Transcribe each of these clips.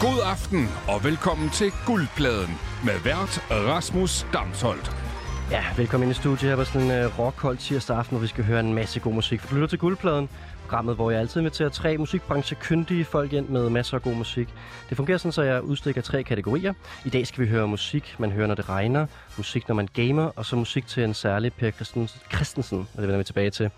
God aften og velkommen til Guldpladen med vært Rasmus Damsholdt. Ja, velkommen ind i studiet her på sådan en uh, rockhold tirsdag aften, hvor vi skal høre en masse god musik. Vi du lytter til Guldpladen, programmet, hvor jeg altid inviterer tre musikbranchekyndige folk ind med masser af god musik. Det fungerer sådan, så jeg udstikker tre kategorier. I dag skal vi høre musik, man hører, når det regner, musik, når man gamer, og så musik til en særlig Per Christensen, og det vender vi tilbage til.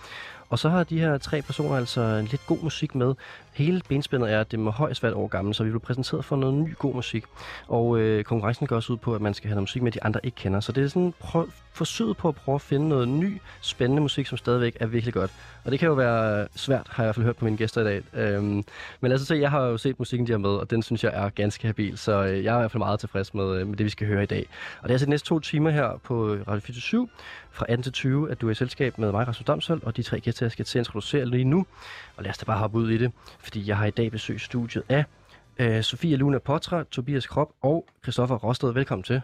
Og så har de her tre personer altså en lidt god musik med. Hele benspændet er, at det må højst være et år gammel, så vi bliver præsenteret for noget ny god musik. Og øh, konkurrencen går også ud på, at man skal have noget musik med, de andre ikke kender. Så det er sådan prøv, forsøget på at prøve at finde noget ny, spændende musik, som stadigvæk er virkelig godt. Og det kan jo være svært, har jeg i hvert fald hørt på mine gæster i dag. Øhm, men lad os se, jeg har jo set musikken, de har med, og den synes jeg er ganske habil. Så øh, jeg er i hvert fald meget tilfreds med, øh, med det, vi skal høre i dag. Og det er altså de næste to timer her på Radio 47 fra 18 til 20, at du er i selskab med mig, Rasmus Damshold, og de tre gæster, jeg skal til at introducere lige nu. Og lad os da bare hoppe ud i det, fordi jeg har i dag besøgt studiet af øh, Sofia Luna Potra, Tobias Krop og Christoffer Rosted. Velkommen til.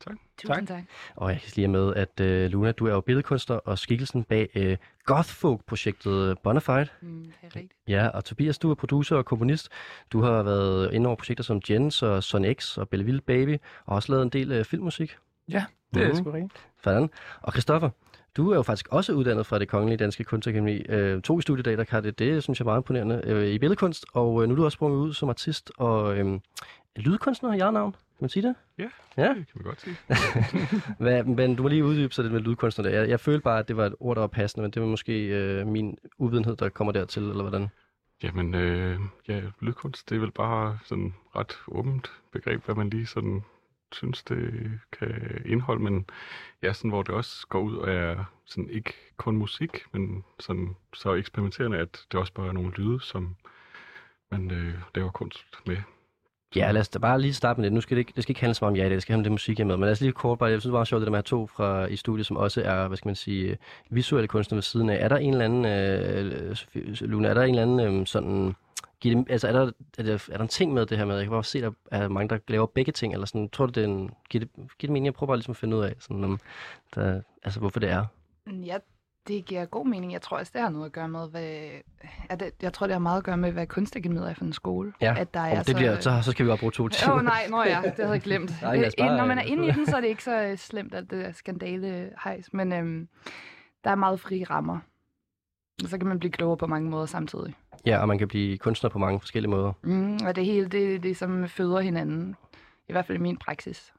Tak. Tusind tak. tak. Og jeg kan lige med, at øh, Luna, du er jo billedkunstner og skikkelsen bag øh, Gothfolk-projektet Bonafide. Mm, det er rigtigt. Ja, og Tobias, du er producer og komponist. Du har været inde over projekter som Jens og Son X og Belleville Baby, og også lavet en del øh, filmmusik. Ja, det er mm. sgu rigtigt. Sådan. Og Christoffer, du er jo faktisk også uddannet fra det Kongelige Danske Kunstakademi. Øh, to i studiedag, der kan det. Det synes jeg er meget imponerende øh, i billedkunst. Og øh, nu er du også sprunget ud som artist og øh, lydkunstner i navn. Kan man sige det? Ja, Ja? det kan man godt sige. Hvad, men du må lige uddybe sig lidt med lydkunstner. Der. Jeg, jeg følte bare, at det var et ord, der var passende, men det var måske øh, min uvidenhed, der kommer dertil, eller hvordan? Jamen, øh, ja, lydkunst, det er vel bare sådan ret åbent begreb, hvad man lige sådan synes, det kan indeholde, men ja, sådan, hvor det også går ud og er sådan ikke kun musik, men sådan så eksperimenterende, at det også bare er nogle lyde, som man øh, laver kunst med. Ja, lad os da bare lige starte med det. Nu skal det ikke, det skal ikke handle så meget om jer i dag, det skal handle om det musik, jeg med. Men lad os lige kort bare, jeg synes det var sjovt, det der med at have to fra, i studiet, som også er, hvad skal man sige, visuelle kunstnere ved siden af. Er der en eller anden, øh, Sofie- Luna, er der en eller anden øh, sådan, giver det, altså er der, er, der, er der en ting med det her med, jeg kan bare se, at der er mange, der laver begge ting, eller sådan, tror du, det er en, giver det, giver det mening, jeg prøver bare ligesom at finde ud af, sådan, om der, altså hvorfor det er. Mm, Ja, det giver god mening. Jeg tror også, det har noget at gøre med, hvad... Ja, det, jeg tror, det har meget at gøre med, hvad kunstakademiet er for en skole. Ja, At der er det bliver, så, så skal vi bare bruge to timer. Åh oh, nej, nå ja, det havde jeg glemt. Nej, Øh, bare- Når man er inde i den, så er det ikke så øh, slemt, at det er skandale hejs, men øhm, der er meget frie rammer. Så kan man blive klogere på mange måder samtidig. Ja, og man kan blive kunstner på mange forskellige måder. Mm, og det hele, det, det som føder hinanden. I hvert fald i min praksis.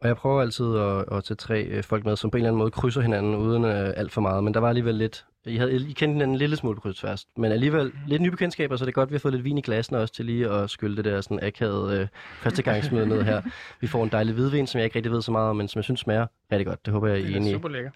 Og jeg prøver altid at, at tage tre øh, folk med, som på en eller anden måde krydser hinanden uden øh, alt for meget. Men der var alligevel lidt... I, havde, I kendte hinanden en lille smule på tværs. Men alligevel lidt nye bekendtskaber, så det er godt, at vi har fået lidt vin i glassene også til lige at skylde det der sådan akavet øh, førstegangsmøde ned her. Vi får en dejlig hvidvin, som jeg ikke rigtig ved så meget om, men som jeg synes smager rigtig godt. Det håber jeg, I er enige i. super lækker.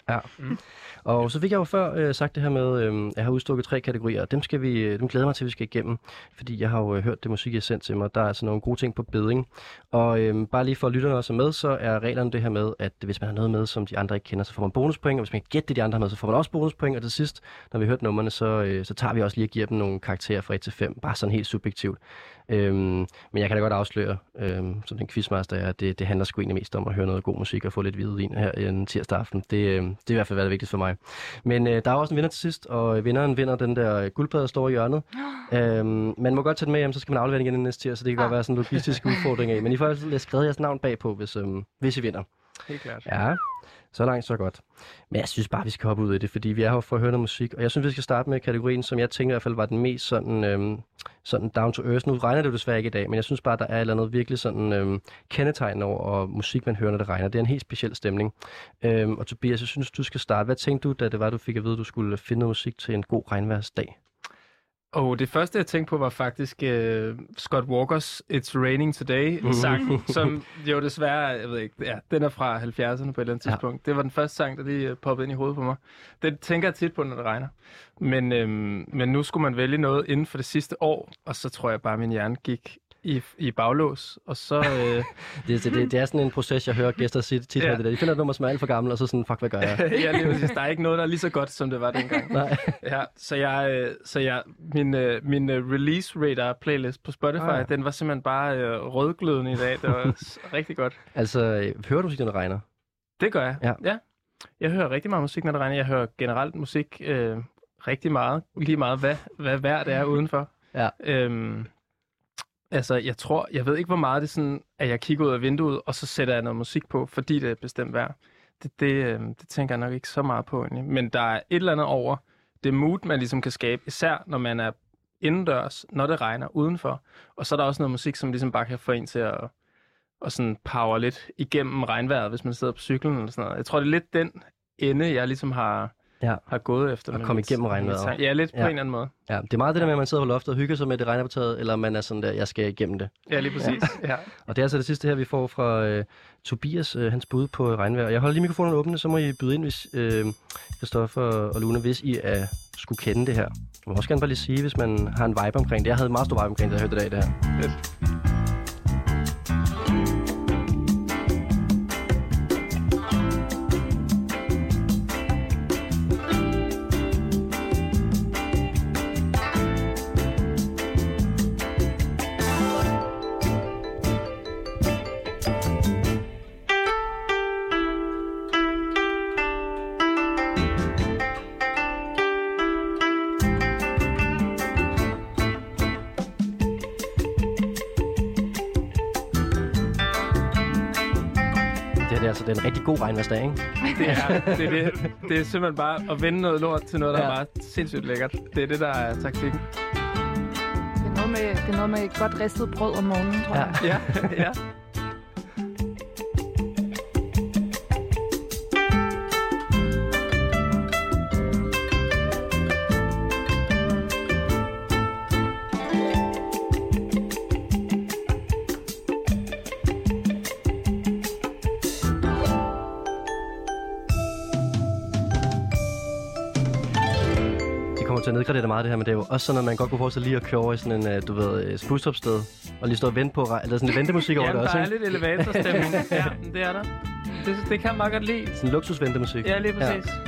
Og så fik jeg jo før øh, sagt det her med, øh, jeg har udstukket tre kategorier, og dem, skal vi, øh, dem glæder jeg mig til, at vi skal igennem, fordi jeg har jo øh, hørt det musik, har sendt til mig. Der er altså nogle gode ting på beding. Og øh, bare lige for at lytterne også er med, så er reglerne det her med, at hvis man har noget med, som de andre ikke kender, så får man bonuspoint, og hvis man kan gætte det, de andre har med, så får man også bonuspoint, og til sidst, når vi hørt numrene, så, øh, så tager vi også lige og giver dem nogle karakterer fra 1 til 5, bare sådan helt subjektivt. Øhm, men jeg kan da godt afsløre, øhm, som den quizmaster er, at det, det handler sgu egentlig mest om at høre noget god musik og få lidt hvidvin her en tirsdag aften. Det, øh, det er i hvert fald, hvad der er vigtigst for mig. Men øh, der er også en vinder til sidst, og vinderen vinder den der guldplade, der står i hjørnet. øhm, man må godt tage den med hjem, så skal man aflevere den igen den næste tirsdag, så det kan godt Ah. være sådan en logistisk udfordring af. Men I får altid skrevet jeres navn bagpå, hvis, øhm, hvis I vinder. Helt klart. Ja, så langt, så godt. Men jeg synes bare, vi skal hoppe ud i det, fordi vi er her for at høre noget musik. Og jeg synes, vi skal starte med kategorien, som jeg tænker i hvert fald var den mest sådan, øhm, sådan down to earth. Nu regner det jo desværre ikke i dag, men jeg synes bare, der er et eller andet virkelig sådan øhm, kendetegn over og musik, man hører, når det regner. Det er en helt speciel stemning. Øhm, og Tobias, jeg synes, du skal starte. Hvad tænkte du, da det var, du fik at vide, at du skulle finde noget musik til en god regnværsdag? Og det første, jeg tænkte på, var faktisk uh, Scott Walkers It's Raining Today-sang, som jo desværre, jeg ved ikke, ja, den er fra 70'erne på et eller andet Ja. tidspunkt. Det var den første sang, der lige øh, poppede ind i hovedet på mig. Den tænker jeg tit på, når det regner. Men, øhm, men nu skulle man vælge noget inden for det sidste år, og så tror jeg bare, at min hjerne gik i, i baglås, og så... Øh, Det, det, det, det er sådan en proces, jeg hører gæster sige tit Ja. ja. det der. De finder et nummer, som er alt for gammel, og så sådan, fuck, hvad gør jeg? ja, lige præcis. Der er ikke noget, der er lige så godt, som det var dengang. Nej. Ja, så jeg, øh, så jeg, min, øh, min øh, release radar playlist på Spotify, Ah, ja. den var simpelthen bare øh, rødglødende i dag. Det var rigtig godt. Altså, hører du musik, når det regner? Det gør jeg. Ja. ja. Jeg hører rigtig meget musik, når det regner. Jeg hører generelt musik øh, rigtig meget. Lige meget, hvad, hvad vejr det er udenfor. Ja. Øhm, Altså, jeg tror, jeg ved ikke, hvor meget det er sådan, at jeg kigger ud af vinduet, og så sætter jeg noget musik på, fordi det er bestemt vejr. Det, det, øhm, det tænker jeg nok ikke så meget på egentlig. Men der er et eller andet over det mood, man ligesom kan skabe, især når man er indendørs, når det regner udenfor. Og så er der også noget musik, som ligesom bare kan få en til at, at sådan power lidt igennem regnvejret, hvis man sidder på cyklen eller sådan noget. Jeg tror, det er lidt den ende, jeg ligesom har, Ja. har gået efter. Med komme igennem regnvejret. Ja, lidt på Ja. en eller anden måde. Ja, det er meget det der med, at man sidder på loftet og hygger sig med, det regner på taget, eller man er sådan der, jeg skal igennem det. Ja, lige præcis. Ja. Og det er altså det sidste her, vi får fra øh, Tobias, øh, hans bud på regnvejr. Jeg holder lige mikrofonen åbne, så må I byde ind, hvis øh, Christoffer og Luna, hvis I er, skulle kende det her. Jeg må også gerne bare lige sige, hvis man har en vibe omkring det. Jeg havde en meget stor vibe omkring det, jeg hørte i dag, det her. Fedt. God regnværsdag, ikke? Det er, det, er det. det er simpelthen bare at vende noget lort til noget, der Ja. er bare sindssygt lækkert. Det er det, der er taktikken. Det er noget med, det er noget med godt ristet brød om morgenen, tror Ja. jeg. Ja, ja. Meget, det her, men det er jo også sådan, at man godt kunne forestille lige at køre over i sådan en, øh, du ved, øh, spustopsted, og lige stå og vente på, eller sådan lidt ventemusik over ja, det der også, er ikke? lidt elevatorstemning. ja, det er der. Det, det kan jeg meget godt lide. Sådan luksusventemusik. Ja, lige præcis. Ja.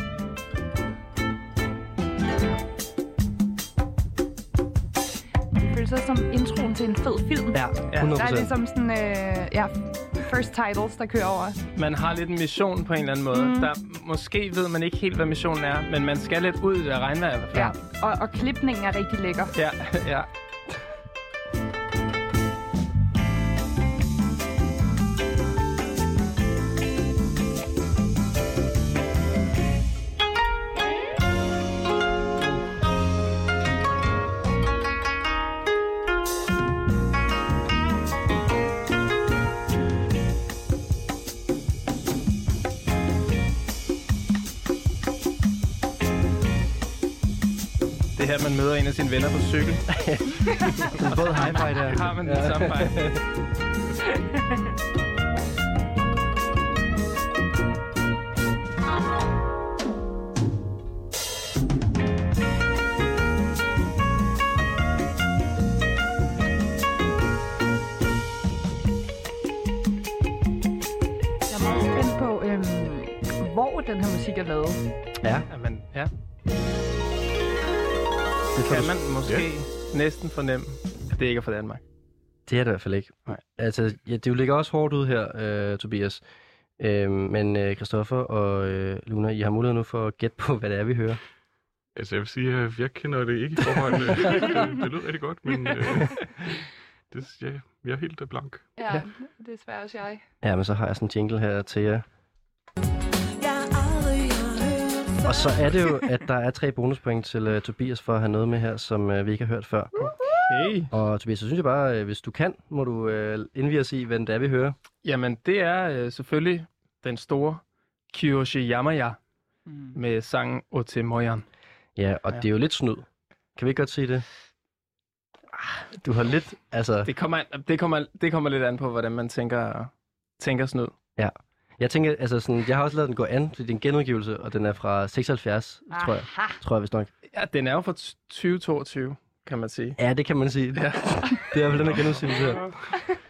Det føles også som introen til en fed film. Ja. 100 Der er ligesom sådan, øh, ja, first titles, der kører over. Man har lidt en mission på en eller anden måde. Mm. Der, måske ved man ikke helt, hvad missionen er, men man skal lidt ud i det regnvejr i hvert fald. Ja. Og, og klipningen er rigtig lækker. Ja, ja. Man møder en af sine venner på cykel. Sådan en våd hi-fi der. Har man den samme vej. Jeg er meget spændt på, øhm, hvor den her musik er lavet. Måske næsten fornemme, at det ikke er fra Danmark. det er det i hvert fald ikke. Nej. Altså, ja, det ligger også hårdt ud her, øh, Tobias. Øh, men øh, Christoffer og øh, Luna, I har mulighed nu for at gætte på, hvad det er, vi hører. Altså, jeg vil sige, at jeg kender det ikke i forvejen. det, det lyder rigtig godt, men øh, det, ja, jeg er helt øh, blank. Ja, ja. det er svært også jeg. Ja, men så har jeg sådan en jingle her til jer. Og så er det jo, at der er tre bonuspoint til uh, Tobias for at have noget med her, som uh, vi ikke har hørt før. Okay. Og Tobias, så synes jeg bare, uh, hvis du kan, må du uh, indvige os i, hvad det er, vi hører. Jamen, det er øh, selvfølgelig den store Kyoshi Yamaya Mm. med sangen Ote Moyan. Ja, og Ja. ja. det er jo lidt snyd. Kan vi ikke godt se det? Ah, Du har lidt, altså... Det kommer, an- det, kommer, det kommer lidt an på, hvordan man tænker, tænker snyd. Jeg tænker, altså sådan, jeg har også lavet den gå an, fordi det er en genudgivelse, og den er fra 76, tror jeg. Aha. Tror jeg vist nok. Ja, den er jo fra 2022, kan man sige. Ja, det kan man sige. Ja. det er i hvert fald den her genudgivelse her.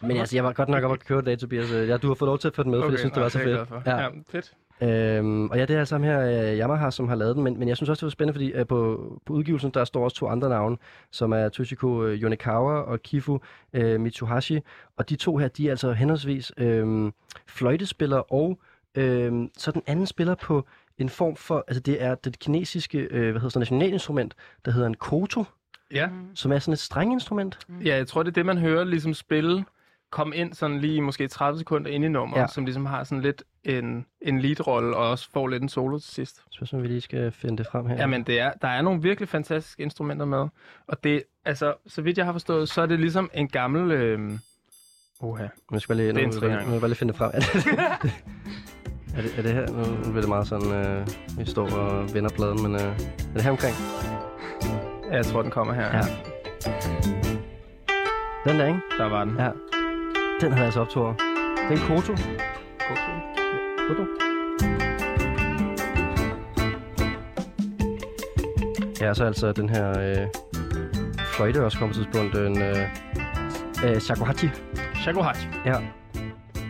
Men altså, jeg var godt nok op at køre det, Tobias. Ja, du har fået lov til at få den med, okay, fordi jeg synes, det var så fedt. for. Ja. ja, fedt. Øhm, og ja, det er altså ham her, uh, Yamaha, som har lavet den, men, men jeg synes også, det var spændende, fordi uh, på, på udgivelsen, der står også to andre navne, som er Toshiko uh, Yonekawa og Kifu uh, Mitsuhashi, og de to her, de er altså henholdsvis uh, fløjtespillere og uh, så den anden spiller på en form for, altså det er det kinesiske, uh, hvad hedder så, nationalinstrument, der hedder en koto, Ja. som er sådan et strenginstrument. ja, jeg tror, det er det, man hører ligesom spille, kom ind sådan lige måske 30 sekunder ind i nummeret, Ja. ja. som ligesom har sådan lidt en, en lead-rolle, og også får lidt en solo til sidst. Så hvis vi lige skal finde det frem her. Jamen, det er, der er nogle virkelig fantastiske instrumenter med. Og det, altså, så vidt jeg har forstået, så er det ligesom en gammel... Øh... Oha. Nu skal jeg lige, nu, nu, nu, bare lige finde det frem. Er det, er det, er det her? Nu, bliver det meget sådan, øh, vi står og vender pladen, men øh, er det her omkring? Ja, jeg tror, den kommer her. Ja. Den der, ikke? Der var den. Ja. Den havde jeg altså optog. Det er en koto. Koto. Ja, så altså den her øh, fløjte også kommer på et tidspunkt. En øh, øh, shakuhachi. Shakuhachi. Ja,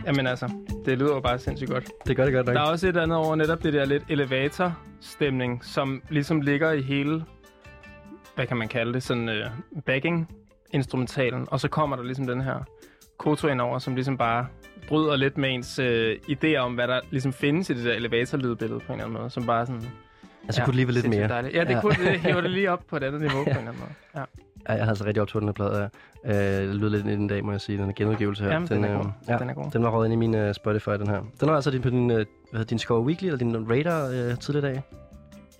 Jamen altså, det lyder jo bare sindssygt godt. det gør det godt nok. Der er også et andet over netop det der lidt elevator-stemning, som ligesom ligger i hele, hvad kan man kalde det, sådan øh, backing-instrumentalen. Og så kommer der ligesom den her koto ind over, som ligesom bare bryder lidt med ens øh, idéer om, hvad der ligesom findes i det der elevator-lydbillede på en eller anden måde, som bare sådan... altså, kunne det lige være lidt mere. Dejligt. Ja, det Ja. ja. kunne det. hiver det lige op på et andet niveau på en eller anden måde. Ja. Ja, jeg havde altså rigtig optog den her plade. Øh, det lyder lidt ind i dag, må jeg sige. Den er genudgivelse her. Jamen, den er øh, god. Ja, Den er god. den var røget ind i min uh, Spotify, den her. Den var altså din, på din, uh, hvad din Score Weekly, eller din Radar uh, tidligere i dag.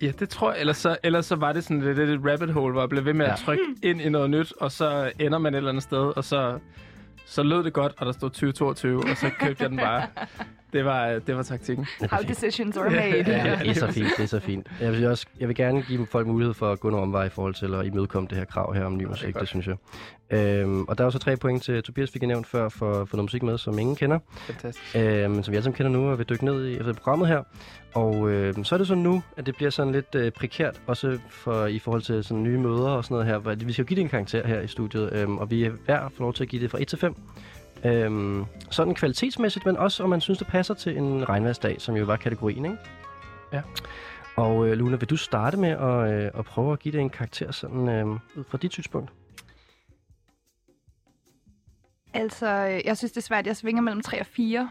Ja, det tror jeg. Ellers så, ellers så var det sådan lidt et rabbit hole, hvor jeg blev ved med Ja. at trykke ind i noget nyt, og så ender man et eller andet sted, og så, så lød det godt, og der stod 2022, og så købte jeg den bare. Det var, det var taktikken. Det er How decisions are made. Ja, det er så fint, det er så fint. Jeg vil, også, jeg vil gerne give folk mulighed for at gå nogle omveje i forhold til at imødekomme det her krav her om ny musik, det, det synes jeg. Øhm, og der er også tre point til Tobias, fik jeg nævnt før, for, for noget musik med, som ingen kender. Fantastisk. øh, men som vi alle sammen kender nu, og vil dykke ned i efter programmet her. Og øh, så er det så nu, at det bliver sådan lidt øh, prekært, også for, i forhold til sådan nye møder og sådan noget her. Vi skal jo give det en karakter her i studiet, øh, og vi er hver for lov til at give det fra 1 til 5. Øhm, sådan kvalitetsmæssigt, men også om man synes, det passer til en regnværsdag, som jo var kategorien, ikke? Ja. Og øh, Luna, vil du starte med at, øh, at prøve at give det en karakter sådan, øh, ud fra dit synspunkt? Altså, øh, jeg synes, det er svært. Jeg svinger mellem 3 og 4.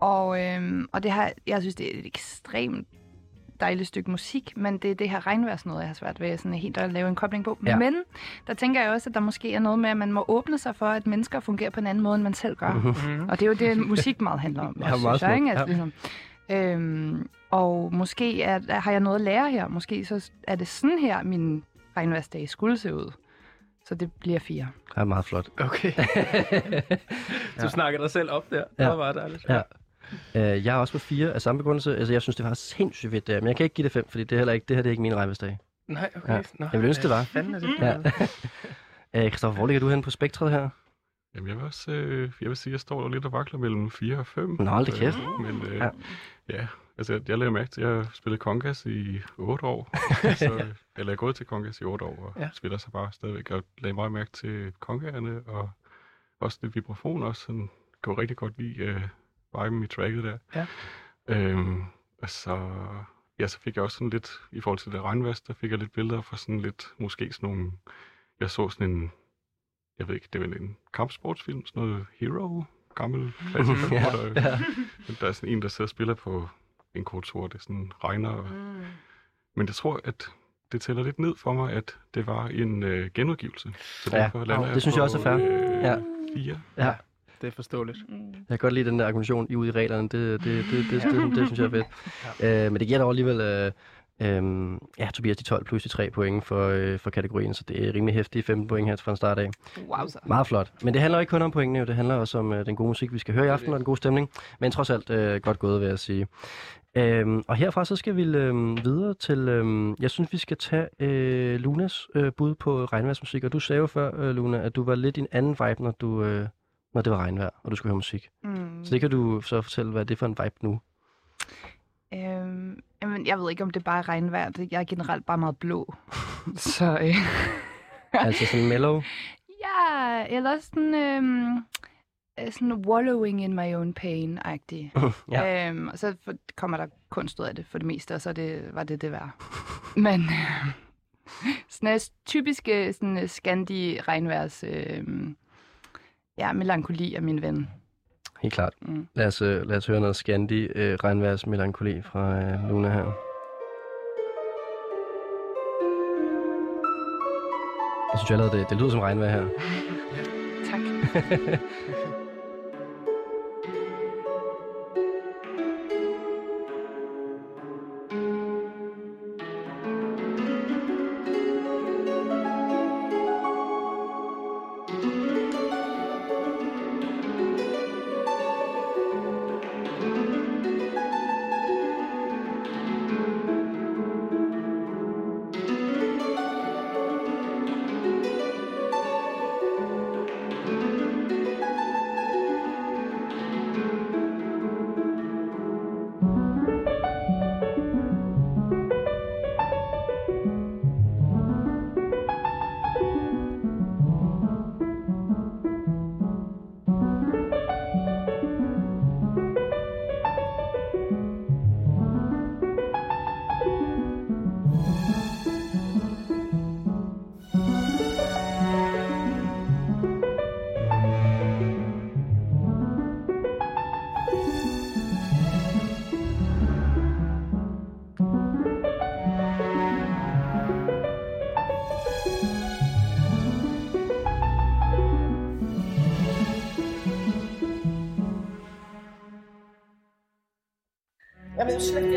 Og, øhm, og det her, jeg synes, det er et ekstremt dejligt stykke musik, men det er det her regnværs noget, jeg har svært ved sådan helt at lave en kobling på. Ja. Ja. Men der tænker jeg også, at der måske er noget med, at man må åbne sig for, at mennesker fungerer på en anden måde, end man selv gør. Mm-hmm. Og det er jo det, musik meget handler om, Ja, også, meget synes jeg, ikke? Altså, ja. ligesom, øhm, og måske er, har jeg noget at lære her. Måske så er det sådan her, min regnværsdag skulle se ud. Så det bliver fire. Det er meget flot. Okay. du snakker dig selv op der. Det Ja. var bare dejligt. Ja. Øh, jeg er også på fire af samme begrundelse. Altså, jeg synes, det var sindssygt fedt, det her. Men jeg kan ikke give det fem, fordi det, er heller ikke, det her det er ikke min regnværsdag. Nej, okay. Ja. Nå, Jeg ville ønske, det var. Fanden er det? Ja. Øh, Christoffer, hvor ligger du hen på spektret her? Jamen, jeg vil også øh, jeg vil sige, at jeg står lidt og vakler mellem 4 og 5. Nå, hold da kæft. men øh, Ja. ja. altså jeg, jeg lavede mærke til, at jeg har spillet kongas i 8 år. så, eller jeg er gået til kongas i 8 år, og Ja. spiller så bare stadigvæk. Og lagde meget mærke til kongaerne, og også lidt vibration også. Sådan, kunne rigtig godt lide øh, viben i tracket der. Ja. Øhm, og så, ja, så fik jeg også sådan lidt, i forhold til det regnværs, der fik jeg lidt billeder fra sådan lidt, måske sådan nogle, jeg så sådan en, jeg ved ikke, det vel en kampsportsfilm, sådan noget Hero, gammel klassiker, Ja, hvor der, ja. der er sådan en, der sidder og spiller på en kotor, det sådan regner. Og, Mm. men jeg tror, at det tæller lidt ned for mig, at det var en øh, genudgivelse. Så Ja, derfor lander det synes jeg også er fair. Øh, Ja. Fire. Ja. Det er forståeligt. Mm. Jeg kan godt lide den der argumentation i ude i reglerne. Det, det, det, det, det, det, det synes jeg er fedt. Ja. Øh, men det giver dog alligevel... Øh, øh, ja, Tobias, de 12 plus de 3 point for, øh, for kategorien, så det er rimelig hæftige 15 point her fra en start af. Wow, så. Meget flot. Men det handler ikke kun om pointene, jo. det handler også om øh, den gode musik, vi skal høre i aften, og den gode stemning. Men trods alt øh, godt gået, vil jeg sige. Øhm, og herfra så skal vi øh, videre til, øh, jeg synes vi skal tage øh, Lunas øh, bud på regnværsmusik. Og du sagde jo før, øh, Luna, at du var lidt i en anden vibe, når, du, øh, når det var regnvejr, og du skulle høre musik. Mm. Så det kan du så fortælle, hvad er det for en vibe nu? Øhm, jamen, jeg ved ikke, om det bare er regnvejr. Det- Jeg er generelt bare meget blå. så øh, altså sådan mellow? ja, eller sådan, øhm, øh, sådan wallowing in my own pain-agtig. ja. Øhm, og så kommer der kunst ud af det for det meste, og så er det, var det det værd. Men øh, sådan en typiske sådan, øh, Scandi regnværs øh, ja, melankoli er min ven. Helt klart. Mm. Lad os, øh, lad os høre noget Scandi øh, regnværs melankoli fra øh, Luna her. synes jeg allerede, det, det lyder som regnvejr her. Tak. Jeg ved jo slet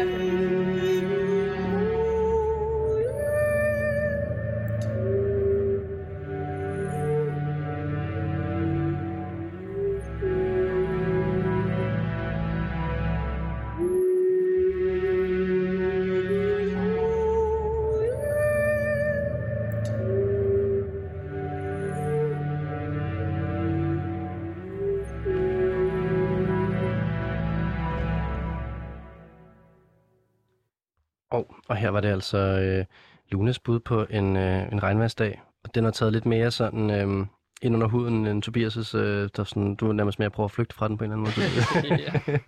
var det altså øh, Lunas bud på en, øh, en regnværsdag. Og den har taget lidt mere sådan øh, ind under huden end Tobias' øh, der sådan, du er nærmest mere at prøve at flygte fra den på en eller anden måde.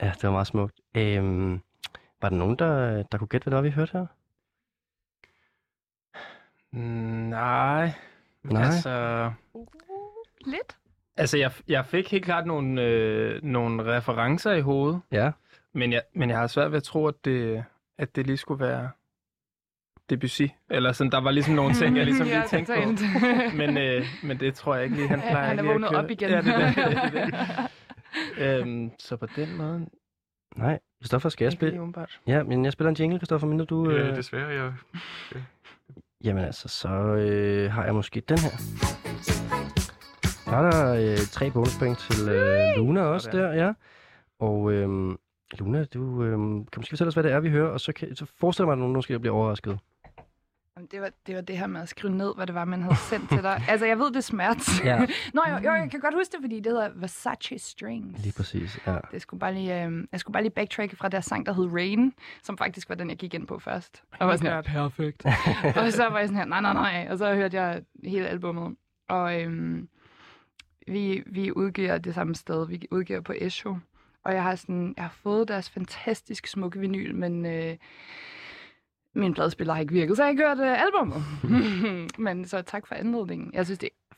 ja, det var meget smukt. Øh, var der nogen, der, der kunne gætte, hvad det var, vi hørte her? Nej. Nej. Altså, Lidt. altså jeg, jeg fik helt klart nogle, øh, nogle referencer i hovedet, Ja. men jeg, men jeg har svært ved at tro, at det, at det lige skulle være Debussy. Eller sådan, der var ligesom nogle ting, jeg ligesom lige tænkte på. Men, øh, men det tror jeg ikke lige, han Ja, plejer han er lige at vågnet køre. op igen. Ja, det er det. det, det. øhm, så på den måde, Nej, Christoffer, skal jeg spille? Ja, men jeg spiller en jingle, Christoffer, mindre du... Øh... Ja, desværre, jeg... Jamen altså, så øh, har jeg måske den her. Der er der øh, tre bonuspoint til øh, Luna også der, ja. Og øh, Luna, du øh, kan måske fortælle os, hvad det er, vi hører, og så, kan, så forestiller mig, at nogen måske bliver overrasket. Jamen, Det var, det var det her med at skrive ned, hvad det var, man havde sendt til dig. Altså, jeg ved, det smert. Ja. Nå, jo, jo, jeg kan godt huske det, fordi det hedder Versace Strings. Lige præcis, ja. Det skulle bare lige, øh, jeg skulle bare lige backtracke fra der sang, der hed Rain, som faktisk var den, jeg gik ind på først. Og var sådan her, perfekt. og så var jeg sådan her, nej, nej, nej. Og så hørte jeg hele albummet. Og øhm, vi, vi udgiver det samme sted. Vi udgiver på Esho. Og jeg har, sådan, jeg har fået deres fantastisk smukke vinyl, men øh, min pladespiller har ikke virket, så jeg har ikke hørt øh, albummet. men så tak for anledningen. Jeg synes, det er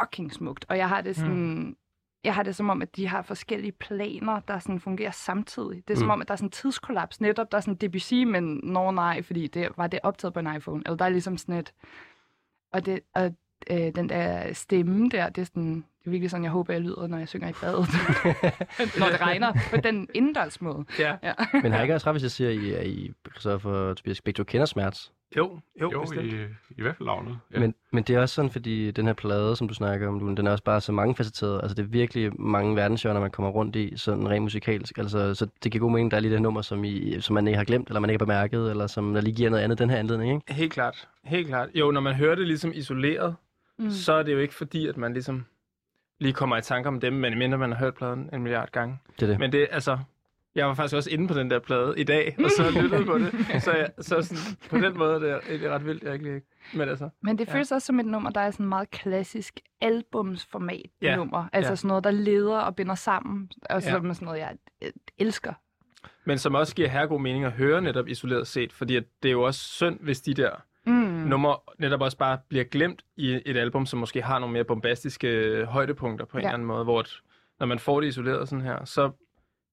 fucking smukt. Og jeg har det sådan... Mm. Jeg har det som om, at de har forskellige planer, der sådan fungerer samtidig. Det er som Mm. om, at der er sådan en tidskollaps. Netop, der er sådan Debussy, men nå nej, fordi det var det optaget på en iPhone. Eller der er ligesom sådan et... Og, det, og øh, den der stemme der, det er sådan... Det er virkelig sådan, jeg håber, jeg lyder, når jeg synger i badet. når det regner. På den indendørs måde. Ja. Ja. Men har jeg ikke også ret, hvis jeg siger, at I, at I Christoffer og Tobias begge to kender smerts? Jo, jo, Jo, bestemt. i, i hvert fald navnet. Ja. Men, men det er også sådan, fordi den her plade, som du snakker om, Lune, den er også bare så mangefacetteret. Altså, det er virkelig mange verdenshjørner, man kommer rundt i, sådan rent musikalsk. Altså, så det giver god mening, der er lige det her nummer, som, I, som man ikke har glemt, eller man ikke har bemærket, eller som der lige giver noget andet den her anledning, ikke? Helt klart. Helt klart. Jo, når man hører det ligesom isoleret, Mm. så er det jo ikke fordi, at man ligesom lige kommer i tanke om dem, men mindre man har hørt pladen en milliard gange. Det er det. Men det, altså, jeg var faktisk også inde på den der plade i dag, og så lyttede på det. Så, jeg, så sådan, på den måde det er det er ret vildt, jeg ikke lige... Men altså, Men det Ja. føles også som et nummer, der er sådan meget klassisk albumsformat Ja. nummer. Altså Ja. sådan noget, der leder og binder sammen. Og Ja. som er sådan noget, jeg elsker. men som også giver herregod mening at høre netop isoleret set, fordi at det er jo også synd, hvis de der Mm. mm. numre netop også bare bliver glemt i et album, som måske har nogle mere bombastiske øh, højdepunkter på en Ja. eller anden måde, hvor at, når man får det isoleret sådan her, så,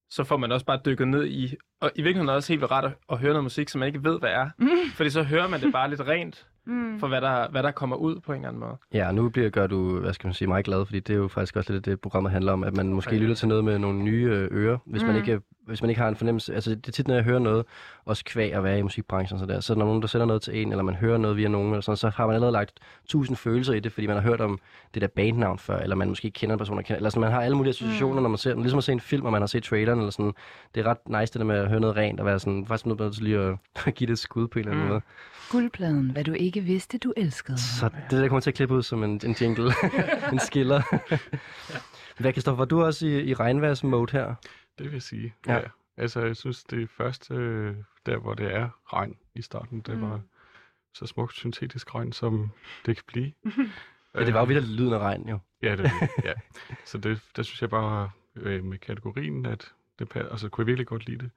så får man også bare dykket ned i, og i virkeligheden er det også helt rart at, at høre noget musik, som man ikke ved, hvad er. Mm. Fordi så hører man det bare lidt rent, Mm. for hvad der, hvad der kommer ud på en eller anden måde. Ja, og nu bliver, gør du, hvad skal man sige, meget glad, fordi det er jo faktisk også lidt det, programmet handler om, at man måske Ja. lytter til noget med nogle nye øh, ører, hvis, mm. man ikke, hvis man ikke har en fornemmelse. Altså, det er tit, når jeg hører noget, også kvæg at være i musikbranchen, så, der, så når nogen, der sender noget til en, eller man hører noget via nogen, eller sådan, så har man allerede lagt tusind følelser i det, fordi man har hørt om det der bandnavn før, eller man måske kender en person, der kender, eller sådan, man har alle mulige associationer, mm. når man ser den. Ligesom at se en film, og man har set traileren, eller sådan. Det er ret nice, det der med at høre noget rent, og være sådan, faktisk nødt til lige at give det et skud på en eller anden Mm. måde. Guldpladen, hvad du ikke vidste, du elskede. Så det der kommer til at klippe ud som en, en jingle, en skiller. Hvad, Kristoffer, var du også i, i regnværsmode her? Det vil jeg sige, Ja. ja. Altså, jeg synes, det første, der hvor det er regn i starten, det Mm. var så smukt syntetisk regn, som det kan blive. Ja, det var jo Øh, vildt lyden af regn, jo. Ja, det er det. Ja. Så det, der synes jeg bare øh, med kategorien, at det altså, kunne jeg virkelig godt lide det.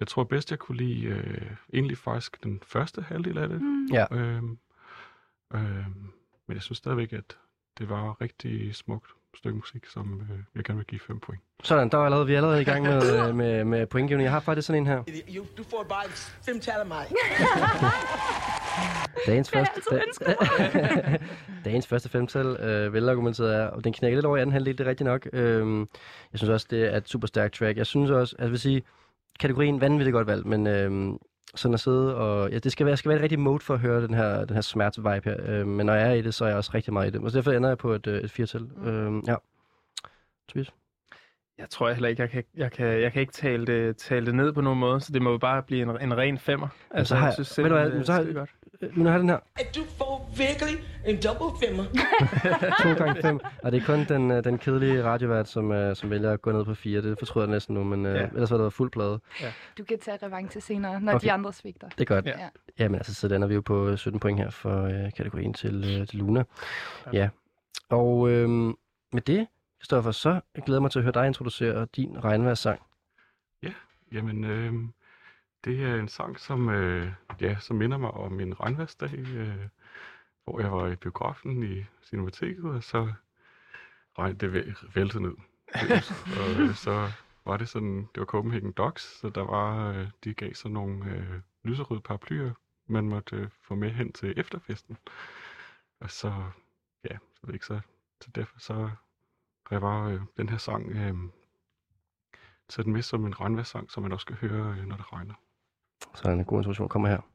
Jeg tror bedst, jeg kunne lide øh, egentlig faktisk den første halvdel af det. Mm. Ja. Øhm, øhm, men jeg synes stadigvæk, at det var rigtig smukt stykke musik, som øh, jeg gerne vil give 5 point. Sådan, der er allerede, vi er allerede i gang med, øh, med, med pointgivning. Jeg har faktisk sådan en her. Du får bare fem tal af mig. Dagens er første, altid dagens første femtal, øh, velargumenteret er, og den knækker lidt over i anden halvdel, det er rigtigt nok. Øhm, jeg synes også, det er et super stærkt track. Jeg synes også, altså jeg vil sige, kategorien vanvittigt godt valgt, men øhm, sådan at sidde og... Ja, det skal være, jeg skal være et rigtigt mode for at høre den her, den her smerte-vibe her. Øhm, men når jeg er i det, så er jeg også rigtig meget i det. Og så derfor ender jeg på et, øh, et firtal. Mm. Øhm, ja. Tobias? Jeg tror heller ikke, jeg kan, jeg kan, jeg kan ikke tale det, tale det ned på nogen måde, så det må jo bare blive en, en ren femmer. Altså, så har jeg jeg- synes selv, du hvad, det er så har- skide godt. Øh, Nu har den her. At du får virkelig en double femmer. To gange fem. Og det er kun den, øh, den kedelige radiovært, som, øh, som vælger at gå ned på fire. Det fortryder jeg næsten nu, men øh, Ja. ellers var det været fuld plade. Du kan tage revanche senere, når Okay. de andre svigter. Det er godt. Ja. Ja. Jamen altså, så lander vi jo på 17 point her for øh, kategorien til, øh, til Luna. Ja. Og øh, med det, Kristoffer, så glæder jeg mig til at høre dig introducere din regnvejrssang. Jamen, øh, det er en sang, som, øh, ja, som minder mig om en regnværsdag, øh, hvor jeg var i biografen i Cinemateket, og så regn det væ- væltede ned. og øh, så var det sådan, det var Copenhagen Dogs, så der var, øh, de gav sådan nogle øh, lyserøde paraplyer, man måtte øh, få med hen til efterfesten. Og så, ja, så ved ikke, så, så derfor så har jeg bare øh, den her sang øh, taget den med som en regnvejrssang, som man også skal høre, øh, når det regner. Så en god introduktion kommer her.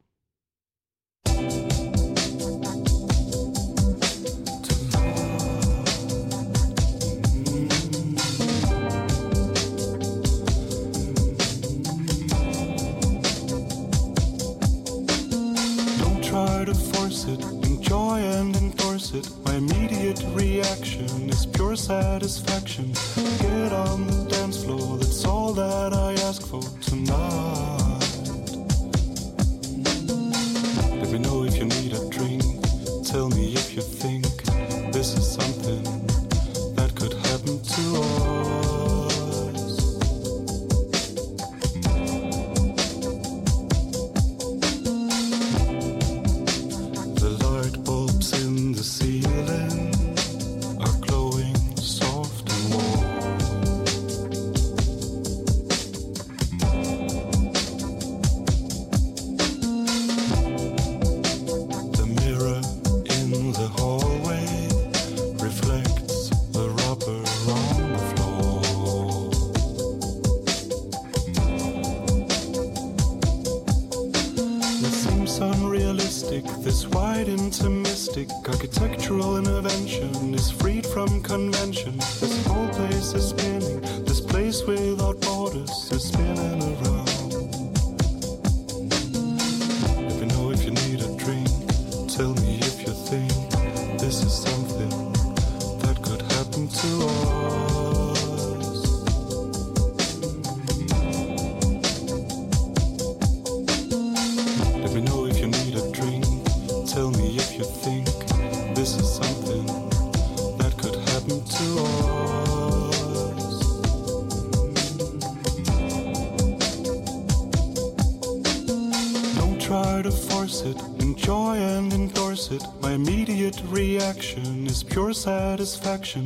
Pure satisfaction.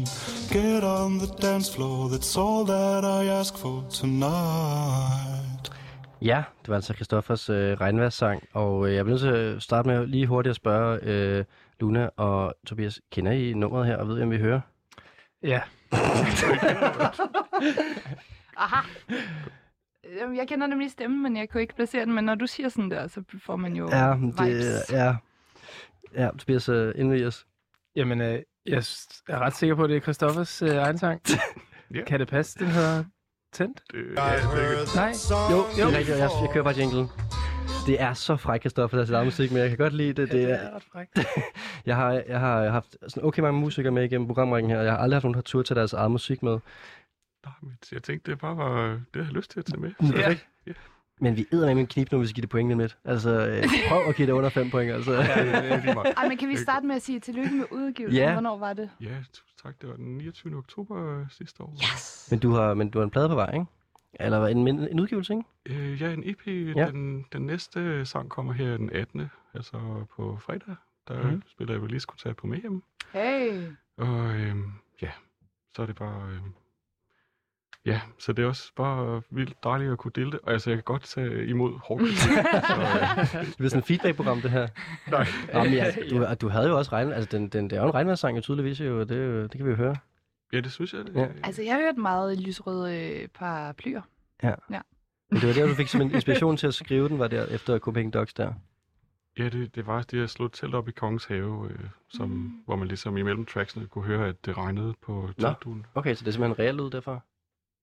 Get on the dance floor, that's all that I ask for tonight. Ja, det var altså Christoffers øh, regnværssang, og øh, jeg bliver nødt til at starte med lige hurtigt at spørge øh, Luna og Tobias, kender I nummeret her, og ved I, om vi hører? Ja. Aha. Jamen, Jeg kender nemlig stemmen, men jeg kunne ikke placere den. Men når du siger sådan der, så får man jo Ja, vibes. det, ja, ja, Tobias, øh, indvig os. Jamen, øh, jeg er ret sikker på, at det er Christoffers øh, egen sang. Ja. Kan det passe, den hedder Tændt? Det, ja, det er Nej. Jo, det er rigtigt, jeg, jeg kører bare jinglen. Det er så fræk, Christoffer, der er musik, men jeg kan godt lide det. det er, ret frækt. jeg, har, jeg har haft sådan okay mange musikere med igennem programrækken her, og jeg har aldrig haft nogen, der har tur til deres eget musik med. Nej, men jeg tænkte, det bare var det, jeg havde lyst til at tage med. Ja. Men vi æder med en knip nu, hvis vi giver det point lige lidt. Altså, øh, prøv at give det under 5 point, altså. Ja, det er lige meget. Ej, men kan vi starte med at sige tillykke med udgivelsen? Ja. Hvornår var det? Ja, tak. Det var den 29. oktober øh, sidste år. Yes! Men du har, men du har en plade på vej, ikke? Eller en, en, en udgivelse, ikke? Øh, ja, en EP. Ja. Den, den næste sang kommer her den 18. Altså på fredag. Der mm. spiller jeg release-koncert på Mayhem. Hey! Og øhm, ja, så er det bare... Øhm, ja, så det er også bare vildt dejligt at kunne dele det. Og altså, jeg kan godt tage imod hård kritik. så, øh, Det bliver sådan et feedback-program, det her. nej. Jamen, ja, du, og du havde jo også regnet, altså den, den, det er jo en regnværssang, jo tydeligvis, jo, og det, er det kan vi jo høre. Ja, det synes jeg. Det, Ja. Altså, jeg har hørt meget lysrøde øh, paraplyer. Men det var der, du fik simpelthen inspiration til at skrive den, var der efter Copenhagen Dogs der. Ja, det, det var det at slå telt op i Kongens Have, øh, som, mm. hvor man ligesom imellem tracksene kunne høre, at det regnede på teltduen. Okay, så det er simpelthen reelt ud derfra?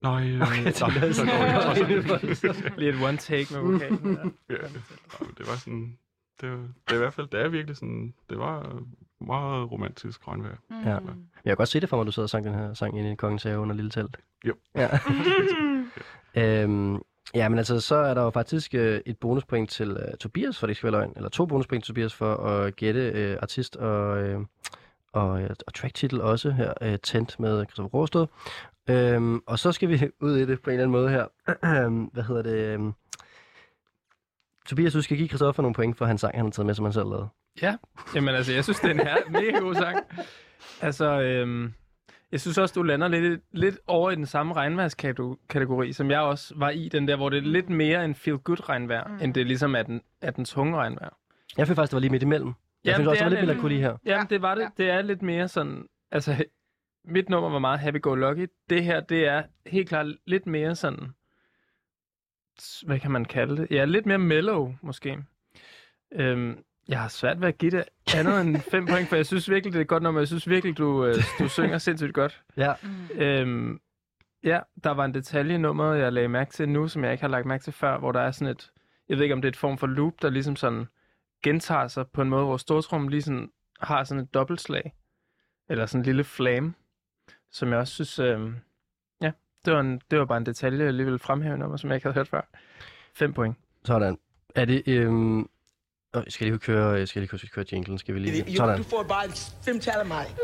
Nej, øh, Okay, nej, så det er alt sådan- ikke. Lige et one take med vokalen. der. Ja, nej, det var sådan... Det, det er i hvert fald, det er virkelig sådan... Det var meget romantisk regnvejr. Mm. Ja. Men jeg kan godt se det for mig, at du sidder og sang den her sang inde i Kongens Have under lille telt. Jo. Ja. øhm, ja, men altså, så er der jo faktisk øh, et bonuspoint til øh, Tobias, for det ikke skal være løgn, eller to bonuspoint til Tobias for at gætte øh, artist og, øh, og, øh, og tracktitel også her, øh, Tent med Christoffer Råsted. Øhm, og så skal vi ud i det på en eller anden måde her. Hvad hedder det? øhm, Tobias, du skal give Christoffer nogle point for hans sang, han har taget med, som han selv lavede. Jamen altså, jeg synes, det er en her mega god sang. Altså, øhm, jeg synes også, du lander lidt, lidt over i den samme regnværskategori, som jeg også var i, den der, hvor det er lidt mere en feel-good regnvejr, mm. end det ligesom er den, er den tunge regnvejr. Jeg følte faktisk, det var lige midt imellem. Jeg Jamen, synes også, det det er var lidt det. melankoli her. Jamen, det var det. Ja. Det er lidt mere sådan, altså, mit nummer var meget happy-go-lucky. Det her, det er helt klart lidt mere sådan, hvad kan man kalde det? Ja, lidt mere mellow, måske. Øhm, jeg har svært ved at give det andet end 5 point, for jeg synes virkelig, det er godt nummer. Jeg synes virkelig, du, øh, du synger sindssygt godt. Ja. Mm. Øhm, ja, der var en detalje i nummeret, jeg lagde mærke til nu, som jeg ikke har lagt mærke til før, hvor der er sådan et, jeg ved ikke om det er et form for loop, der ligesom sådan gentager sig på en måde, hvor stortrum lige sådan har sådan et dobbeltslag, eller sådan en lille flame, som jeg også synes, øhm, ja, det var, en, det var bare en detalje, jeg lige ville fremhæve i nummer, som jeg ikke havde hørt før. 5 point. Sådan. Er det... Øhm... Øh, skal jeg lige køre, skal jeg lige køre, skal køre jinglen? Skal vi lige... Sådan. you får bare fem taler mig.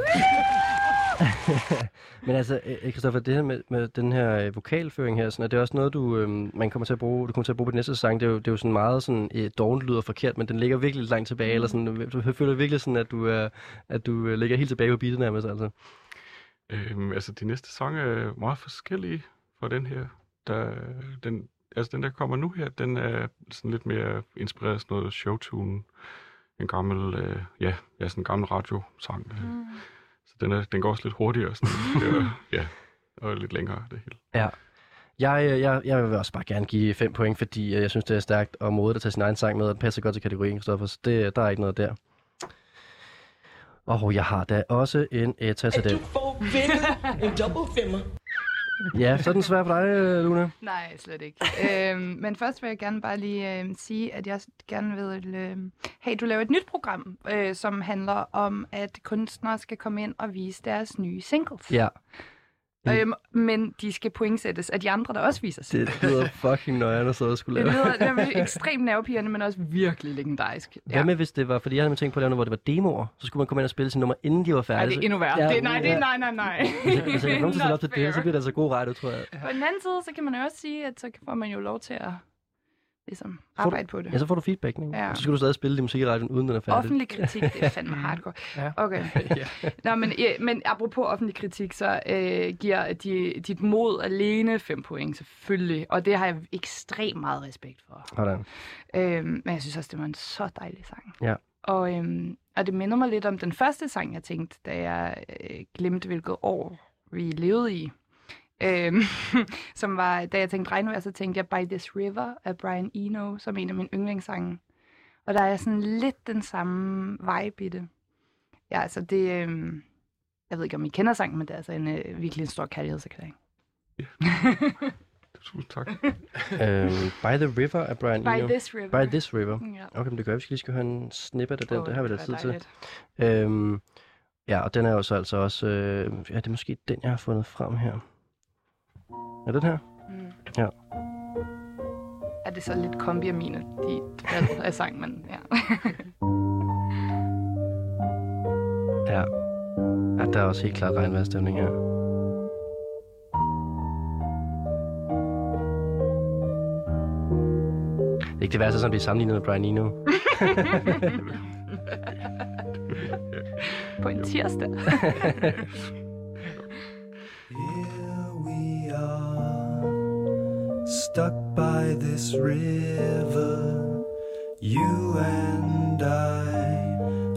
Men altså, øh, Christoffer, det her med, med den her øh, vokalføring her, sådan, er det også noget, du, øh, man kommer til at bruge, du kommer til at bruge på den næste sang? Det er jo, det er jo sådan meget sådan, øh, dårligt lyder forkert, men den ligger virkelig langt tilbage, eller sådan, du føler virkelig sådan, at du, øh, at du øh, ligger helt tilbage på beatet nærmest, altså. Øhm, altså, de næste sange er meget forskellige fra den her. Der, den, altså, den der kommer nu her, den er sådan lidt mere inspireret af sådan noget showtune. En gammel, øh, ja, ja, sådan en gammel radiosang. Mm. Så den, er, den går også lidt hurtigere. Sådan, det er, ja, og lidt længere det hele. Ja. Jeg, øh, jeg, jeg vil også bare gerne give 5 point, fordi øh, jeg synes, det er stærkt og modigt at tage sin egen sang med, og den passer godt til kategorien, Christoffer, så det, der er ikke noget der. Og jeg har da også en etta til Du den. Får en double femmer. Ja, så er den svær for dig, Luna. Nej, slet ikke. øhm, men først vil jeg gerne bare lige øh, sige, at jeg gerne vil øh, have, du laver et nyt program, øh, som handler om, at kunstnere skal komme ind og vise deres nye singles. Ja, Øhm, men de skal pointsættes af de andre, der også viser sig. det lyder fucking nøjere at sidde og skulle Det lave. lyder det er ekstremt nervepirrende, men også virkelig legendarisk. Hvad med, hvis det var, fordi jeg havde nemlig tænkt på at lave noget, hvor det var demoer, så skulle man komme ind og spille sin nummer, inden de var færdige. det er endnu værre. Ja, det, nej, det ja. er nej, nej, nej. Hvis jeg, hvis jeg kan lov til det, så bliver det altså god radio, tror jeg. På den anden side, så kan man jo også sige, at så får man jo lov til at ligesom du- arbejde på det. Ja, så får du feedback, ikke? Ja. Og så skal du stadig spille din musik i radioen, uden den er færdig. Offentlig kritik, det er fandme hardcore. Ja. Okay. ja. Nå, men, men apropos offentlig kritik, så øh, giver de, dit mod alene 5 point, selvfølgelig. Og det har jeg ekstremt meget respekt for. Sådan. Øhm, men jeg synes også, det var en så dejlig sang. Ja. Og, øhm, og det minder mig lidt om den første sang, jeg tænkte, da jeg øh, glemte, hvilket år vi levede i. Øhm, som var, da jeg tænkte regnvejr, så tænkte jeg By This River af Brian Eno, som en af mine yndlingssange. Og der er sådan lidt den samme vibe i det. Ja, altså det... Øhm, jeg ved ikke, om I kender sangen, men det er altså en øh, virkelig en stor kærlighedserklæring. Tusind tak. øhm, By the River af Brian By Eno. This River. By This River. Ja. Okay, men det gør, vi skal lige skal høre en snippet af den. Åh, det har vi da tid til. Øhm, ja, og den er jo så altså også... Øh, ja, det er måske den, jeg har fundet frem her. Er den her? Mm. Ja. Er det så lidt kombi af mine, de valg af sang, men ja. Ja. ja der er også helt klart regnvejrstemning her. Det er ikke det værste, som bliver sammenlignet med Brian Eno. På en tirsdag. stuck by this river, you and I,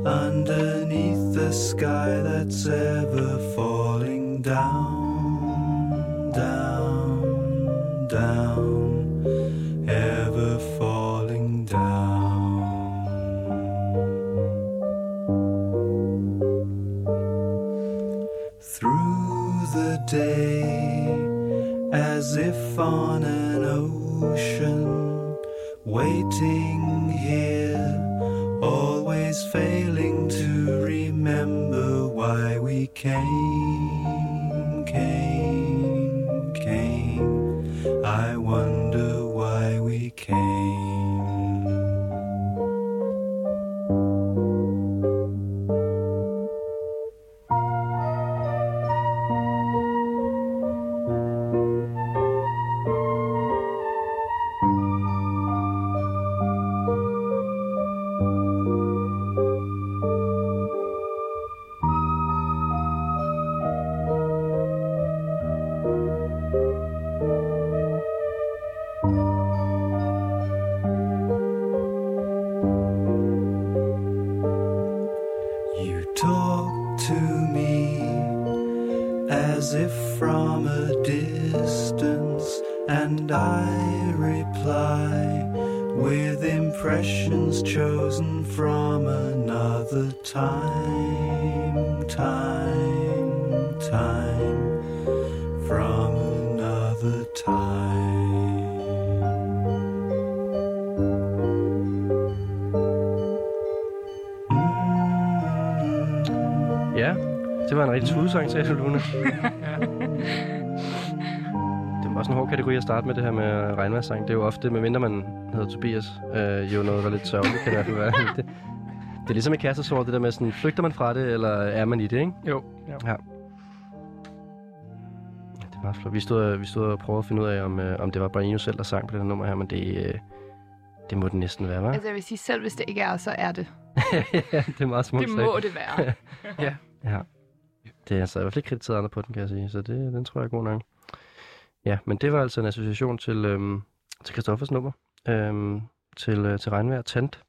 underneath the sky that's ever falling down, down, down, ever falling down. through the day as if on waiting here always failing to remember why we came as if from a distance, and I reply with impressions chosen from another time, time, time, from another time. Det var en rigtig tudesang, sagde du, Luna. Kategori at starte med det her med regnvejrssang. Det er jo ofte, medmindre man hedder Tobias, øh, jo noget, der er lidt sørgeligt, kan det i hvert fald være. Det, det er ligesom med kærestesår, det der med sådan, flygter man fra det, eller er man i det, ikke? Jo, ja. Det var flot. Vi stod, vi stod og prøvede at finde ud af, om, øh, om det var Brian Eno selv, der sang på det her nummer her, men det, øh, det må det næsten være, hva'? altså jeg vil sige, selv hvis det ikke er, så er det. ja, det er meget smukt Det må det være. Ja. Det er altså i hvert fald ikke kritiseret andre på den, kan jeg sige, så det, den tror jeg er god nok. Ja, men det var altså en association til, øhm, til Christoffers nummer, øhm, til, øh, til Regnvejr Tant.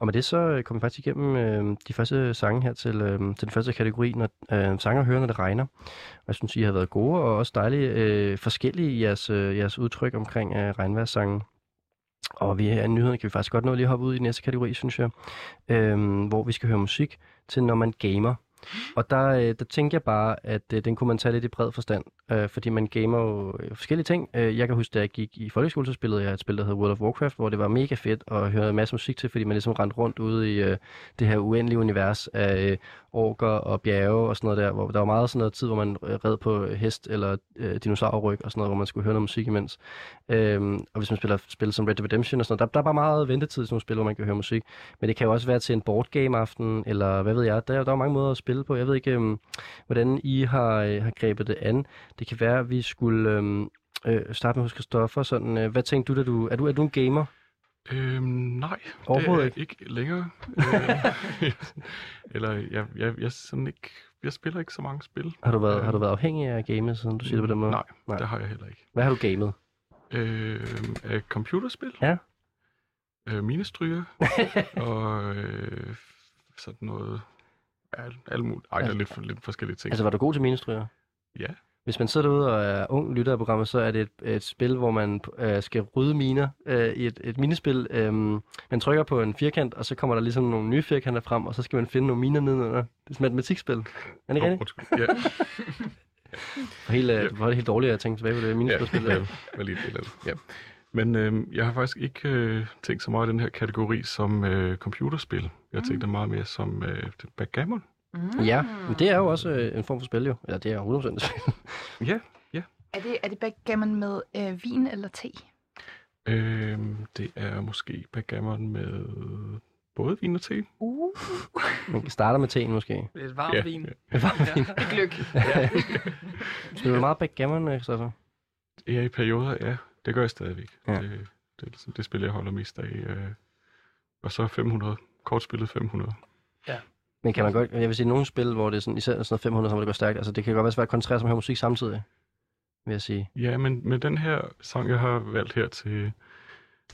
Og med det så øh, kom vi faktisk igennem øh, de første sange her til, øh, til den første kategori, når øh, sanger hører, når det regner. Og jeg synes, I har været gode og også dejlige øh, forskellige i jeres, øh, jeres udtryk omkring øh, regnværssangen. Og vi her i nyhederne kan vi faktisk godt nå lige at hoppe ud i den næste kategori, synes jeg, øh, hvor vi skal høre musik til, når man gamer. Og der, øh, der tænker jeg bare, at øh, den kunne man tage lidt i bred forstand, øh, fordi man gamer jo øh, forskellige ting. Øh, jeg kan huske, da jeg gik i folkeskole, så spillede jeg et spil, der hedder World of Warcraft, hvor det var mega fedt at høre en masse musik til, fordi man ligesom rendte rundt ude i øh, det her uendelige univers af øh, orker og bjerge og sådan noget der, hvor der var meget sådan noget tid, hvor man øh, red på hest eller øh, dinosaurryg og sådan noget, hvor man skulle høre noget musik imens. Øhm, og hvis man spiller spil som Red Dead Redemption og sådan noget, der, der er bare meget ventetid i sådan nogle spil, hvor man kan høre musik. Men det kan jo også være til en boardgame aften, eller hvad ved jeg. Der, der er mange måder at spille på. Jeg ved ikke, øhm, hvordan I har, øh, har grebet det an. Det kan være, at vi skulle øhm, øh, starte med hos Christoffer. Sådan, øh, hvad tænkte du, da du... Er du, er du en gamer? Øhm, nej, Overhovedet det er ikke, ikke længere. Øh, Eller jeg, jeg, jeg, sådan ikke, jeg spiller ikke så mange spil. Har du været, Øh, har du været afhængig af at game, siden du siger det på den måde? Nej, Nej. det har jeg heller ikke. Hvad har du gamet? Øh, af computerspil? Ja. Øh, minestryger. og øh, sådan noget... Alt, alt muligt. Ej, der er lidt, lidt forskellige ting. Altså, var du god til minestryger? Ja. Hvis man sidder derude og er ung lytter af programmet, så er det et, et spil, hvor man øh, skal rydde miner øh, i et, et minespil. Øhm, man trykker på en firkant, og så kommer der ligesom nogle nye firkanter frem, og så skal man finde nogle miner nedenunder. Det er et matematikspil. Er det ikke rigtigt? Ja, helt, Ja. øh, var det helt dårligt at tænke tilbage på det minespil. ja, var lige et eller andet. Ja. Men øh, jeg har faktisk ikke øh, tænkt så meget i den her kategori som øh, computerspil. Jeg har tænkt det meget mere som øh, backgammon. Mm. Ja, men det er jo også øh, en form for spil jo. Eller det er 100% et spil. Ja, Er det, er det backgammon med øh, vin eller te? øh, det er måske backgammon med både vin og te. Uh. Man starter med teen måske. Det er et varmt Ja, vin. ja. Gløk. Spiller du meget backgammon, øh, Christoffer? Ja, i perioder, ja. Det gør jeg stadigvæk. Ja. Ja. Det, det, er ligesom det spil, jeg holder mest af. Øh. Og så 500. Kortspillet 500. Men kan man godt, jeg vil sige, nogle spil, hvor det er sådan, især sådan noget 500, som det går stærkt, altså det kan godt være svært at koncentrere sig høre musik samtidig, vil jeg sige. Ja, men med den her sang, jeg har valgt her til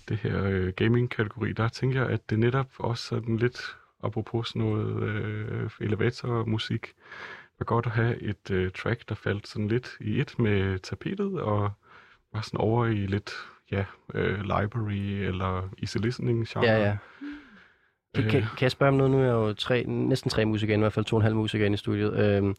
det her øh, gaming-kategori, der tænker jeg, at det netop også sådan lidt, apropos sådan noget øh, elevatormusik, var godt at have et øh, track, der faldt sådan lidt i et med tapetet, og var sådan over i lidt, ja, øh, library eller easy listening genre. Ja, ja. Kan, Øh. kan, kan jeg spørge om noget? Nu er jeg jo tre, næsten tre musikere, i hvert fald to og en halv musikere inde i studiet. Øhm,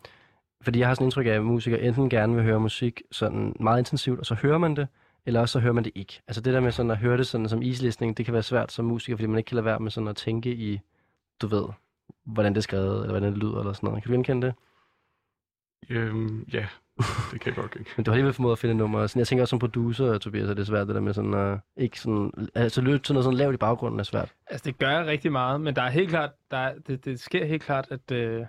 fordi jeg har sådan indtryk af, at musikere enten gerne vil høre musik sådan meget intensivt, og så hører man det, eller også så hører man det ikke. Altså det der med sådan at høre det sådan som easy-listening, det kan være svært som musiker, fordi man ikke kan lade være med sådan at tænke i, du ved, hvordan det er skrevet, eller hvordan det lyder, eller sådan noget. Kan du genkende det? Øhm, ja, det kan jeg godt ikke. Men du har alligevel formået at finde nummer. Sådan, jeg tænker også som producer, Tobias, at det er svært, det der med sådan, uh, ikke sådan, altså lytte til noget sådan lavt i baggrunden er svært. Altså, det gør jeg rigtig meget, men der er helt klart, der er, det, det sker helt klart, at, øh,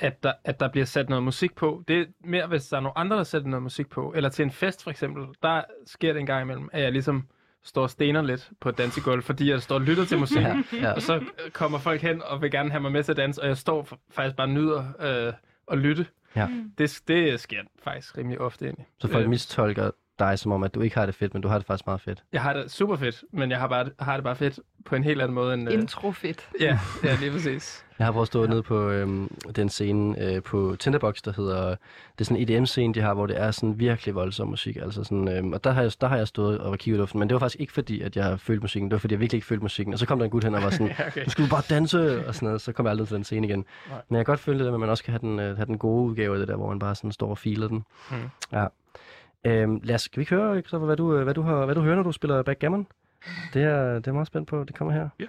at, der, at der bliver sat noget musik på. Det er mere, hvis der er nogle andre, der sætter noget musik på. Eller til en fest, for eksempel. Der sker det en gang imellem, at jeg ligesom står og stener lidt på et dansegulv, fordi jeg står og lytter til musik. Ja, ja. Og så kommer folk hen og vil gerne have mig med til at danse, og jeg står faktisk bare og nyder øh, at lytte. Ja. Det, det sker faktisk rimelig ofte egentlig. Så folk Øh, mistolker dig som om, at du ikke har det fedt, men du har det faktisk meget fedt. Jeg har det super fedt, men jeg har, bare, har det bare fedt på en helt anden måde end... Øh, Intro fedt. ja, ja, lige præcis. Jeg har prøvet at stå nede på øhm, den scene øh, på Tinderbox, der hedder... Det er sådan en EDM-scene, de har, hvor det er sådan virkelig voldsom musik. Altså sådan, øhm, og der har, jeg, der har jeg stået og kigget i luften, men det var faktisk ikke fordi, at jeg har følt musikken. Det var fordi, jeg virkelig ikke følte musikken. Og så kom der en gut hen og var sådan, Ja, okay. du skulle bare danse, og sådan noget. Så kom jeg aldrig til den scene igen. Nej. Men jeg kan godt føle det der at man også kan have den, øh, have den gode udgave af det der, hvor man bare sådan står og filer den. Mm. Ja. Øhm, lad os, skal vi ikke høre, Christoffer, hvad du, øh, hvad, du har, hvad du hører, når du spiller backgammon? Det er, det er meget spændt på. Det kommer her. Ja.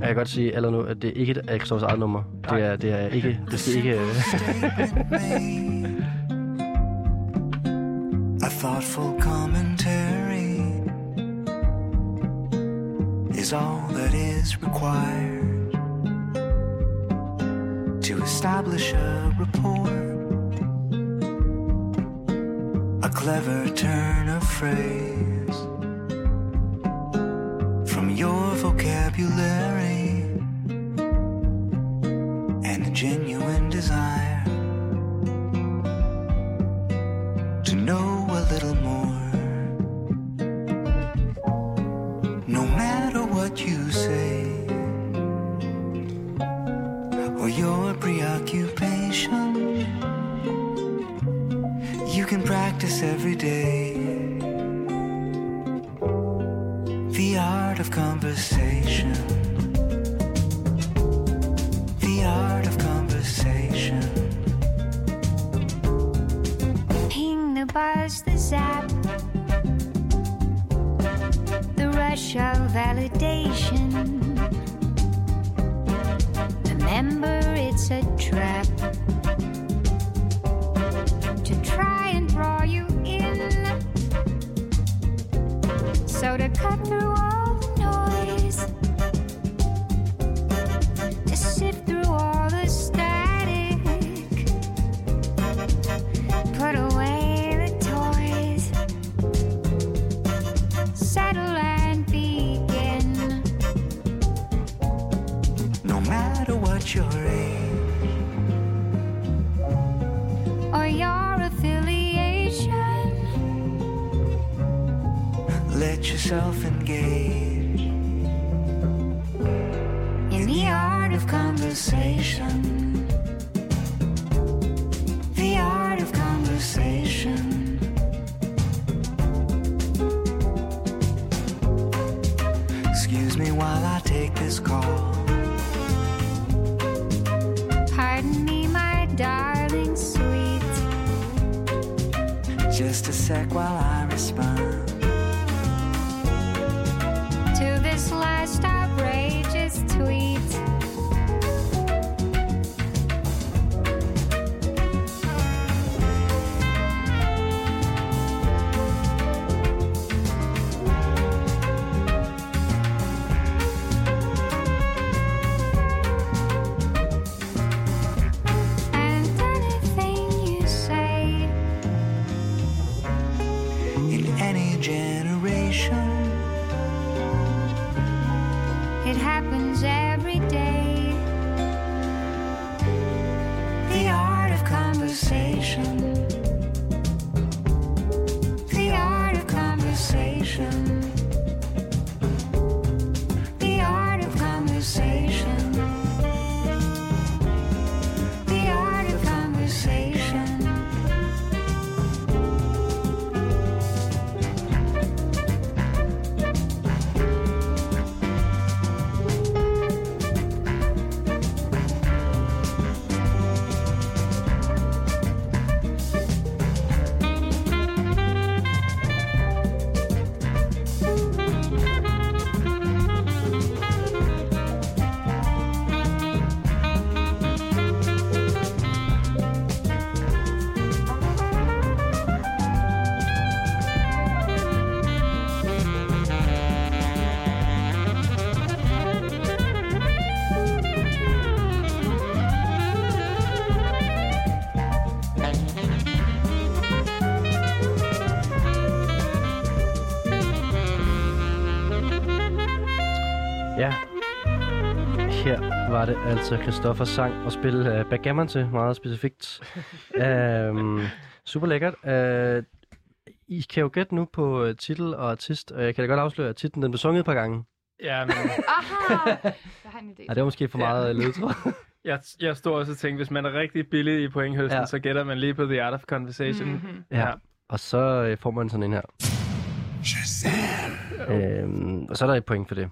Jeg kan godt sige allerede nu, at det er ikke af Christoffers eget nummer. Det er, det er ikke... Det skal ikke... øh, A thoughtful commentary is all that is required establish a rapport. A clever turn of phrase. From your vocabulary. And a genuine desire practice every day the art of conversation. The art of conversation. Ping the buzz, the zap, the rush of validation. Remember, it's a trap So to cut through yourself Her var det altså Christoffer sang og spille uh, backgammon til, meget specifikt. um, super lækkert. Uh, I kan jo gætte nu på uh, titel og artist, og jeg kan da godt afsløre, at titlen den blev sunget et par gange. Ja, men Aha! Jeg har en idé. Ja, det var måske for meget ja. ledtråd. jeg, jeg stod også og tænkte, hvis man er rigtig billig i pointhøsten, Ja. ja. så gætter man lige på The Art of Conversation. Mhm. Ja. Og så får man sådan en her. Øhm, og så er der et point for det.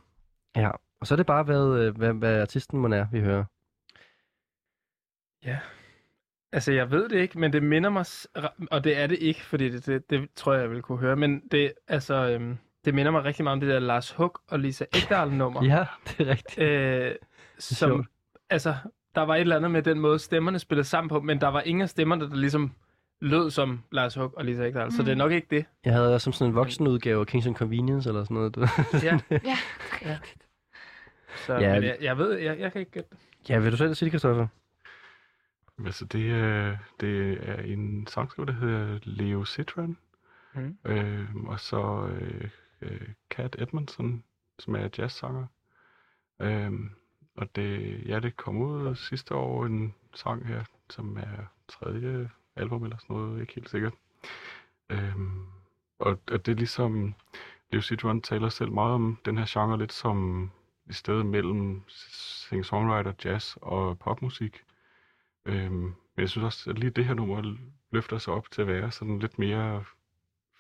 Ja. Og så er det bare, hvad, øh, hvad, hvad artisten må er, vi hører. Ja. Altså, jeg ved det ikke, men det minder mig... Og det er det ikke, fordi det, det, det tror jeg, jeg vil kunne høre. Men det, altså, øhm, det minder mig rigtig meget om det der Lars Hug og Lisa Ekdahl-nummer. Ja, det er rigtigt. Øh, som, sjovt. altså, der var et eller andet med den måde, stemmerne spillede sammen på, men der var ingen af stemmerne, der ligesom lød som Lars Hug og Lisa Ekdahl. Så det er nok ikke det. Jeg havde også som sådan en voksenudgave af Kings and Convenience eller sådan noget. Du. Ja, Ja, Ja. Så, Ja, men jeg, jeg ved, jeg, jeg kan ikke gætte det. ja, vil du selv sige det, Christoffer? Altså, det er, det er en sangskriver, der hedder Leo Citron. Mhm. Øh, og så øh, øh, Cat Edmondson, som er jazzsanger. Øh, og det, ja, det kom ud sidste år en sang her, som er tredje album eller sådan noget, ikke helt sikkert. Øh, og, og det er ligesom, Leo Citron taler selv meget om den her genre lidt som i sted mellem singer-songwriter, jazz og popmusik. Øhm, men jeg synes også, at lige det her nummer løfter sig op til at være sådan lidt mere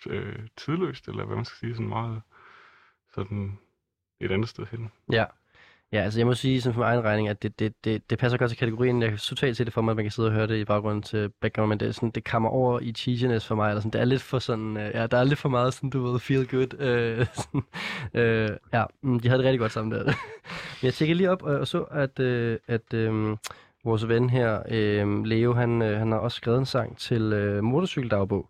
øh, tidløst, eller hvad man skal sige, sådan meget sådan et andet sted hen. Ja. Ja, altså jeg må sige sådan for min egen regning, at det, det, det, det passer godt til kategorien. Jeg kan totalt se det for mig, at man kan sidde og høre det i baggrunden til background, men det, er sådan, det kommer over i cheesiness for mig. Eller sådan, det er lidt for sådan, øh, ja, der er lidt for meget sådan, du ved, feel good. Øh, sådan, øh, ja, mm, de havde det rigtig godt sammen der. men jeg tjekkede lige op og, og så, at, øh, at øh, vores ven her, øh, Leo, han, øh, han har også skrevet en sang til øh, Motorcykeldagbog,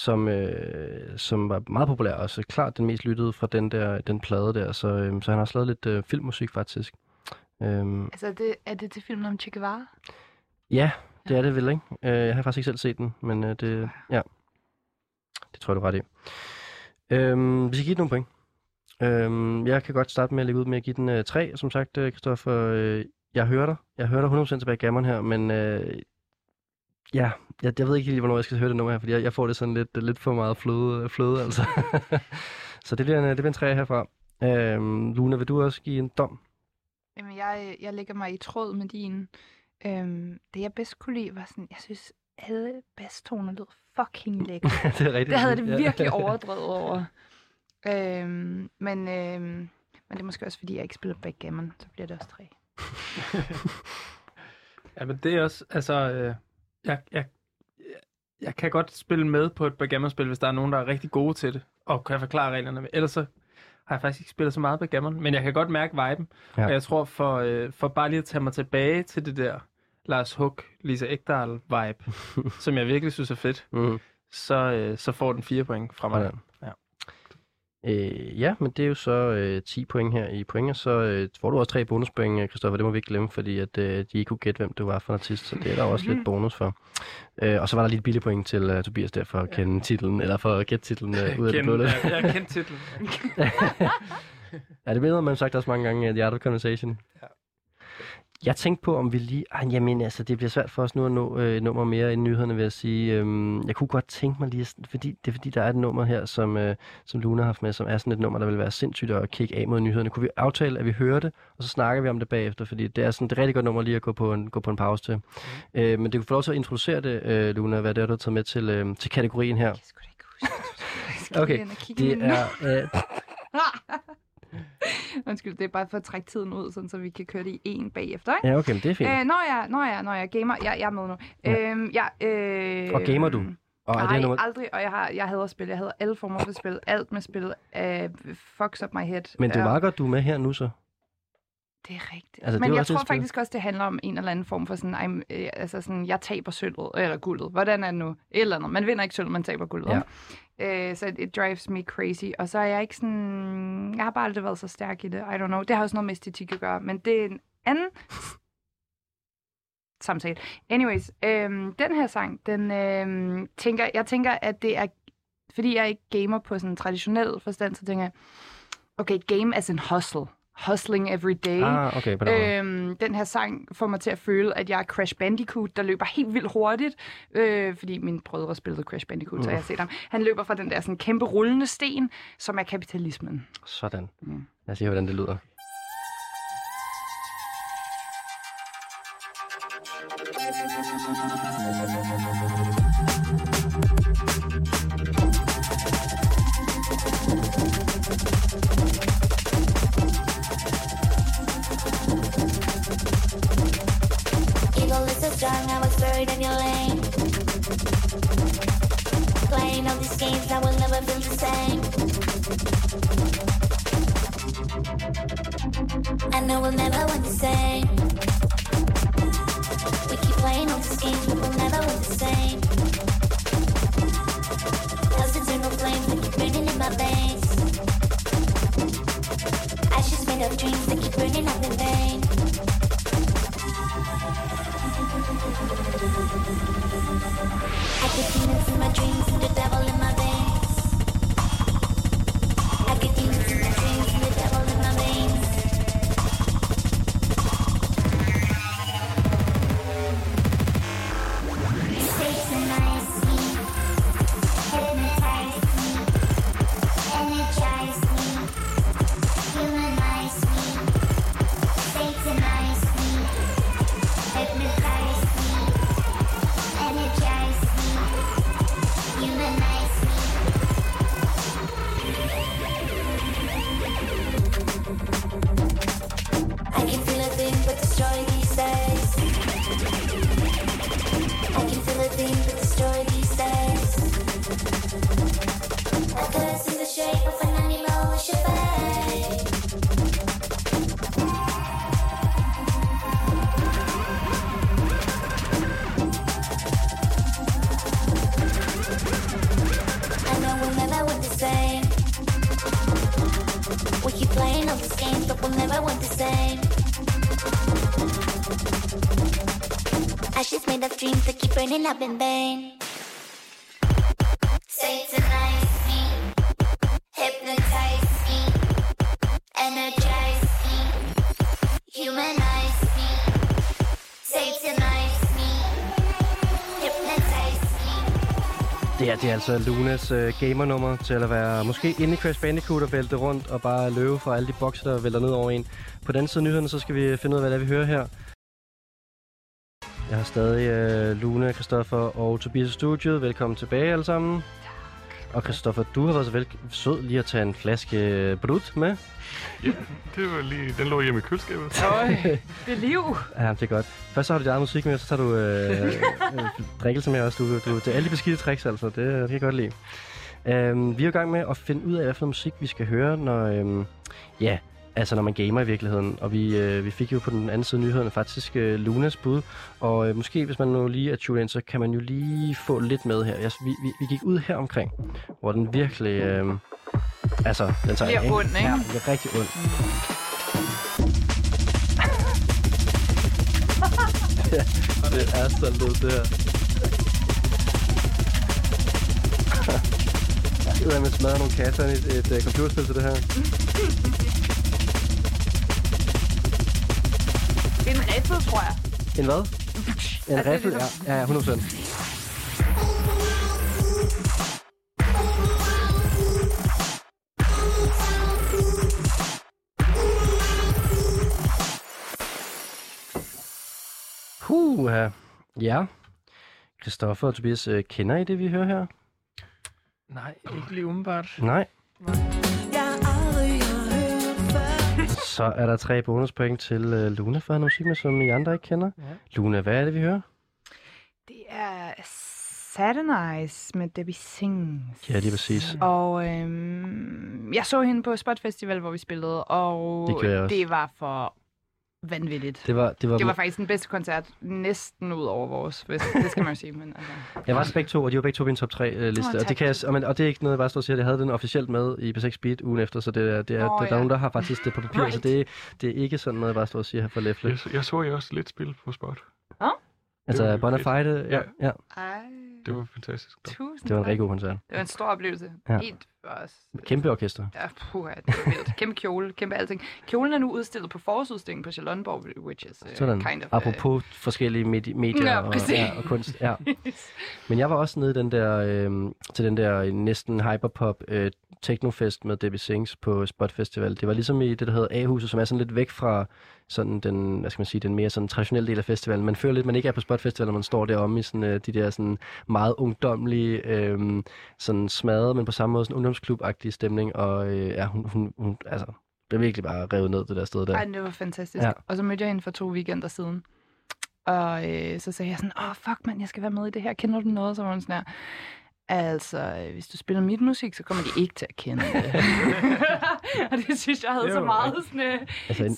som, øh, som var meget populær, og så klart den mest lyttede fra den der den plade der, så, øh, så han har også lavet lidt øh, filmmusik faktisk. Øhm, Altså, er det, er det til filmen om Che Guevara? ja, det er det vel, ikke? Øh, jeg har faktisk ikke selv set den, men øh, det, ja, det tror jeg, du ret i. Øhm, vi skal give den nogle point. Øhm, jeg kan godt starte med at lægge ud med at give den øh, 3. Som sagt, øh, Christoffer, øh, jeg hører dig. Jeg hører dig 100% tilbage i gammeren her, men øh, ja, jeg, jeg ved ikke lige, hvornår jeg skal høre det nummer her, fordi jeg, jeg får det sådan lidt, lidt for meget fløde, fløde altså. Så det bliver en, det bliver en træer herfra. Øhm, Luna, vil du også give en dom? Jamen, jeg, jeg lægger mig i tråd med din. Øhm, det, jeg bedst kunne lide, var sådan, jeg synes, alle basstoner lød fucking lækre. det er rigtigt. det havde det Ja. virkelig overdrevet over. Øhm, men, øhm, men det er måske også, fordi jeg ikke spiller backgammon, så bliver det også tre. Ja, men det er også, altså, øh, jeg, jeg, jeg kan godt spille med på et backgammon-spil, hvis der er nogen, der er rigtig gode til det, og kan forklare reglerne. Ellers så har jeg faktisk ikke spillet så meget backgammon, men jeg kan godt mærke viben. Ja. Ja. Og jeg tror, for, øh, for bare lige at tage mig tilbage til det der Lars Hug, Lisa Ekdahl-vibe, som jeg virkelig synes er fedt, Mm. så, øh, så får den fire point fra mig. Sådan. Øh, ja, men det er jo så øh, 10 point her i point, og så øh, får du også tre bonuspoint, øh, Christoffer. Det må vi ikke glemme, fordi at, øh, de ikke kunne gætte, hvem du var for en artist, så det er der også lidt bonus for. Øh, og så var der lige et billig point til uh, Tobias der for at kende titlen, eller for at gætte titlen øh, ud af det blå. Jeg, jeg har kendt titlen. Ja, det ved man sagt også mange gange, at The Art of Conversation. Ja. Jeg tænkte på, om vi lige... Ej, jamen, altså, det bliver svært for os nu at nå øh, nummer mere i nyhederne, vil jeg sige. Øhm, jeg kunne godt tænke mig lige... Fordi, det er fordi, der er et nummer her, som, øh, som Luna har haft med, som er sådan et nummer, der vil være sindssygt at kigge af mod nyhederne. Kunne vi aftale, at vi hører det, og så snakker vi om det bagefter? Fordi det er sådan et rigtig godt nummer lige at gå på en, gå på en pause til. Mm. Øh, men det kunne få lov til at introducere det, øh, Luna, hvad det er, du har taget med til, øh, til kategorien her. Jeg skulle da ikke huske Okay, Det er... Øh, Undskyld, det er bare for at trække tiden ud, sådan, så vi kan køre det i en bagefter, ikke? ja, okay, men det er fint. Øh, når jeg, når jeg, når jeg gamer, jeg, jeg er med nu. Ja. Øhm, jeg, øh, Og gamer du? Og er Nej, det nummer... aldrig, og jeg, har, jeg hader spil. Jeg hader alle former for spil. Alt med spil uh, fucks up my head. Men det er meget godt, du er med her nu så. Det er rigtigt. Altså, Men jeg tror faktisk også, det handler om en eller anden form for sådan, I'm, øh, altså sådan, jeg taber sølvet, eller guldet. Hvordan er det nu? Et eller andet. Man vinder ikke sølv, man taber guldet. Ja. Øh, så it drives me crazy. Og så er jeg ikke sådan... Jeg har bare aldrig været så stærk i det. I don't know. Det har også noget med æstetik at gøre. Men det er en anden samtale. Anyways, øhm, den her sang, den øhm, tænker, jeg tænker, at det er, fordi jeg ikke gamer på sådan en traditionel forstand, så tænker jeg, okay, game as en hustle. Hustling every day. Ah, okay, på den. Øhm, den her sang får mig til at føle, at jeg er Crash Bandicoot, der løber helt vildt hurtigt. Øh, fordi min brødre spillede Crash Bandicoot, mm. så jeg har set ham. Han løber fra den der sådan kæmpe rullende sten, som er kapitalismen. Sådan. Mm. Lad os se, hvordan det lyder. Eagle up in vain. Satanize me, hypnotize me, energize me, humanize me, satanize me, hypnotize me. Det her det er altså Lunas øh, gamernummer til at være måske inde i Crash Bandicoot og vælte rundt og bare løbe fra alle de bokser, der vælter ned over en. På den side af nyhederne, så skal vi finde ud af, hvad det er, vi hører her. Stadig øh, Luna, Christoffer og Tobias i studiet. Velkommen tilbage alle sammen. Og Christoffer, du har været så vel sød lige at tage en flaske øh, brut med. Ja, det var lige, den lå hjemme i køleskabet. Øj, det er liv. Ja, det er godt. Først så har du dit eget musik med, så tager du øh, øh, drikkelse med også. Du, du, det er alle de beskidte tricks, altså. Det, det kan jeg godt lide. Um, vi er i gang med at finde ud af, hvad for noget musik vi skal høre, når, um, ja, altså når man gamer i virkeligheden. Og vi, øh, vi fik jo på den anden side af nyhederne faktisk øh, Lunas bud. Og øh, måske, hvis man nu lige er tunet ind, så kan man jo lige få lidt med her. Jeg, vi, vi, vi gik ud her omkring, hvor den virkelig... Øh, altså, den tager Bliver af, ond, ikke? Ja, det bliver rigtig ondt. ja, det er så lidt, det her. Jeg ved, man smadrer nogle kasser i et, et, et computerspil til det her. riffel, tror jeg. En hvad? En Er det riffel? det, Ja, ja, 100%. Huh, ja. Christoffer og Tobias, øh, kender I det, vi hører her? Nej, ikke lige umiddelbart. Nej. Så er der tre bonuspoint til uh, Luna for noget musik med, som I andre ikke kender. Ja. Luna, hvad er det, vi hører? Det er Saturnize med Debbie Sings. Ja, lige præcis. Og øhm, jeg så hende på Spot Festival, hvor vi spillede, og Det gjorde jeg også. det var for vanvittigt. Det var, det var, Det var faktisk den bedste koncert, næsten ud over vores fest. Det skal man jo sige, men altså... Jeg var begge to, og de var begge to på min top 3 uh, liste. Åh, og, det kan jeg, og, men, og det er ikke noget, jeg bare står og siger. Jeg havde den officielt med i B6 Beat ugen efter, så det er, det er, Åh, der, der ja. er nogen, der har faktisk det på papir, Right. så det, det er ikke sådan noget, jeg bare står og siger her for Læfle. Jeg, så- jeg så I også lidt spil på spot. Altså, Det var Bonafide, ja, Ja. ja, Ej, Det var fantastisk. tusind det var en rigtig god koncert. Det var en stor oplevelse. Ja. Helt for os. Kæmpe orkester. Ja, puh, det var vildt. Kæmpe kjole, kæmpe alting. Kjolen er nu udstillet på forårsudstillingen på Charlottenborg, which is uh, Sådan. kind of... Apropos forskellige medi- medier Ja, og, ja, og kunst. Ja. Men jeg var også nede i den der, øh, til den der næsten hyperpop øh, technofest med Debbie Sings på Spot Festival. Det var ligesom i det, der hedder A-huset, som er sådan lidt væk fra sådan den, hvad skal man sige, den mere sådan traditionelle del af festivalen. Man føler lidt, man ikke er på Spot Festival, når man står deromme i sådan, øh, de der sådan meget ungdomlige, øh, sådan smadret, men på samme måde sådan ungdomsklub-agtige stemning. Og øh, ja, hun, hun, hun, altså, blev virkelig bare revet ned det der sted der. Ej, det var fantastisk. Ja. Og så mødte jeg hende for to weekender siden. Og øh, så sagde jeg sådan, åh, fuck mand, jeg skal være med i det her. Kender du noget? Så var hun sådan her, altså, øh, hvis du spiller mit musik, så kommer de ikke til at kende det. og det synes jeg havde Det så meget sådan, øh, Altså, en-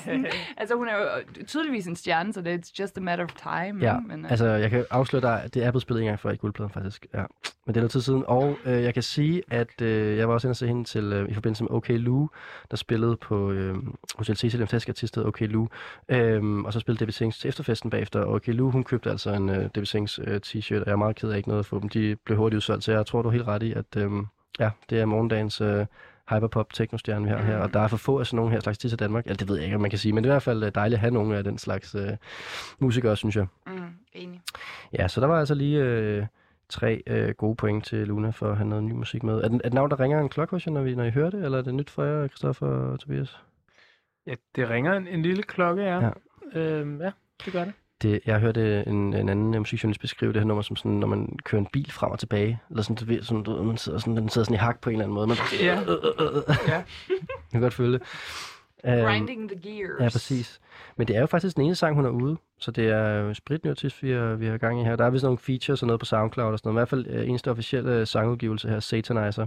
sådan. Altså, hun er jo tydeligvis en stjerne, så det er it's just a matter of time. Ja? Men, øh, altså jeg kan afsløre dig, at det er blevet spillet en gang før i guldpladen faktisk. Ja. Men det er noget tid siden. Og øh, jeg kan sige, at øh, jeg var også inde og se hende til, øh, i forbindelse med OK Lou, der spillede på øh, Hotel Cecil, den fantastiske artist, OK Lou. Øhm, og så spillede Debbie Sings til efterfesten bagefter. Og OK Lou, hun købte altså en øh, Debbie Sings øh, t-shirt, og jeg er meget ked af ikke noget at få dem. De blev hurtigt udsolgt, så jeg tror, du er helt ret i, at øh, ja, det er morgendagens øh, hyperpop techno-stjerne, vi har her. Og der er for få af sådan nogle her slags til Danmark. Eller det ved jeg ikke, om man kan sige, men det er i hvert fald øh, dejligt at have nogle af den slags øh, musikere, synes jeg. mm, enig. Ja, så der var altså lige øh, tre øh, gode point til Luna for at have noget ny musik med. Er det, er det navn, der ringer en klokke hos jer, når, vi, når I hører det, eller er det nyt for jer, Christoffer og Tobias? Ja, det ringer en, en lille klokke, ja. Ja. Øhm, ja det gør det. Det, jeg hørte en, en anden øh, musikjournalist beskrive det her nummer som sådan, når man kører en bil frem og tilbage, eller sådan, du ved, sådan, du, man sidder sådan, den sidder sådan i hak på en eller anden måde. Man, Ja. Ja. jeg kan godt føle det. Øhm, Grinding the gears. Ja, præcis. Men det er jo faktisk den eneste sang, hun er ude. Så det er jo spritny artist, vi har, vi har gang i her. Der er vist nogle features og noget på SoundCloud og sådan noget. I hvert fald øh, eneste officielle øh, sangudgivelse her, Satanizer.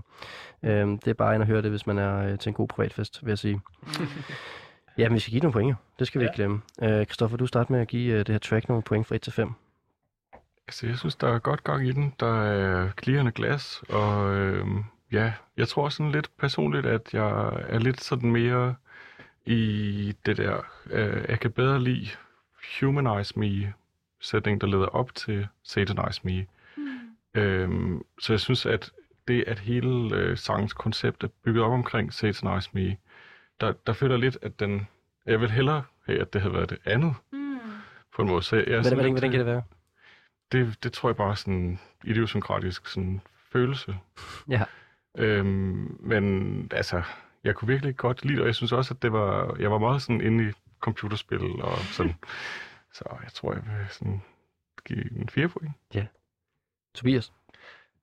Øhm, det er bare ind at høre det, hvis man er øh, til en god privatfest, vil jeg sige. ja, men vi skal give nogle point. Det skal vi Ja. ikke glemme. Øh, Christoffer, du starter med at give øh, det her track nogle point fra 1 til 5. Altså, jeg synes, der er godt gang i den. Der er klirrende glas, og øh, ja, jeg tror sådan lidt personligt, at jeg er lidt sådan mere i det der, øh, jeg kan bedre lide Humanize Me sætning, der leder op til Satanize Me. Øhm, så jeg synes, at det, at hele øh, sangens koncept er bygget op omkring Satanize Me, der, der føler jeg lidt, at den... Jeg vil hellere have, at det havde været det andet, Mm. på en måde. Så jeg er Hvordan, hvordan, hvordan kan det være? det, det tror jeg bare er sådan en idiosynkratisk sådan følelse. Ja. Øhm, men altså, jeg kunne virkelig godt lide det, og jeg synes også, at det var, jeg var meget sådan inde i computerspil og sådan. Så jeg tror, jeg vil sådan give en 4 point. Tobias?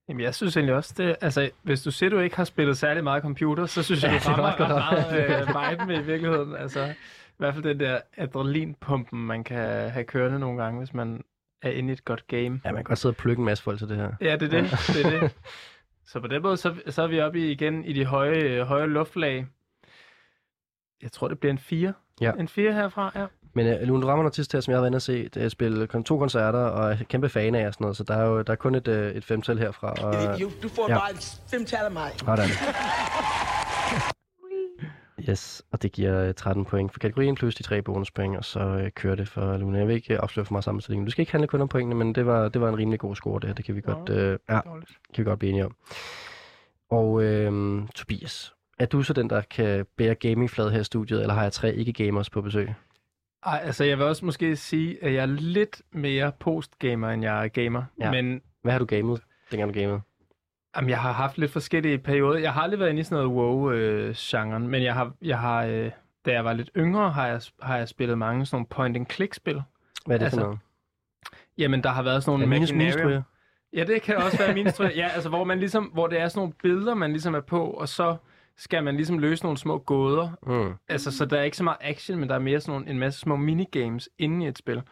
Jamen, jeg synes egentlig også, det, altså, hvis du siger, du ikke har spillet særlig meget computer, så synes jeg, Ja, du rammer godt ret nok. meget øh, med i virkeligheden. Altså, i hvert fald den der adrenalinpumpen, man kan have kørende nogle gange, hvis man er inde i et godt game. Ja, man kan godt sidde og plukke en masse folk til det her. Ja, det er det. det, er det. Så på den måde, så, så er vi oppe i, igen i de høje, øh, høje luftlag. Jeg tror, det bliver en 4. Ja. En 4 herfra, ja. Men uh, Lune, du rammer noget tidspunkt her, som jeg har været inde og se. Det er spille to koncerter og er kæmpe fan af og sådan noget, så der er jo der er kun et, uh, et femtal herfra. Og, Du, du får ja. bare fem tal af mig. Sådan. Yes, og det giver øh, 13 point for kategorien, plus de tre bonuspoint, og så øh, kører det for Luna. Jeg vil ikke øh, afsløre for meget sammenstilling. Du skal ikke handle kun om pointene, men det var, det var en rimelig god score, det her. Det kan vi godt, øh, ja, Dårligt. kan vi godt blive enige om. Og øh, Tobias, er du så den, der kan bære gamingfladet her i studiet, eller har jeg tre ikke-gamers på besøg? Ej, altså jeg vil også måske sige, at jeg er lidt mere postgamer, end jeg er gamer. Ja. Men Hvad har du gamet, dengang du gamede? Jamen, jeg har haft lidt forskellige perioder. Jeg har aldrig været inde i sådan noget WoW-genren, men jeg har, jeg har øh, da jeg var lidt yngre, har jeg, har jeg spillet mange sådan nogle point-and-click-spil. Hvad er det Altså, for noget? Jamen, der har været sådan nogle Er minus Ja, det kan også være min. Ja, altså hvor man ligesom, hvor det er sådan nogle billeder, man ligesom er på, og så skal man ligesom løse nogle små gåder. Mm. Altså, så der er ikke så meget action, men der er mere sådan nogle, en masse små minigames inde i et spil,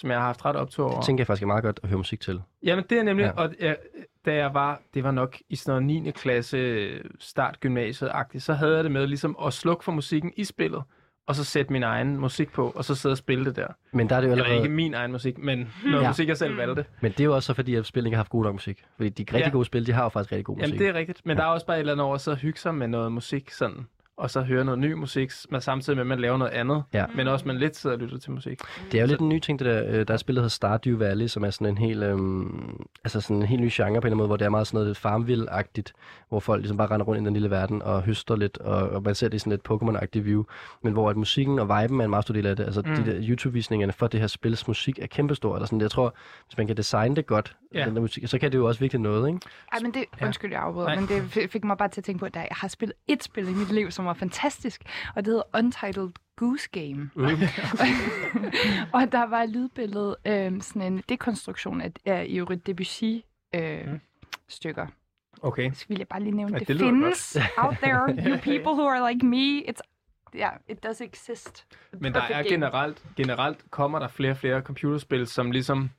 som jeg har haft ret optur over. Det tænker jeg faktisk er meget godt at høre musik til. Jamen, det er nemlig, Ja. og da jeg var, det var nok i sådan noget 9. klasse, start gymnasiet-agtigt, så havde jeg det med ligesom at slukke for musikken i spillet, og så sætte min egen musik på, og så sidde og spille det der. Men der er det jo Eller allerede... ikke min egen musik, men noget Ja. ja. musik, jeg selv valgte. Men det er jo også så, fordi at spillet ikke har haft god nok musik. Fordi de rigtig Ja. gode spil, de har jo faktisk rigtig god musik. Jamen, det er rigtigt, men ja. der er også bare et eller andet over at sidde og hygge sig med noget musik sådan, og så høre noget ny musik, men samtidig med, at man laver noget andet, Ja. men også man lidt sidder og lytter til musik. Det er jo lidt en ny ting, det der. Øh, Der er spillet, der hedder Stardew Valley, som er sådan en helt, øhm, altså sådan en helt ny genre på en eller anden måde, hvor det er meget sådan noget farmville-agtigt, hvor folk ligesom bare render rundt i den lille verden og høster lidt, og, og man ser det i sådan lidt Pokémon-agtigt view, men hvor at musikken og viben er en meget stor del af det. Altså mm. de der YouTube-visningerne for det her spils musik er kæmpestor, eller sådan. Jeg tror, hvis man kan designe det godt, Ja. den der musik, så kan det jo også virkelig noget, ikke? Ej, men det, undskyld, jeg afbryder, men det fik mig bare til at tænke på, at jeg har spillet et spil i mit liv, som var fantastisk, og det hedder Untitled Goose Game. Mm. og der var et lydbillede, øh, sådan en dekonstruktion af, af Eurydice Debussy øh, Mm. stykker. Okay. Så vil jeg bare lige nævne, Ja, det, det findes out there, you people who are like me. It's, yeah, it does exist. Men der er game. generelt, generelt kommer der flere og flere computerspil, som ligesom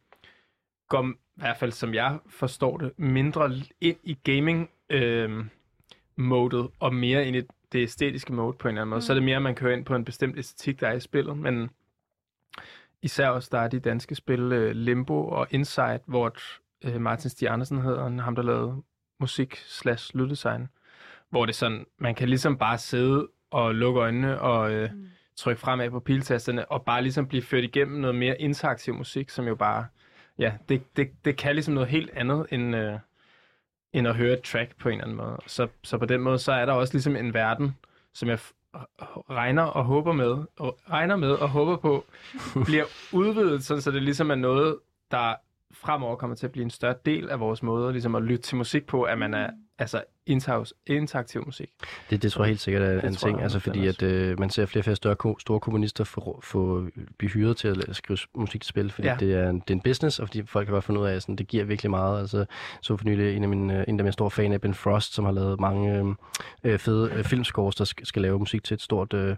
går, i hvert fald som jeg forstår det, mindre ind i gaming øh, modet og mere ind i det æstetiske mode på en eller anden måde. Mm. Så er det mere, at man kører ind på en bestemt æstetik, der er i spillet, men især også der er de danske spil øh, Limbo og Insight, hvor øh, Martin Stig Andersen hedder ham der lavede musik slash lyddesign, hvor det sådan, man kan ligesom bare sidde og lukke øjnene og øh, Mm. trykke fremad på piltasterne, og bare ligesom blive ført igennem noget mere interaktiv musik, som jo bare, ja, det, det, det kan ligesom noget helt andet, end, øh, end at høre et track på en eller anden måde. Så, så på den måde, så er der også ligesom en verden, som jeg regner og håber med, og regner med og håber på, bliver udvidet, sådan, så det ligesom er noget, der fremover kommer til at blive en større del af vores måde ligesom at lytte til musik på, at man er altså interaktiv, interaktiv musik. Det, det tror jeg helt sikkert er en tror ting, jeg, altså fordi at øh, man ser flere og flere større, ko- store komponister få, få blive hyret til at skrive musik til spil, fordi ja. Ja. det, er en, det er en business, og fordi folk kan godt finde ud af, at sådan, det giver virkelig meget. Altså, så for nylig en af mine, øh, en af mine store fan af Ben Frost, som har lavet mange øh, øh, fede øh, filmscores, der skal, skal lave musik til et stort, øh,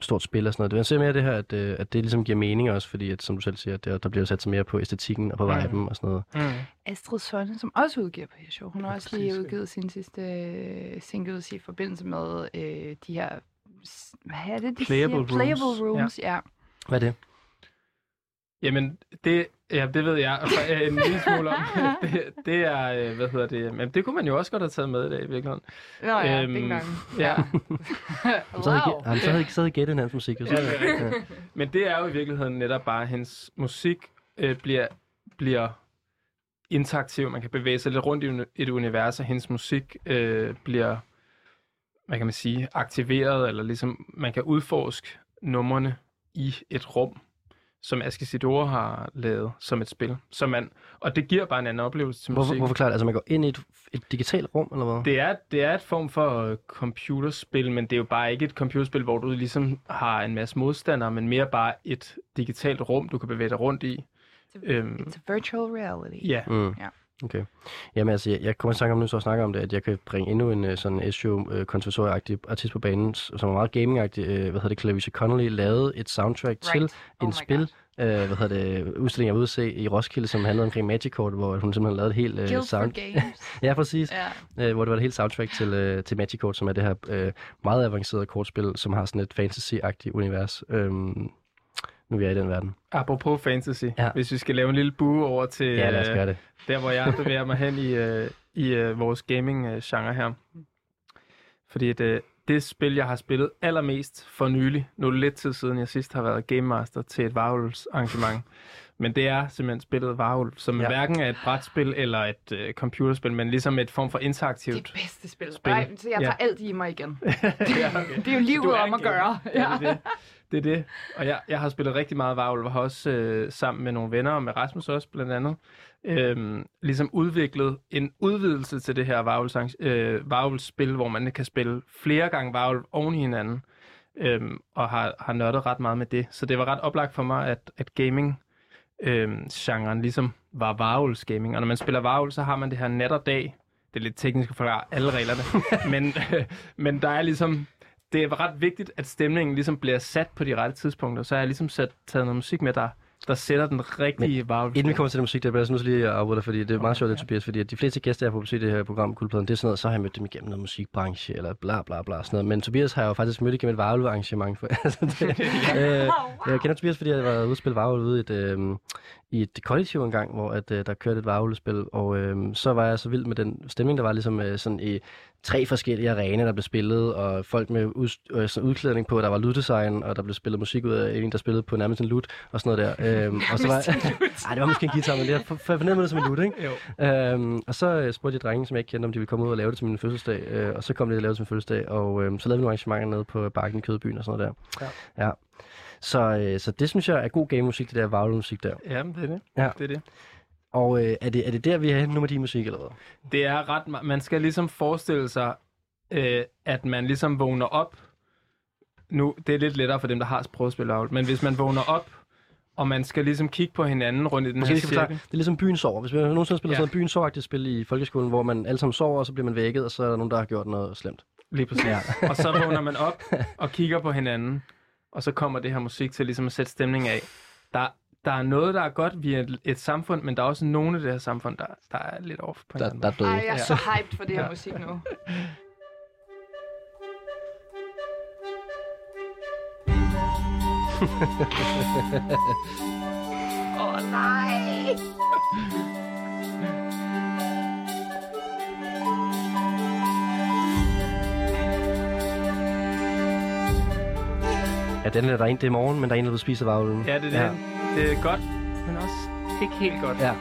stort spil og sådan noget. Man ser mere det her, at, øh, at det ligesom giver mening også, fordi at, som du selv siger, der, der bliver sat så mere på æstetikken og på Mm. viben og sådan noget. Mm. Astrid Sonne, som også udgiver på her show. Hun har også lige udgivet sin sidste øh, single i forbindelse med øh, de her... Hvad er det, de Playable siger? rooms. Playable rooms, ja. ja. Hvad er det? Jamen, det, ja, det ved jeg øh, en lille smule om. det, det er, øh, hvad hedder det, men det kunne man jo også godt have taget med i dag i virkeligheden. Nå ja, Øhm, dong. ja. Så havde, wow. wow. så havde, så havde I gættet hans musik. jo, Så, Ja, det. Men det er jo i virkeligheden netop bare, at hendes musik øh, bliver, bliver interaktiv. Man kan bevæge sig lidt rundt i et univers, og hendes musik øh, bliver, hvad kan man sige, aktiveret, eller ligesom man kan udforske numrene i et rum, som Askisidora har lavet som et spil. Så man, og det giver bare en anden oplevelse til Hvorfor, musik. hvorfor klart? Altså, man går ind i et, et digitalt rum, eller hvad? Det er, det er et form for øh, computerspil, men det er jo bare ikke et computerspil, hvor du ligesom har en masse modstandere, men mere bare et digitalt rum, du kan bevæge dig rundt i. Øhm, It's a virtual reality. ja, Mm. Ja. Okay. Jamen altså, jeg, jeg kommer til tanke om nu, så at snakke om det, at jeg kan bringe endnu en øh, sådan SU øh, konservatorieagtig artist på banen, som er meget gaming-agtig. Øh, hvad hedder det? Clarice Connolly lavede et soundtrack right. til en Oh my spil, God. øh, hvad hedder det, udstilling, jeg var ude at se i Roskilde, som handlede omkring Magic Court, hvor hun simpelthen lavede et helt øh, Guild sound... Ja, præcis. ja. Øh, hvor det var et helt soundtrack til, øh, til Magic Court, som er det her øh, meget avancerede kortspil, som har sådan et fantasy-agtigt univers. Øhm, nu er vi er i den verden. apropos fantasy, Ja. ja. hvis vi skal lave en lille bue over til Ja, lad os øh, gøre det. der, hvor jeg bevæger mig hen i, øh, i øh, vores gaming-genre her. Fordi det, det spil, jeg har spillet allermest for nylig, nu er det lidt tid siden, jeg sidst har været Game Master til et Varulvs arrangement. Men det er simpelthen spillet Varulv, som Ja. ja. hverken er et brætspil eller et øh, computerspil, men ligesom et form for Det interaktivt. bedste spil. Spil. Nej, så jeg Ja. tager alt i mig igen. ja, okay. Det er jo livet om at gøre. Ja, det er det. Det er det. Og jeg, jeg har spillet rigtig meget Varulv, og har også øh, sammen med nogle venner, og med Rasmus også blandt andet, øh, ligesom udviklet en udvidelse til det her Varulvs, øh, Varulvs-spil, hvor man kan spille flere gange Varulv oven i hinanden, øh, og har, har nørdet ret meget med det. Så det var ret oplagt for mig, at, at gaming øh, genren ligesom var Varulvs gaming. Og når man spiller Varulv, så har man det her nat og dag. Det er lidt teknisk at forklare alle reglerne. men, men der er ligesom det er ret vigtigt, at stemningen ligesom bliver sat på de rette tidspunkter. Så har jeg ligesom sat, taget noget musik med, der, der sætter den rigtige varvel. Inden vi kommer til den musik, der bliver jeg nødt til lige at afbryde dig, fordi det er meget sjovt, det, Tobias, fordi at de fleste gæster, jeg får besøg i det her program, Guldpladen, det er sådan noget, så har jeg mødt dem igennem noget musikbranche, eller bla bla bla, sådan noget. Men Tobias har jeg jo faktisk mødt igennem et varulve-arrangement. For, altså, det, øh, jeg kender Tobias, fordi jeg var ude at spille ude i et, øh, i et kollektiv engang, hvor at, øh, der kørte et varulvespil, og øh, så var jeg så vild med den stemning, der var ligesom øh, sådan i tre forskellige arenaer, der blev spillet, og folk med ud, øh, sådan udklædning på, der var lyddesign, og der blev spillet musik ud af en, der spillede på nærmest en lut, og sådan noget der. Øhm, og så var, Ej, det var måske en guitar, men jeg for- jeg fornemmede det som en lut, ikke? Jo. Øhm, og så øh, spurgte jeg drengene, som jeg ikke kendte, om de ville komme ud og lave det til min fødselsdag. Øh, og så kom de og lavede det til min fødselsdag, og øh, så lavede vi nogle arrangementer nede på Bakken i Kødbyen og sådan noget der. Ja. ja. Så, øh, så det synes jeg er god gamemusik, det der varulmusik der. Jamen, det er det. Ja. det, er det. Og øh, er, det, er det der, vi er henne nu med din musik, eller hvad? Det er ret... ma- Man skal ligesom forestille sig, øh, at man ligesom vågner op. Nu, det er lidt lettere for dem, der har prøvet at spille varvel, men hvis man vågner op, og man skal ligesom kigge på hinanden rundt i den Måske her cirkel. det er ligesom byen sover. Hvis man nogensinde spiller Ja. sådan noget byen sover spil i folkeskolen, hvor man alle sammen sover, og så bliver man vækket, og så er der nogen, der har gjort noget slemt. Lige præcis. Ja. og så vågner man op og kigger på hinanden, og så kommer det her musik til ligesom at sætte stemning af. Der, der er noget, der er godt via et, et samfund, men der er også nogle af det her samfund, der, der er lidt off på Der, hinanden. der er døde. Ej, jeg er så hyped for det her Ja. musik nu. Åh oh, nej! Ja, den er der er en, det er morgen, men der er en, der vil spise varvlen. Ja, det er det. Det er godt, men også ikke helt godt. Ja,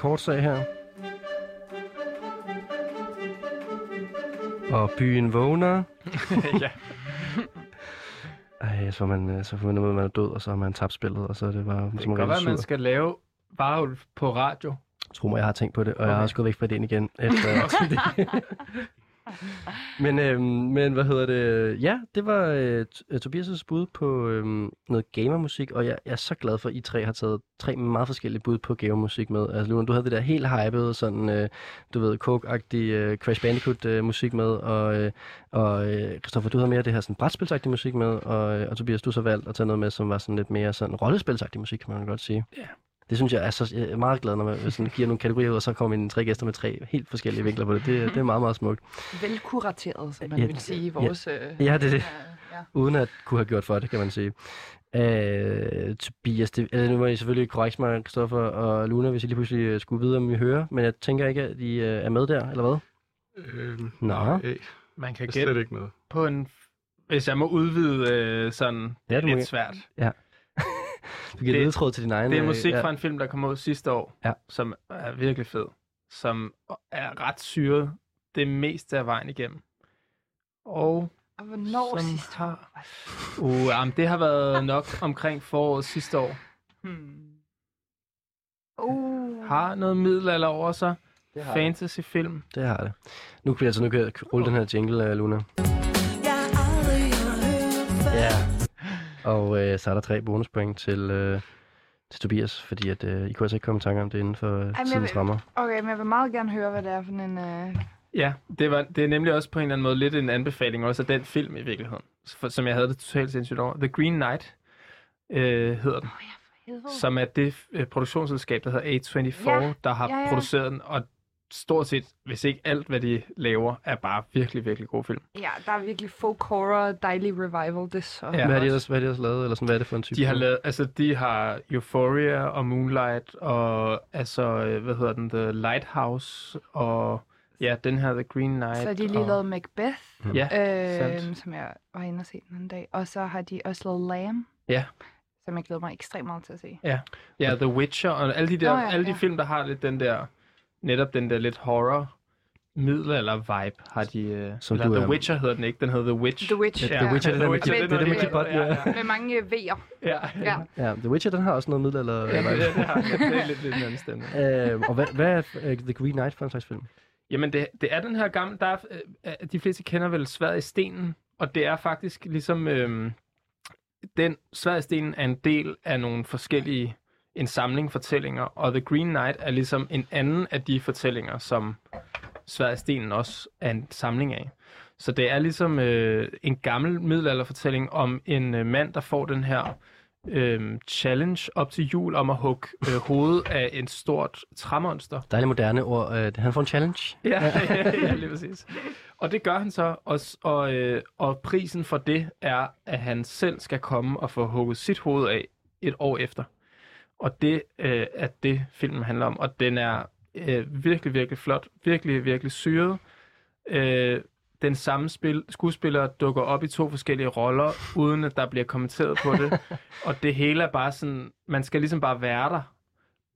en lille kort sag her. Og byen vågner. ja. Ej, så, er man, øh, så får man at man er død, og så har man tabt spillet, og så er det bare Det kan godt være, at man skal lave varulv på radio. Tro mig, jeg har tænkt på det, og okay. jeg har også gået væk fra ideen igen. Efter, men, øh, men hvad hedder det? Ja, det var øh, øh Tobias' bud på øh, noget gamermusik, og jeg, jeg er så glad for, at I tre har taget tre meget forskellige bud på gamermusik med. Altså, Luna, du havde det der helt hypede, sådan, øh, du ved, coke-agtig øh, Crash Bandicoot-musik øh, med, og, øh, og øh, Christoffer, du havde mere det her sådan brætspilsagtig musik med, og, øh, og Tobias, du så valgt at tage noget med, som var sådan lidt mere sådan rollespilsagtig musik, kan man godt sige. Ja. Det synes jeg er så jeg er meget glad, når man sådan giver nogle kategorier ud, og så kommer mine tre gæster med tre helt forskellige vinkler på det. Det, det er meget, meget smukt. Velkurateret, som man Ja, vil sige i vores... øh, Ja, det er det. Ja, ja. Uden at kunne have gjort for det, kan man sige. Øh, Tobias, det, altså, nu må I selvfølgelig korrekte mig, Christoffer og Luna, hvis I lige pludselig øh, skulle vide, om I hører, men jeg tænker ikke, at I øh, er med der, eller hvad? Øh, Nå. Nej, Man kan jeg er gætte slet ikke med. på en... Hvis jeg må udvide øh, sådan Ja, du må lidt svært. Du giver Det- ledetråd til din egen... Det er øh, musik ja. fra en film, der kom ud sidste år, Ja. som er virkelig fed. Som er ret syret det meste af vejen igennem. Og Og hvornår Som sidste har- år? uh, jamen, det har været nok omkring foråret sidste år. Hmm. Uh. Har noget middelalder over sig. Det har. Fantasyfilm. Det har det. Nu kan jeg altså nu kan jeg rulle den her jingle, øh, Luna. Og øh, så er der tre bonuspoint til, øh, til Tobias, fordi at, øh, I kunne altså ikke komme i tanke om det inden for øh, jeg tidens vil- rammer. Okay, men jeg vil meget gerne høre, hvad det er for en... Øh... Ja, det, var, det er nemlig også på en eller anden måde lidt en anbefaling også af den film i virkeligheden, for, som jeg havde det totalt sindssygt over. The Green Knight øh, hedder den, helvede. som er det øh, produktionsselskab, der hedder A24, Ja, der har ja, ja. produceret den, og stort set, hvis ikke alt, hvad de laver, er bare virkelig, virkelig god film. Ja, der er virkelig folk horror, dejlig revival, det er så... Ja. Hvad har de ellers, hvad har de ellers lavet, eller sådan, hvad er det for en type? De har lavet, altså de har Euphoria og Moonlight, og altså, øh, hvad hedder den, The Lighthouse, og ja, den her The Green Knight. Så har de lige og, lavet Macbeth, Ja, øh, sandt. som jeg var inde og se den anden dag. Og så har de også lavet Lamb, Ja. som jeg glæder mig ekstremt meget til at se. Ja, The Witcher, og alle de der, Nå ja, alle de ja. film, der har lidt den der, netop den der lidt horror, middelalder-vibe, har de... Øh, Som eller du The er- Witcher hedder den ikke, den hedder The Witch. The Witch. Ja, The Witcher, det er The med Witcher, det er det med den Butt, hedder- ja. Med mange øh, V'er. Ja, Ja. Ja, The Witcher, den har også noget middelalder. ja, eller- det, det, har, det er lidt, lidt en anden stemme. øh, og hvad, hvad er øh, The Green Knight for en slags film? Jamen, det, det er den her gamle... Der er, øh, de fleste kender vel Sværet i stenen, og det er faktisk ligesom... Øh, den Sværet i stenen er en del af nogle forskellige... En samling fortællinger, og The Green Knight er ligesom en anden af de fortællinger, som Sværet i stenen også er en samling af. Så det er ligesom øh, en gammel middelalderfortælling om en øh, mand, der får den her øh, challenge op til jul om at hugge øh, hovedet af en stort træmonster. Dejligt moderne ord. Øh, han får en challenge. Ja, ja, lige præcis. Og det gør han så, og, og, øh, og prisen for det er, at han selv skal komme og få hugget sit hoved af et år efter. Og det øh, er det, filmen handler om. Og den er øh, virkelig, virkelig flot. Virkelig, virkelig syret. Øh, den samme spil, skuespiller dukker op i to forskellige roller, uden at der bliver kommenteret på det. og det hele er bare sådan, man skal ligesom bare være der.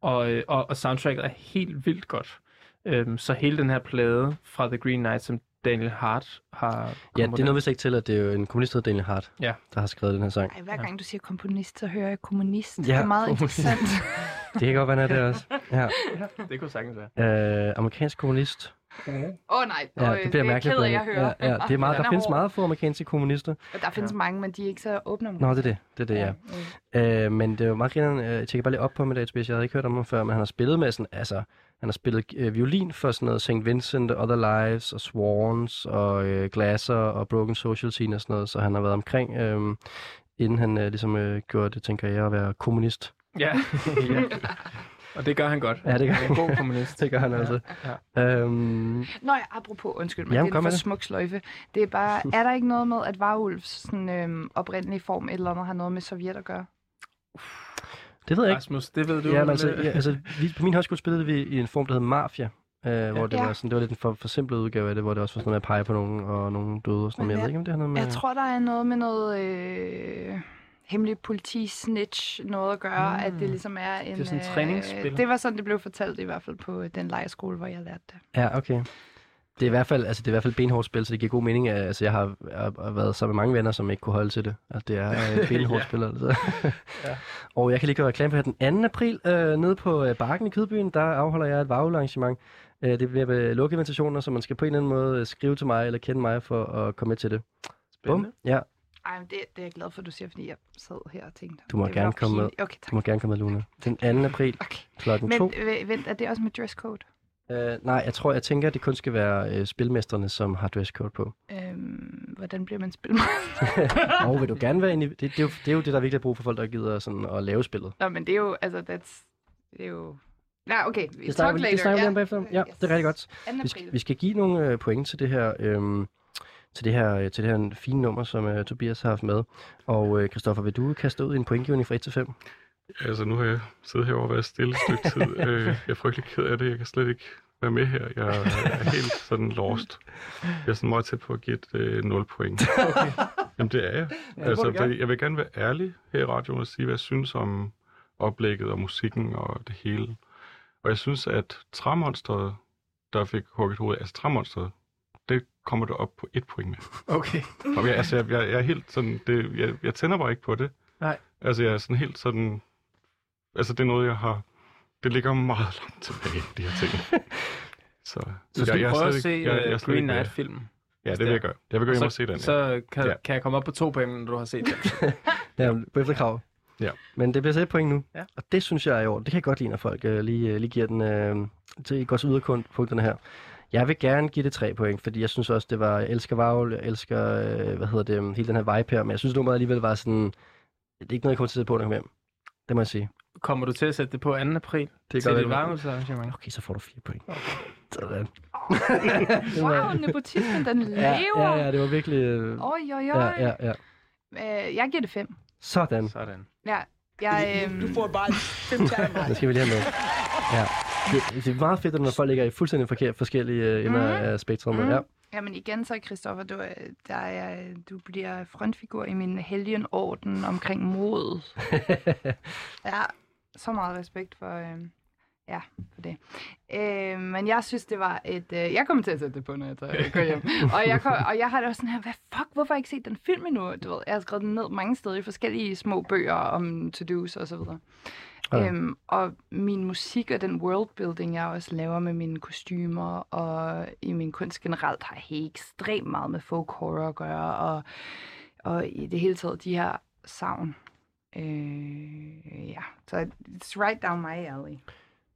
Og, øh, og, og soundtracket er helt vildt godt. Øhm, så hele den her plade fra The Green Knight, som Daniel Hart har Ja, det er noget, hvis ikke til, at det er jo en kommunist, der hedder Daniel Hart, Ja. der har skrevet den her sang. Ej, hver gang du siger komponist, så hører jeg kommunist. Ja, det er meget kommunist. interessant. Det kan godt være, han er det også. Ja. Det kunne sagtens være. Øh, amerikansk kommunist. Åh oh, nej, Ja, det bliver det er mærkeligt. ked af, jeg hører. Ja, ja, det er meget, der findes meget få amerikanske kommunister. Og Der findes mange, men de er ikke så åbne om Nå, det er det. Det er det, ja. Øh, men det er jo meget grineren. øh, Jeg tjekker bare lige op på med det, Jeg havde ikke hørt om ham før, men han har spillet med sådan, altså, han har spillet øh, violin for sådan noget St. Vincent, Other Lives og Swans og øh, Glasser og Broken Social Scene og sådan noget, så han har været omkring, øh, inden han øh, ligesom øh, gjorde det en karriere at være kommunist. Ja. ja. Og det gør han godt. Ja, det gør Han er en god kommunist. Det gør han altså. Ja. Øhm, Nå ja, apropos, undskyld mig, Jamen, det er en for det. smuk sløjfe. Det er bare, er der ikke noget med, at Varulvs sådan, øhm, oprindelige form et eller andet har noget med Sovjet at gøre? Det ved jeg ikke. Rasmus, det ved du. Ja, men altså, øh? ja, altså vi, på min højskole spillede vi i en form, der hed Mafia. Øh, hvor det Ja. var sådan, det var lidt en for, forsimplet udgave af det, hvor det også var sådan noget med at pege på nogen, og nogen døde og sådan noget. Men jeg Men ved ikke, om det har noget med... Jeg tror, der er noget med noget øh, hemmelig politi-snitch noget at gøre, mm. at det ligesom er en... Det er sådan et træningsspil. det var sådan, det blev fortalt i hvert fald på den lejerskole, hvor jeg lærte det. Ja, okay. Det er i hvert fald, altså det er i hvert fald benhårdt spil, så det giver god mening. at- Altså jeg har, jeg har været sammen med mange venner, som ikke kunne holde til det. Altså det er et benhårdt Ja. spil, altså. Ja. Og jeg kan lige gøre reklame for her den 2. april øh, nede på øh, Barken i Kydbyen. Der afholder jeg et varvelarrangement. Øh, det bliver med lukke invitationer, så man skal på en eller anden måde øh, skrive til mig eller kende mig for at komme med til det. Spændende. Ja, Ej, men det, det er jeg glad for, at du siger, fordi jeg sad her og tænkte... Du må gerne komme med. Okay, tak. du må gerne komme med, Luna. Den 2. april Okay. klokken Men 2. øh, vent, er det også med dresscode? Øh, nej, jeg tror, jeg tænker, at det kun skal være øh, spilmesterne, som har dresscode på. Øhm, hvordan bliver man spilmester? Og vil du gerne være inde i... Det, det, er jo, det er jo det, der er virkelig er brug for folk, der gider sådan at lave spillet. Nå, men det er jo, altså, that's, det er jo... Nej, okay, vi Det snakker, vi, later. det snakker vi ja. om bagefter. Ja, det er rigtig godt. 2. Vi skal, vi skal give nogle øh, point til det her... Øh, til det her, øh, til det her fine nummer, som øh, Tobias har haft med. Og Christoffer, vil du kaste ud en pointgivning fra 1 til 5? Altså, nu har jeg siddet herovre og været stille et stykke tid. øh, jeg er frygtelig ked af det. Jeg kan slet ikke være med her. Jeg er helt sådan lost. Jeg er sådan meget tæt på at give et øh, 0 point. Okay. Jamen, det er jeg. må altså, fordi jeg vil gerne være ærlig her i radioen og sige, hvad jeg synes om oplægget og musikken og det hele. Og jeg synes, at Træmonstret, der fik hugget hovedet, altså Træmonstret, det kommer du op på et point med. Okay. Og jeg, altså, jeg, jeg, jeg er helt sådan, det, jeg, jeg tænder bare ikke på det. Nej. Altså, jeg er sådan helt sådan, altså det er noget, jeg har, det ligger meget langt tilbage, de her ting. Så, Du skal jeg, jeg er prøve at se jeg- jeg er uh, slet Green. Knight-filmen. Ja, det vil jeg gøre. Jeg vil gå hjem og se den. Ja. Så kan, Ja. kan jeg komme op på to point, når du har set den. Ja, på efterkrav. Ja. Men det bliver så et point nu. Ja. Og det synes jeg er i orden. Det kan jeg godt lide, når folk øh, lige, øh, lige giver den øh, til godt yderpunkterne her. Jeg vil gerne give det tre point, fordi jeg synes også, det var, jeg elsker Vavl, jeg elsker, øh, hvad hedder det, hele den her vibe her, men jeg synes nummeret alligevel var sådan, det er ikke noget, jeg kommer til at på, når jeg kommer hjem. Det må jeg sige. Kommer du til at sætte det på 2. april Det til gør dit jeg. varmelsarrangement? Okay, så får du fire point. Sådan. Wow, nepotismen, den lever. Ja, ja, ja, det var virkelig... Øh, Oj, oj, ja, oj. ja, ja. Øh, jeg giver det fem. Sådan. Sådan. Ja, jeg, Du øhm, får bare fem mig. Det skal vi lige have med. Ja. Det, det er meget fedt, når folk ligger i fuldstændig forkert, forskellige øh, ender Mhm. af spektrum. Mhm. Ja. Jamen igen så, Christoffer, du, er- der er, du bliver frontfigur i min helgenorden omkring mod. Ja, så meget respekt for, øh, ja, for det. Øh, men jeg synes, det var et... Øh, jeg kommer til at sætte det på, når jeg tager- går hjem. og, jeg kom, og jeg har det også sådan her, hvad fuck, hvorfor har jeg ikke set den film endnu? Du ved, jeg har skrevet den ned mange steder i forskellige små bøger om to-dos og så videre. Ja. Øhm, og min musik og den worldbuilding, jeg også laver med mine kostymer og i min kunst generelt, har helt ekstremt meget med folk horror at gøre, og, og i det hele taget de her savn. Øh, ja, så it's right down my alley.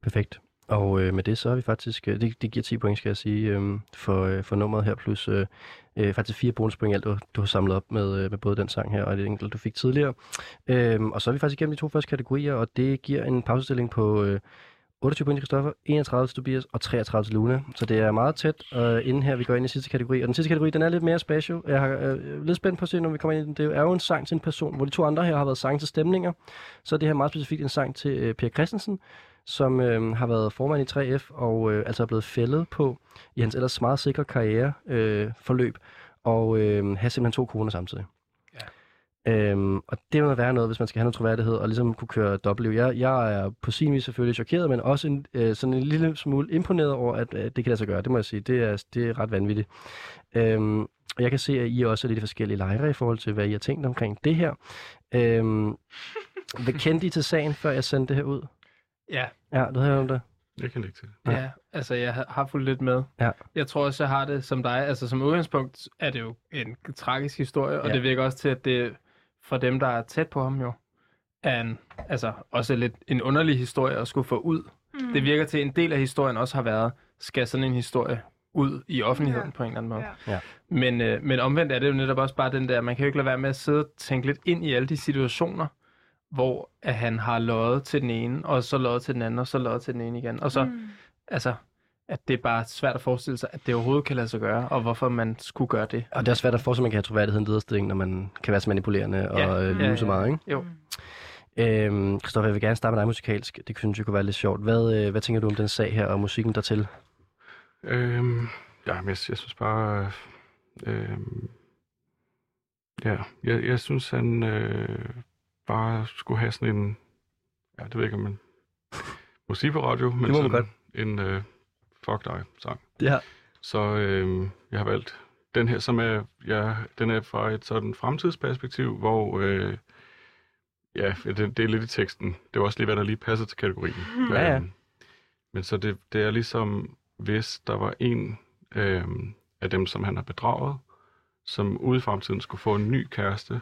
Perfekt. Og øh, med det, så har vi faktisk... Øh, det, det giver 10 point, skal jeg sige, øh, for, øh, for nummeret her, plus øh, øh, faktisk fire bonuspoint alt, du, du har samlet op med, øh, med både den sang her og det enkelte, du fik tidligere. Øh, og så er vi faktisk igennem de to første kategorier, og det giver en pausestilling på øh, 28 point til Christoffer, 31 til Tobias og 33 til Luna. Så det er meget tæt, øh, inden her vi går ind i sidste kategori. Og den sidste kategori, den er lidt mere special. Jeg har øh, lidt spændt på at se, når vi kommer ind i den. Det er jo en sang til en person, hvor de to andre her har været sang til stemninger. Så er det her meget specifikt en sang til øh, Per Christensen, som øh, har været formand i 3F og øh, altså er blevet fældet på i hans ellers meget sikre karriereforløb øh, forløb, og øh, have simpelthen to koner samtidig. Øhm, og det må være noget, hvis man skal have noget troværdighed og ligesom kunne køre dobbeltliv. Jeg, jeg er på sin vis selvfølgelig chokeret, men også en, øh, sådan en lille smule imponeret over, at øh, det kan lade sig gøre. Det må jeg sige. Det er, det er ret vanvittigt. Øhm, og jeg kan se, at I også er lidt forskellige lejre i forhold til, hvad I har tænkt omkring det her. Øhm, hvad kendte I til sagen, før jeg sendte det her ud? Ja, Ja, du havde om det. Jeg kan ikke til. Ja. ja, altså jeg har- har fulgt lidt med. Ja. Jeg tror også, jeg har det som dig. Altså som udgangspunkt er det jo en tragisk historie, og Ja. det virker også til, at det for dem, der er tæt på ham jo, er en, altså også lidt en underlig historie at skulle få ud. Mm. Det virker til, at en del af historien også har været, skal sådan en historie ud i offentligheden Ja. på en eller anden måde. Ja. Ja. Men, øh, men omvendt er det jo netop også bare den der, man kan jo ikke lade være med at sidde og tænke lidt ind i alle de situationer, hvor at han har løjet til den ene, og så løjet til den anden, og så løjet til den ene igen. Og så, mm. altså, at det er bare svært at forestille sig, at det overhovedet kan lade sig gøre, og hvorfor man skulle gøre det. Og det er svært at forestille, at man kan have troværdigheden lederstilling, når man kan være så manipulerende og Ja, øh, lyve ja, så ja. meget, ikke? Jo. Øhm, Christoffer, jeg vil gerne starte med dig musikalsk. Det synes jeg kunne være lidt sjovt. Hvad, øh, hvad tænker du om den sag her og musikken dertil? Øhm, ja, men jeg, jeg synes bare... Øh, ja, jeg, jeg synes, han øh, bare skulle have sådan en... Ja, det ved jeg ikke, om man... Musik på radio, men Det må sådan godt. en øh, fuck dig sang. Ja. Så øh, jeg har valgt den her, som er, ja, den er fra et sådan fremtidsperspektiv, hvor øh, ja, det, det er lidt i teksten. Det var også lige, hvad der lige passer til kategorien. Ja, ja. Øhm, Men så det, det er ligesom, hvis der var en øhm, af dem, som han har bedraget, som ude i fremtiden skulle få en ny kæreste,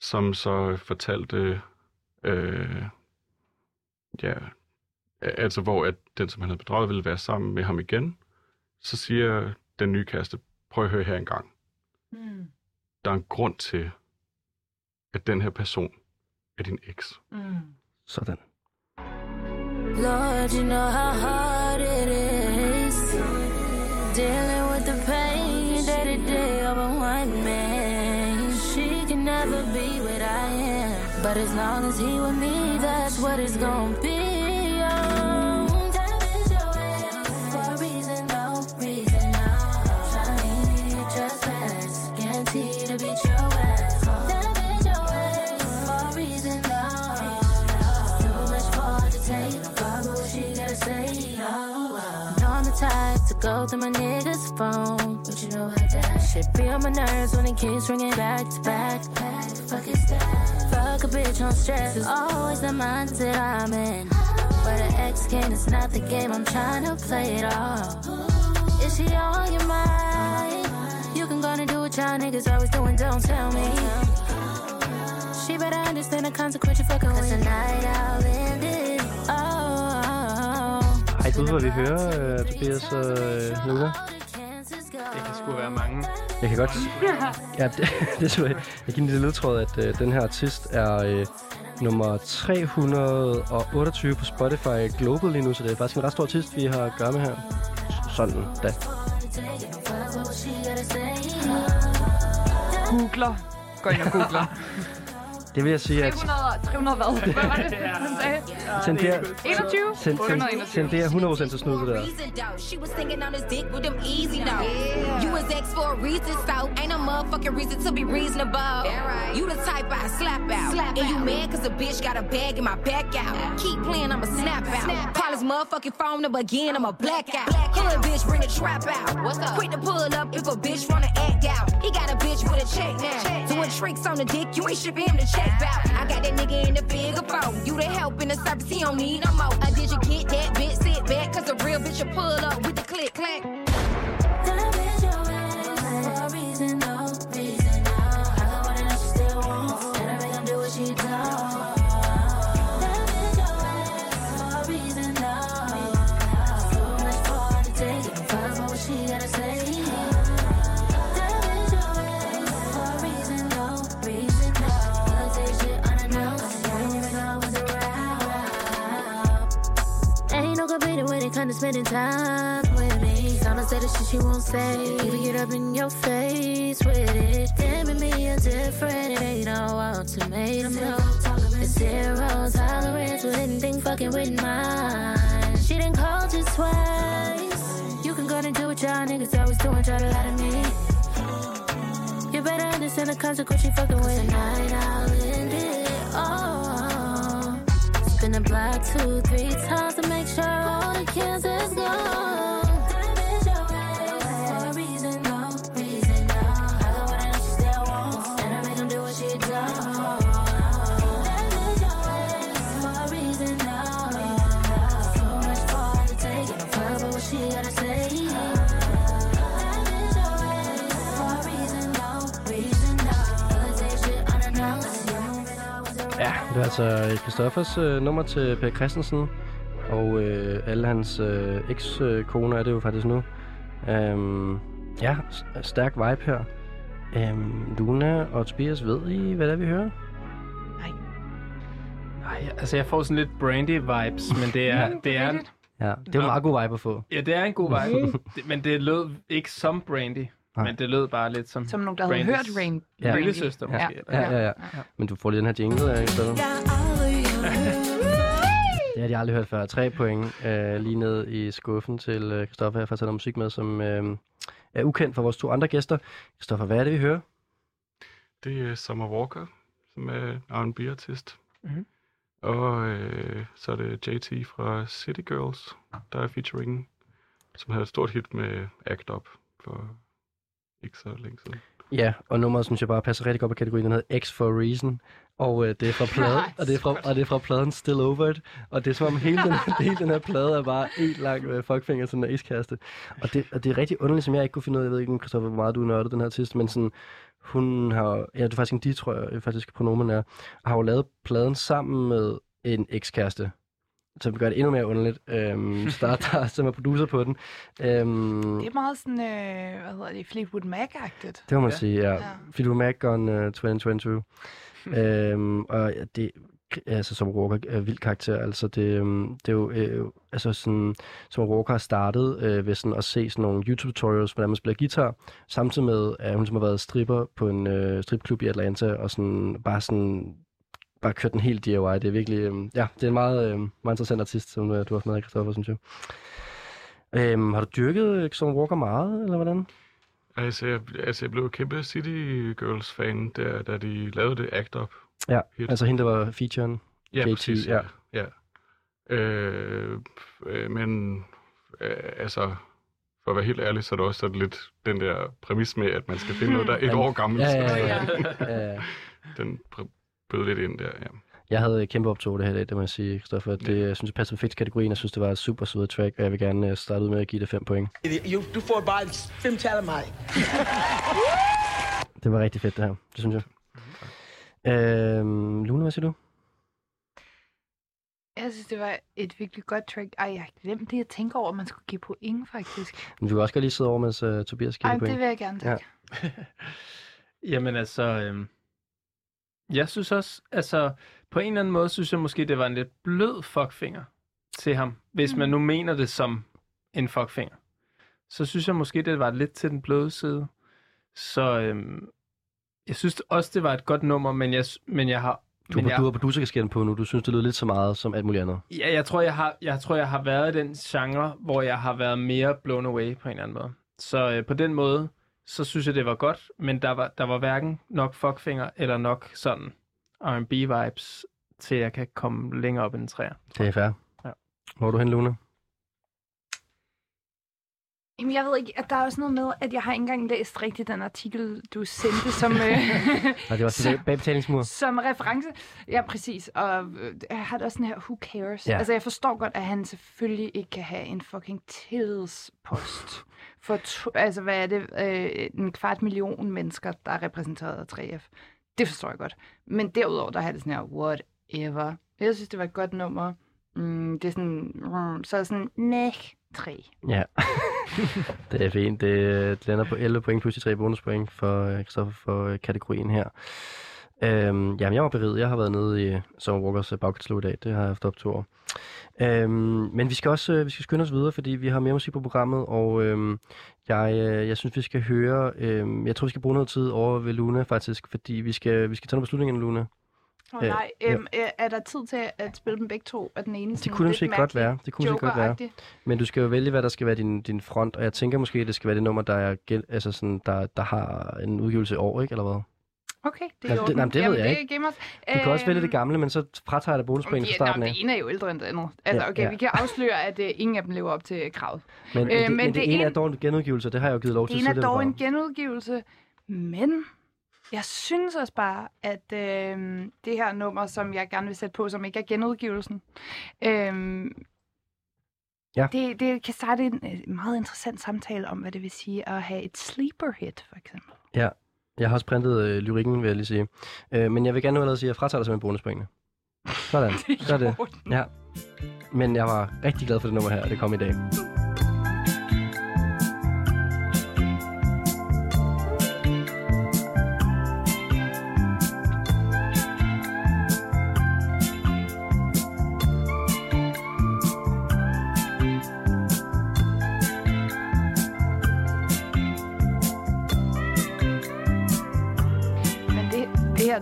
som så fortalte, øh, ja, altså hvor at den, som han havde bedraget, ville være sammen med ham igen, så siger den nye kæreste, prøv at høre her engang. Mm. Der er en grund til, at den her person er din eks. Mm. Sådan. Lord, you know how hard it is dealing with the pain day to day of a one man. She can never be what I am, but as long as he with me, that's what it's gonna be. To go through my niggas' phone, but you know how that shit be on my nerves when it keeps ringing back to back. Fuck is that? Fuck a bitch on stress is always the mindset I'm in. But an ex game is not the game I'm trying to play it all. Is she on your mind? You can go and do what y'all niggas always doing, don't tell me. She better understand the consequence you fucking with. Cause Tonight I'll oh, du hvad vi hører, uh, Tobias og uh, Luna. Det kan sgu være mange. Jeg kan godt... Ja, det, det så, jeg giver en lille ledtråd, at uh, den her artist er uh, nummer 328 på Spotify Global lige nu, så det er faktisk en ret stor artist, vi har at gøre med her. Sådan da. Googler. Gå ind og googler. Det vil jeg sige, at 300, 300 hvad? Hvad var det, han sagde? Tenderer, 21? ten, ten, 821. tenderer 100% til snyd, det der. She was thinking on his dick with them easy though. You was ex for a reason, so ain't no motherfucking reason to be reasonable. You the type I slap out. and you mad cause a bitch got a bag in my back out. Keep playing, I'ma snap out. Call his motherfucking phone number again, I'ma black out. Hood bitch, bring the trap out. What's up? Quick to pull up if a bitch wanna act out. He got a bitch with a check now. Doing tricks on the dick, you ain't shipping him to check I got that nigga in the bigger phone. You the help in the service, he don't need no more. Uh, did you get that bitch? Sit back, cause a real bitch will pull up with the click clack. Comes to spending time with me. Gonna say the shit she won't say. Even get up in your face with it. Damn it, me a different. It ain't no ultimatum, no. It's zero tolerance with anything fucking with mine. She didn't call just twice. You can go and do what y'all niggas always doing, try to lie to me. You better understand the consequence you fucking with. Tonight I'll end it. Spin the block two, three times to make sure all the kids is gone. Det er altså Christoffers øh, nummer til Per Christensen, og øh, alle hans øh, eks-koner er det jo faktisk nu. Øhm, ja, stærk vibe her. Øhm, Luna og Tobias, ved I, hvad det er, vi hører? Nej, altså jeg får sådan lidt brandy-vibes, men det er, det er, Ja, det er en meget god vibe at få. ja, det er en god vibe. Det- men det lød ikke som brandy, Nej. men det lød bare lidt som, Som nogen, der havde hørt Rain. Ja. Brandy. Ja, måske. eller- ja, ja, ja. Men du får lige den her jingle øh, i stedet. Det har de aldrig hørt før. Tre point øh, lige ned i skuffen til øh, Christoffer her for at tage noget musik med, som øh, er ukendt for vores to andre gæster. Christoffer, hvad er det, vi hører? Det er Summer Walker, som er en R&B-artist. Mhm. Og øh, så er det JT fra City Girls, der er featuring, som havde et stort hit med Act Up for ikke så længe siden. Ja, og nummeret synes jeg bare passer rigtig godt på kategorien. Den hedder X for a Reason. Og øh, det er fra pladen, og det er fra, og det er fra pladen Still Over It. Og det er som om hele den, hele den her plade er bare en lang øh, fuckfinger, sådan en ace Og det, og det er rigtig underligt, som jeg ikke kunne finde ud af. Jeg ved ikke, Christoffer, hvor meget du nørdede den her artist, men sådan, hun har, ja, det er faktisk en de, tror jeg, faktisk pronomen er, og har jo lavet pladen sammen med en ekskæreste, som gør det endnu mere underligt. Øhm, der, der, som er producer på den. Øhm, Det er meget sådan, øh, hvad hedder det, Fleetwood Mac-agtigt. det må man Ja. sige, ja. Ja. Fleetwood Mac on uh, 2022. øhm, og ja, det altså som Walker er vild karakter. Altså det, øhm, det er jo øh, altså sådan, som Walker har startet øh, ved sådan at se sådan nogle YouTube tutorials, hvordan man spiller guitar, samtidig med, at hun som har været stripper på en øh, stripklub i Atlanta, og sådan bare sådan bare kørt den helt DIY. Det er virkelig, øh, ja, det er en meget, øh, meget interessant artist, som øh, du har haft med, Christoffer, synes jeg. Øhm, har du dyrket øh, Som Walker meget, eller hvordan? Altså, jeg, altså, jeg blev kæmpe City Girls-fan, der, da de lavede det Act Up. Ja, Hit. altså hende, der var featuren. Ja, JT, præcis, ja. ja. Øh, øh, men øh, altså, for at være helt ærlig, så er det også sådan lidt den der præmis med, at man skal finde noget, der er et år gammelt. Ja, ja, ja. ja. Den pr- bød lidt ind der, ja. Jeg havde kæmpe optog det her i dag, det må jeg sige, Christoffer. Det, jeg synes, det passer perfekt kategorien. Jeg synes, det var et super sødt track, og jeg vil gerne øh, starte ud med at give det 5 point. You, du får bare fem tal af mig. Det var rigtig fedt, det her. Det synes jeg. Øhm, Lune, hvad siger du? Jeg synes, det var et virkelig godt track. Ej, jeg har glemt det, jeg tænker over, at man skulle give point, faktisk. Du kan også godt lige sidde over, mens uh, Tobias giver Ej, det point. det vil jeg gerne, tak. Ja. Jamen altså, øhm, jeg synes også, altså på en eller anden måde, synes jeg måske, det var en lidt blød fuckfinger til ham. Hvis man nu mener det som en fuckfinger, så synes jeg måske, det var lidt til den bløde side. Så øhm, jeg synes også, det var et godt nummer, men jeg, men jeg har... Du, men jeg, du har producerkasketten på nu. Du synes, det lyder lidt så meget som alt muligt andet. Ja, jeg tror, jeg har, jeg tror, jeg har været i den genre, hvor jeg har været mere blown away på en eller anden måde. Så øh, på den måde, så synes jeg, det var godt, men der var, der var hverken nok fuckfinger eller nok sådan R&B-vibes, til jeg kan komme længere op end en træer. Det er fair. Ja. Hvor er du hen, Lune? Jamen, jeg ved ikke, at der er også noget med, at jeg har ikke engang læst rigtigt den artikel, du sendte som, øh, Nej, det var også bag betalingsmur. som reference. Ja, præcis. Og øh, jeg har det også sådan her, who cares? Ja. Altså, jeg forstår godt, at han selvfølgelig ikke kan have en fucking tillidspost. For, to, altså, hvad er det? Øh, en kvart million mennesker, der er repræsenteret af 3F. Det forstår jeg godt. Men derudover, der har det sådan her, whatever. Jeg synes, det var et godt nummer. Mm, det er sådan, mm, så er sådan, næh, 3. Ja. det er fint. Det, øh, det lander på 11 point plus de 3 bonuspoint for øh, for øh, kategorien her. Øhm, jamen, jeg var beriget. Jeg har været nede i Summer Walkers øh, bagkatalog i dag. Det har jeg haft op to år. Øhm, men vi skal også øh, vi skal skynde os videre, fordi vi har mere musik på programmet, og øhm, jeg, øh, jeg synes, vi skal høre... Øh, jeg tror, vi skal bruge noget tid over ved Luna, faktisk, fordi vi skal, vi skal tage nogle beslutninger, Luna. Oh, Øh, nej, ja. øhm, øh, er der tid til at spille dem begge to? Er den ene Det kunne måske godt være. Det kunne godt være. Men du skal jo vælge, hvad der skal være din, din front, og jeg tænker måske, at det skal være det nummer, der, er, altså sådan, der, der har en udgivelse i år, ikke? Eller hvad? Okay, det Jamen, er det- jo nej, men det ved jeg ikke. Game of, Du kan også vælge det gamle, men så fratager jeg dig bonuspoint fra starten nå, af. det ene er jo ældre end det andet. Altså, okay, ja. vi kan afsløre, at uh, ingen af dem lever op til kravet. Men, Øh, det, men men det, det ene er dog en genudgivelse, det har jeg jo givet lov til Det ene er dog en genudgivelse, men jeg synes også bare, at øh, det her nummer, som jeg gerne vil sætte på, som ikke er genudgivelsen, øh, Ja. det, det kan starte en øh, meget interessant samtale om, hvad det vil sige at have et sleeper hit, for eksempel. Ja, jeg har også printet øh, lyrikken, vil jeg lige sige. Øh, men jeg vil gerne nu allerede sige, at jeg fratager dig simpelthen bonuspointene. Sådan, så er det. Ja. Men jeg var rigtig glad for det nummer her, og det kom i dag.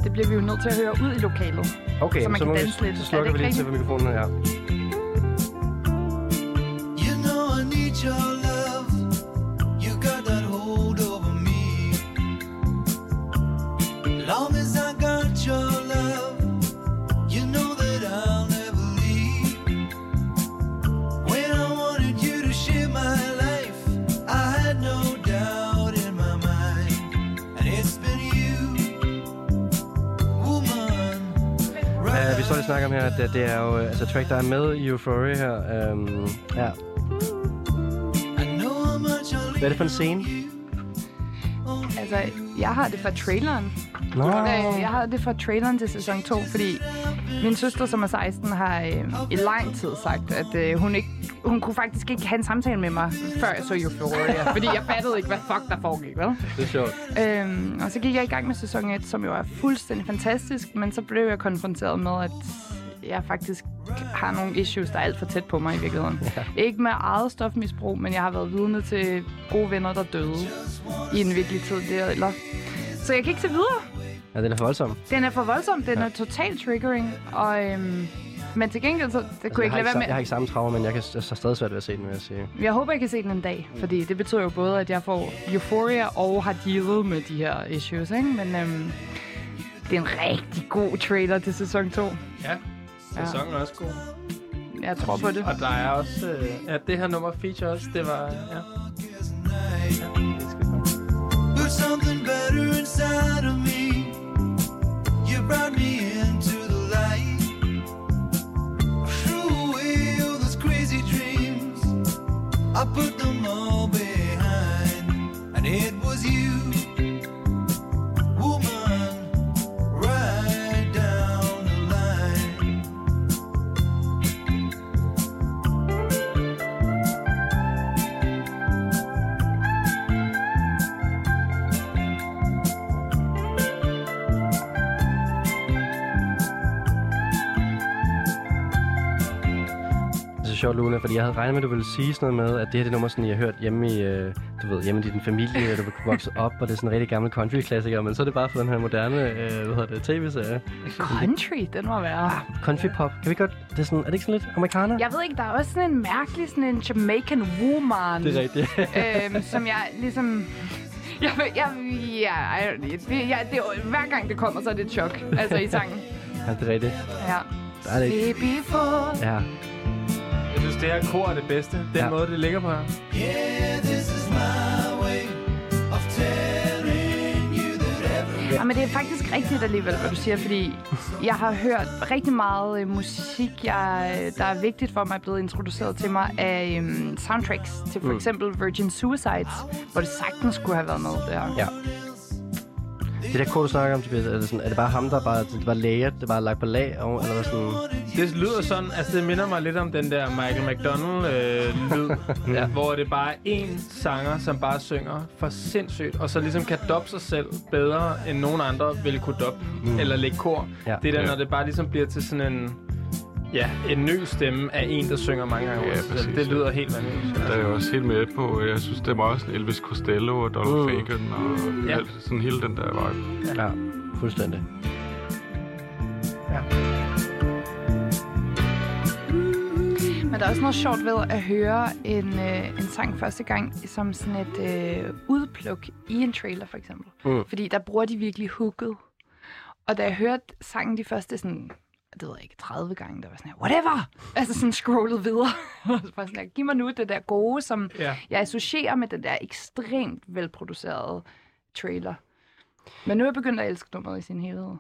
Det bliver vi jo nødt til at høre ud i lokalet. Okay, Så man så, kan må vi, danse lidt. så Er slukker vi lige til mikrofonen her. Vi står lige og snakker om her, at det, det er jo øh, altså track, der er med i Euphoria her. Øhm, ja. Hvad er det for en scene? Altså, jeg har det fra traileren. Nå. Øh, jeg har det fra traileren til sæson 2, fordi min søster, som er 16, har øh, i lang tid sagt, at øh, hun ikke hun kunne faktisk ikke have en samtale med mig, før jeg så Euphoria. fordi jeg fattede ikke, hvad fuck der foregik, vel? Det er sjovt. Øhm, og så gik jeg i gang med sæson 1, som jo er fuldstændig fantastisk, men så blev jeg konfronteret med, at jeg faktisk har nogle issues, der er alt for tæt på mig i virkeligheden. Ja. Ikke med eget stofmisbrug, men jeg har været vidne til gode venner, der døde i en virkelig tid. Det, eller... Så jeg kan ikke se videre. Ja, den er for voldsom. Den er for voldsom. Den ja. er totalt triggering. Og, øhm, men til gengæld, så det Altså, kunne jeg, ikke lade være med. jeg har ikke samme traumer, men jeg, kan, jeg har stadig svært ved at se den, vil jeg sige. Jeg håber, jeg kan se den en dag, fordi det betyder jo både, at jeg får euphoria og har dealet med de her issues, ikke? Men øhm, det er en rigtig god trailer til sæson 2. Ja, sæsonen er også god. Jeg tror på det. Og der er også... Øh, ja, det her nummer feature også, det var... Ja. Put something better inside of me. You brought me into I put them all behind. And it was you, sjovt, Luna, fordi jeg havde regnet med, at du ville sige sådan noget med, at det her det nummer, sådan, jeg har hørt hjemme i, øh, du ved, hjemme i din familie, da du voksede op, og det er sådan en rigtig gammel country-klassiker, men så er det bare for den her moderne, øh, hvad hedder det, tv-serie. Country, den må være. Country pop. Kan vi godt, det er, sådan, er det ikke sådan lidt amerikaner? Jeg ved ikke, der er også sådan en mærkelig, sådan en Jamaican woman. Det er rigtigt. øhm, som jeg ligesom... Jeg, jeg, jeg, det, jeg, det, hver gang det kommer, så er det et chok. Altså i sangen. ja, det er rigtigt. Ja. Der er det ikke. Baby. Ja. Jeg synes, det her kor er det bedste. Den Ja. ja. måde, det ligger på her. Yeah, this is my way of Ja, men det er faktisk rigtigt alligevel, hvad du siger, fordi jeg har hørt rigtig meget øh, musik, jeg, der er vigtigt for mig, er blevet introduceret til mig af øhm, soundtracks til for Mm. eksempel Virgin Suicides, hvor det sagtens skulle have været med der. Ja. Det der kort, du snakker om, Tobias, er det, sådan, er det bare ham, der bare, det var laget, det var lagt på lag, og, eller hvad sådan? Det lyder sådan, altså det minder mig lidt om den der Michael McDonald-lyd, øh, Ja. hvor det bare er én sanger, som bare synger for sindssygt, og så ligesom kan doppe sig selv bedre, end nogen andre ville kunne doppe, Mm. mm. eller lægge kor. Ja. Det der, Ja. når det bare ligesom bliver til sådan en, ja, en ny stemme af en, der synger mange gange. Ja, præcis. det lyder helt vanvittigt. Der er jeg også helt med på. Jeg synes, det er meget sådan Elvis Costello og Donald Mm. Fagan og Ja. alt, sådan hele den der vibe. Ja, fuldstændig. Men der er også noget sjovt ved at høre en, øh, en sang første gang som sådan et øh, udpluk i en trailer, for eksempel. Mm. Fordi der bruger de virkelig hooket. Og da jeg hørte sangen de første sådan, det ved jeg ikke, 30 gange, der var sådan her, whatever! Altså sådan scrollet videre. Og så var sådan her, giv mig nu det der gode, som Ja. jeg associerer med den der ekstremt velproducerede trailer. Men nu er jeg begyndt at elske nummeret i sin helhed.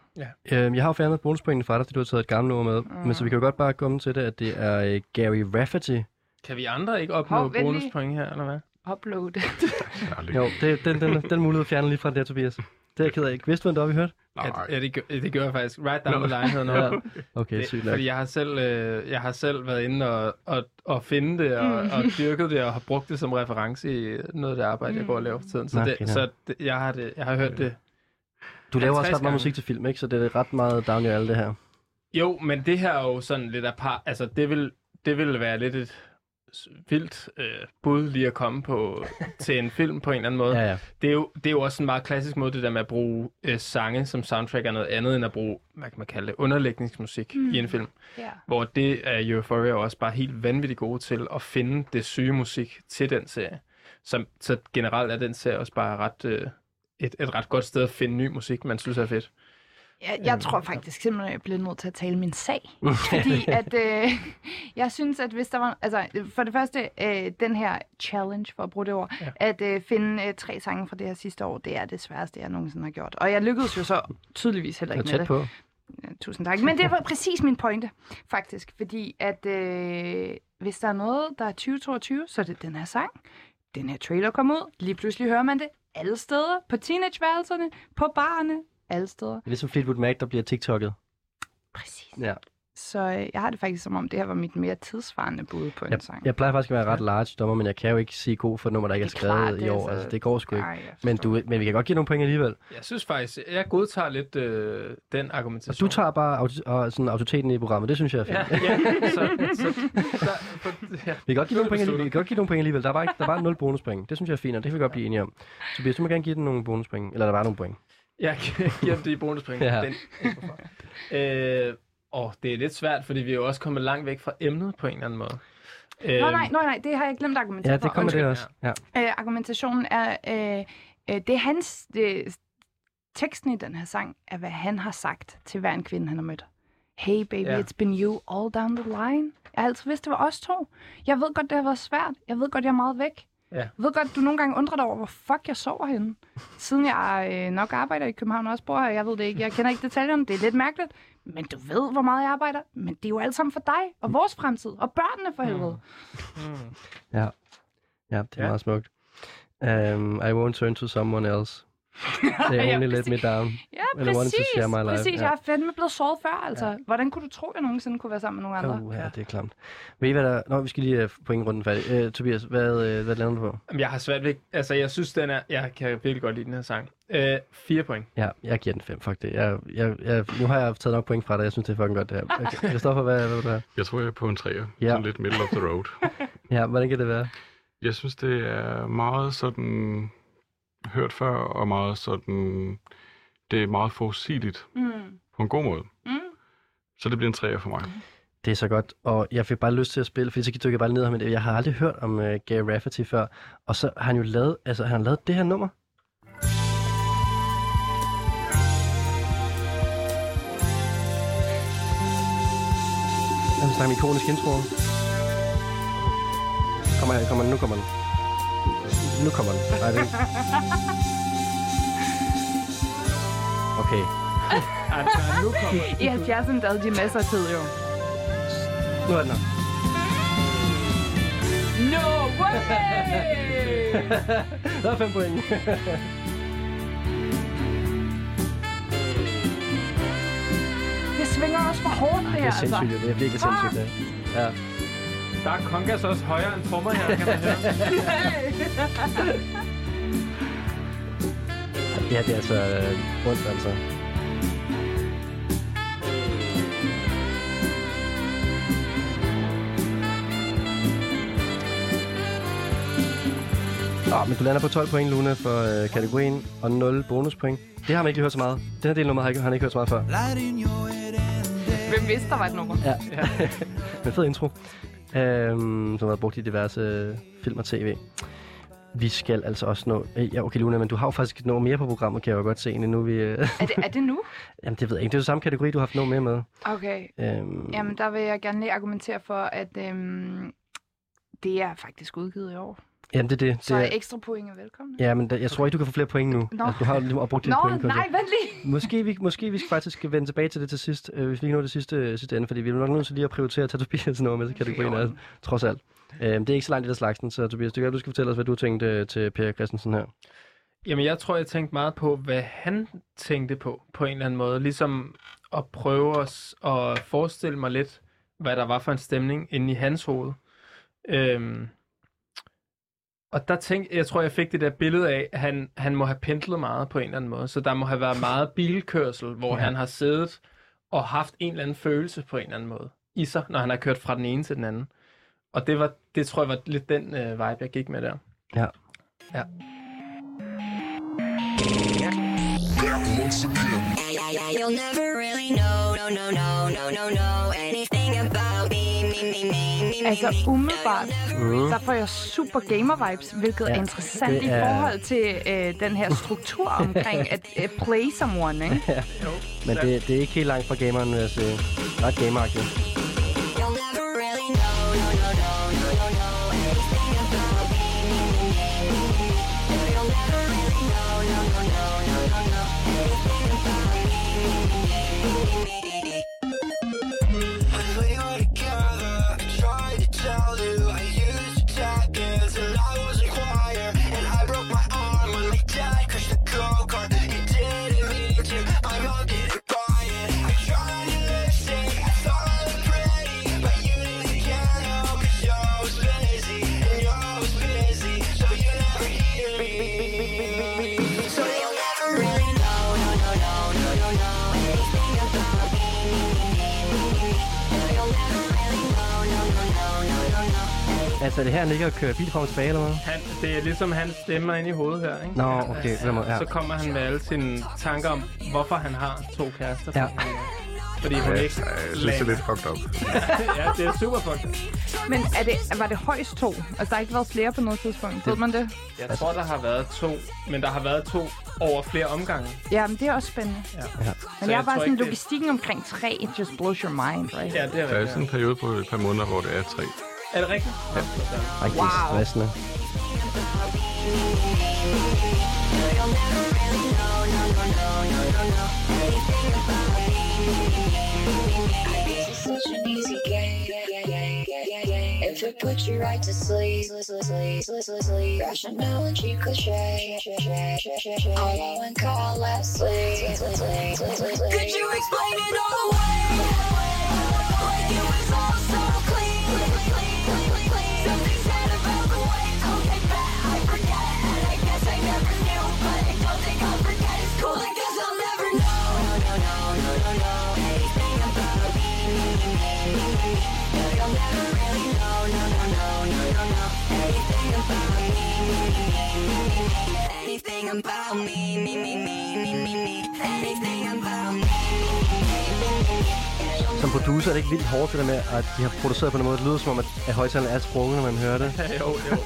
Øhm, jeg har jo fjernet bonuspointene fra dig, fordi du har taget et gammelt nummer med. Mm. Men så vi kan jo godt bare komme til det, at det er øh, Gary Rafferty. Kan vi andre ikke opnå Hov, bonuspoint her, eller hvad? Upload. Jo, det, den, den, den mulighed fjerner lige fra det her, Tobias. Det er jeg ked af. Vidste du, var, vi hørte? Ja, Nej. ja det, gør, det gør jeg faktisk. Right down Nå. the line hedder noget. Okay, Det, sygt nok. fordi jeg har selv, øh, jeg har selv været inde og, og, og finde det, og, og dyrket det, og har brugt det som reference i noget af det arbejde, jeg går og laver for tiden. Så, Nå, det, så det, jeg, har det, jeg har hørt det. Du laver også 50 ret meget gange. musik til film, ikke? Så det er ret meget down your alle det her. Jo, men det her er jo sådan lidt apart. Altså, det vil, det vil være lidt et vildt øh, bud lige at komme på til en film på en eller anden måde. Ja, ja. Det, er jo, det er jo også en meget klassisk måde, det der med at bruge øh, sange som soundtrack er noget andet end at bruge, hvad kan man kalde det, underlægningsmusik mm. i en film. Ja. Hvor det er Euphoria også bare helt vanvittigt gode til at finde det syge musik til den serie. Så, så generelt er den serie også bare ret, øh, et, et ret godt sted at finde ny musik, man synes er fedt. Jeg, jeg tror faktisk simpelthen, at jeg bliver nødt til at tale min sag. Fordi at, øh, jeg synes, at hvis der var... Altså, for det første, øh, den her challenge, for at bruge det ord, ja. at øh, finde øh, tre sange fra det her sidste år, det er det sværeste, jeg nogensinde har gjort. Og jeg lykkedes jo så tydeligvis heller ikke med tæt det. på. Ja, tusind tak. Men det var præcis min pointe, faktisk. Fordi at øh, hvis der er noget, der er 2022, så er det den her sang. Den her trailer kom ud. Lige pludselig hører man det alle steder. På teenageværelserne, på barne, alle steder. Det er ligesom Fleetwood Mac, der bliver TikTokket. Præcis. Ja. Så øh, jeg har det faktisk som om, det her var mit mere tidsvarende bud på en Jeg, sang. jeg plejer faktisk at være ret large dommer, men jeg kan jo ikke sige god for et nummer, der ikke er, Det er klart, skrevet det i år. så- Altså, det går sgu ikke. Ej, Men, du, men vi kan godt give nogle point alligevel. Jeg synes faktisk, jeg godtager lidt øh, den Og argumentation. du tager bare auto, og sådan autoriteten i programmet. Det synes jeg er fint. Ja, ja, så, så der, for, ja. Vi kan godt give nogle point, alligevel. vi kan godt give nogle point alligevel. Der er bare, ikke, der er bare 0 bonuspoint. Det synes jeg er fint, og det kan vi godt blive enige om. Tobias, du må gerne give den nogle bonuspoint. Eller der var nogle point. Jeg giver dem det i bonuspring. Ja. Den, øh, og det er lidt svært, fordi vi er jo også kommet langt væk fra emnet på en eller anden måde. Nå, nej, nej, nej, det har jeg glemt at argumentere Ja, det kommer det også. Ja. Øh, argumentationen er, øh, øh, det er hans, det, teksten i den her sang, er hvad han har sagt til hver en kvinde, han har mødt. Hey baby, Ja. it's been you all down the line. Jeg har altid vidst, det var os to. Jeg ved godt, det har været svært. Jeg ved godt, jeg er meget væk. Ja. Jeg ved godt, du nogle gange undrer dig over, hvor fuck jeg sover henne. Siden jeg øh, nok arbejder i København og også bor her, jeg ved det ikke, jeg kender ikke detaljerne, det er lidt mærkeligt. Men du ved, hvor meget jeg arbejder. Men det er jo alt sammen for dig, og vores fremtid, og børnene for helvede. Ja. Ja, det er Ja. meget smukt. Um, I won't turn to someone else. They Ja, only let me præcis. down. Ja, wanted præcis. to share my life. Præcis, Ja. jeg er fandme blevet såret før, altså. Ja. Hvordan kunne du tro, at jeg nogensinde kunne være sammen med nogle andre? Oh, ja, det er klamt. Ved I, hvad der... Nå, vi skal lige uh, pointrunden færdig. Uh, Tobias, hvad, uh, hvad lander du på? Jamen, Jeg har svært ved... Altså, jeg synes, den er... Jeg kan virkelig godt lide den her sang. Øh, fire point. Ja, jeg giver den fem, fuck det. Jeg, jeg, jeg, nu har jeg taget nok point fra dig. Jeg synes, det er fucking godt, det her. Okay. Christoffer, hvad, hvad vil du have? Jeg tror, jeg er på en træer. Ja. Ja. Sådan lidt middle of the road. Ja, hvordan kan det være? Jeg synes, det er meget sådan hørt før, og meget sådan... Det er meget forudsigeligt Mm. på en god måde. Mm. Så det bliver en træer for mig. Det er så godt, og jeg fik bare lyst til at spille, fordi så dykker jeg bare ned her, men jeg har aldrig hørt om uh, Gary Rafferty før, og så har han jo lavet, altså han har lavet det her nummer. Jeg vil snakke om ikonisk intro. Kommer her, kommer den, nu kommer den. Nu kommer den. Nej, det... Okay. Altså, nu kommer... I 70'erne, der havde de masser af tid, jo. Nu er den her. No way! Der er fem point. det svinger også for hårdt, det Det her, er altså. sindssygt, det er virkelig sindssygt. Det. Ja. Der er kongas også højere end trommer her, kan man høre. Ja, det er altså øh, rundt, altså. Nå, men du lander på 12 point, Luna, for øh, kategorien, og 0 bonuspoint. Det har man ikke hørt så meget. Den her del nummer har ikke- har han ikke hørt så meget før. Hvem vidste, der var et nummer? Ja. Men fed intro. Øhm, som har været brugt i diverse øh, film og tv. Vi skal altså også nå... Ja, okay, Luna, men du har jo faktisk nå mere på programmet, kan jeg jo godt se, nu vi... Øh, Er det, er det nu? jamen, det ved jeg ikke. Det er jo samme kategori, du har haft nå mere med. Okay. Øhm, Jamen, der vil jeg gerne lige argumentere for, at øhm, det er faktisk udgivet i år. Jamen, det er det. Så det er, ekstra point er velkomne. ja, men da, jeg tror ikke, du kan få flere point nu. Nå. Altså, du har jo lige brugt dine Nå, point. nej, vent lige. Måske vi, måske vi skal faktisk vende tilbage til det til sidst, øh, hvis vi ikke når det sidste, sidste ende, fordi vi er nok nødt til lige at prioritere at tage Tobias nummer med til kategorien, altså, trods alt. Øh, det er ikke så langt i der slagsen, så Tobias, det kan være, du skal fortælle os, hvad du tænkte øh, til Per Christensen her. Jamen, jeg tror, jeg tænkte meget på, hvad han tænkte på, på en eller anden måde. Ligesom at prøve os at forestille mig lidt, hvad der var for en stemning inde i hans hoved. Øhm, og der tænkte jeg, tror, jeg fik det der billede af, at han, han må have pendlet meget på en eller anden måde. Så der må have været meget bilkørsel, hvor Ja. ja. han har siddet og haft en eller anden følelse på en eller anden måde i sig, når han har kørt fra den ene til den anden. Og det, var, det tror jeg var lidt den øh, vibe, jeg gik med der. Ja. Ja. You'll never really know, no, no, no, no, no, no, anything about Altså umiddelbart, Mm. der får jeg super gamer-vibes, hvilket Ja, er interessant det i er- forhold til øh, den her struktur omkring at øh, play someone, ikke? Men det, det er ikke helt langt fra gameren, vil jeg sige. Ret gameragtigt. Altså, er det her, han ligger og kører bil frem og tilbage, eller hvad? Han, det er ligesom hans stemmer inde i hovedet her, ikke? Nå, okay. den måde, Ja. Så kommer han med alle sine tanker om, hvorfor han har to kærester. Ja. Fordi hun Ja, ikke jeg synes, det er lidt fucked up. ja, det er super fucked. Men er det, var det højst to? Altså, der har ikke været flere på noget tidspunkt. Ved man det? Jeg tror, der har været to, men der har været to over flere omgange. Ja, men det er også spændende. Ja. Ja. Men Så jeg jeg er bare tror sådan, ikke, det- logistikken omkring tre, it just blows your mind, right? Ja, det er Der er rigtigt. sådan en periode på et par måneder, hvor det er tre. Er det rigtigt? Ja. Ej, det er Wow. stressende. Such an easy game. If it puts you right to sleep, rationality cliche. Although and call Leslie. Could you explain it all away? Never really know. No, no, no, no, no, no. Anything about me. Anything about me. Me, me, me, me, me, me. Anything about me. Som producer er det ikke vildt hårdt, det der med, at de har produceret på en måde, det lyder som om, at, at højtalerne er sprunget, når man hører det. jo, jo.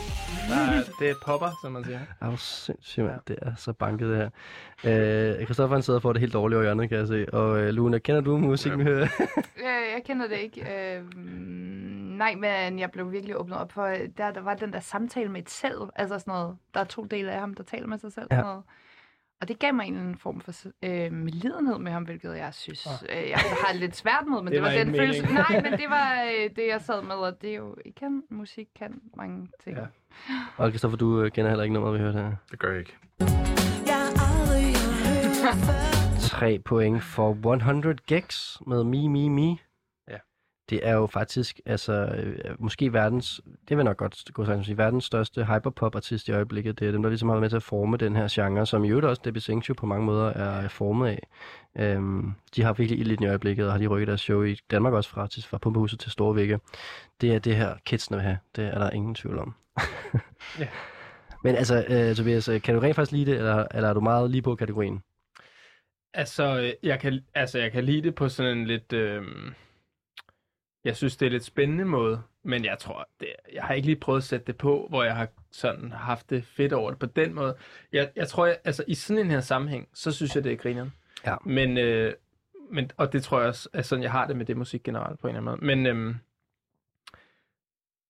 Der er, det er popper, som man siger. Er du sindssygt, mand. Det er så banket, det her. Øh, Christoffer, han sidder for det helt dårligt over hjørnet, kan jeg se. Og øh, Luna, kender du musikken? Øh, jeg kender det ikke. Øh, nej, men jeg blev virkelig åbnet op for, der, der var den der samtale med et selv. Altså sådan noget, der er to dele af ham, der taler med sig selv. Ja. Sådan noget. Og det gav mig en eller anden form for øh, medlidenhed med ham, hvilket jeg synes, øh, jeg har lidt svært med, men det, Det var, var den følelse. Nej, men det var øh, det, jeg sad med, og det er jo, igen, musik kan mange ting. Ja. Og Christoffer, du øh, kender heller ikke nummeret, vi hørte her. Det gør jeg ikke. Tre point for 100 Gex med Me, Me, Me. Det er jo faktisk, altså, øh, måske verdens, det vil nok godt gå at sige, verdens største hyperpop-artist i øjeblikket. Det er dem, der ligesom har været med til at forme den her genre, som i øvrigt også Debbie Singshu på mange måder er formet af. Øhm, de har virkelig ild i den i øjeblikket, og har de rykket deres show i Danmark også fra, til, fra Pumpehuset til Storvægge. Det er det her, kidsene vil have. Det er der ingen tvivl om. Ja. Men altså, øh, Tobias, øh, kan du rent faktisk lide det, eller, eller er du meget lige på kategorien? Altså, øh, jeg kan, altså, jeg kan lide det på sådan en lidt... Øh, jeg synes, det er lidt spændende måde, men jeg tror, det, jeg har ikke lige prøvet at sætte det på, hvor jeg har sådan haft det fedt over det på den måde. Jeg, jeg tror, jeg, altså i sådan en her sammenhæng, så synes jeg, det er grineren. Ja. Men, øh, men, og det tror jeg også, er sådan, jeg har det med det musik generelt på en eller anden måde. Men øhm,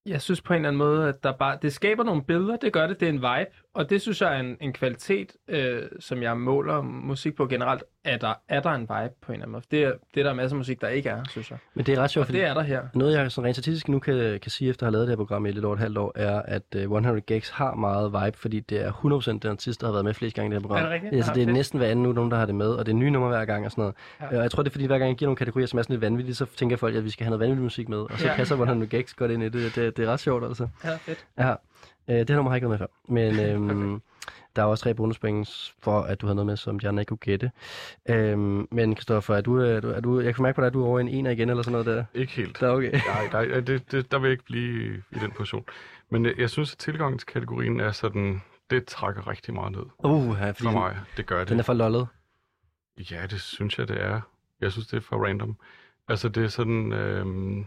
jeg synes på en eller anden måde, at der bare, det skaber nogle billeder, det gør det, det er en vibe, og det synes jeg er en, en kvalitet, øh, som jeg måler musik på generelt, er der, er der en vibe på en eller anden måde. Det er, det er der masser af musik, der ikke er, synes jeg. Men det er ret sjovt, det er der her. noget, jeg sådan rent statistisk nu kan, kan sige, efter at have lavet det her program i lidt over et halvt år, er, at uh, 100 Gags har meget vibe, fordi det er 100% den artist, der har været med flest gange i det her program. Er det rigtigt? Altså, det er næsten hver anden nu, nogen, der har det med, og det er nye numre hver gang og sådan noget. Ja. Ja. Og jeg tror, det er fordi, hver gang jeg giver nogle kategorier, som er sådan lidt vanvittige, så tænker folk, at vi skal have noget vanvittig musik med, og så ja. passer 100 Gags godt ind i det. Det, det er ret sjovt, altså. Ja, fedt. Ja. Øh, det her nummer har jeg ikke været med før. Men øhm, der er også tre bonuspoint for, at du havde noget med, som de andre ikke kunne gætte. Øhm, men Christoffer, er du, er du, er du, jeg kan mærke på dig, at du er over en ener igen, eller sådan noget der. Ikke helt. Der er okay. Nej, nej det, det, der vil jeg ikke blive i den position. Men jeg, jeg synes, at tilgangen til kategorien er sådan, det trækker rigtig meget ned Uh, ja, for mig. Det gør det. den er for lollet. Ja, det synes jeg, det er. Jeg synes, det er for random. Altså, det er sådan... Øhm,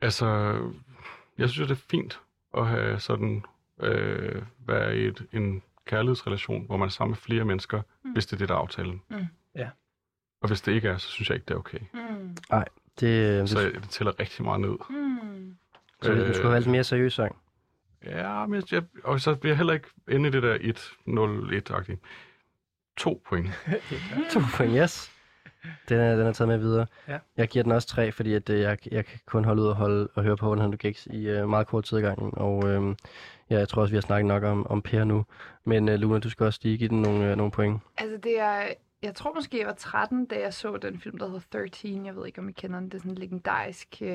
altså, jeg synes, det er fint at have sådan... Øh, være i et, en kærlighedsrelation, hvor man er sammen med flere mennesker, mm. hvis det er det, der er aftalen. Mm. Ja. Og hvis det ikke er, så synes jeg ikke, det er okay. Mm. Det, det, Så det tæller rigtig meget ned. Mm. så du skulle have valgt en mere seriøs sang. Ja, men jeg, og så bliver jeg heller ikke inde i det der 1-0-1-agtigt. To point. To point, yes. Den er, den er taget med videre. Ja. Jeg giver den også tre, fordi at, øh, jeg, jeg kan kun holde ud og, holde, og høre på 100 Gigs i øh, meget kort tid ad gangen. Og øh, ja, jeg tror også, vi har snakket nok om, om Per nu. Men øh, Luna, du skal også lige give den nogle, øh, nogle point. Altså, det er... Jeg tror måske, jeg var 13, da jeg så den film, der hedder 13. Jeg ved ikke, om I kender den. Det er sådan en legendarisk uh,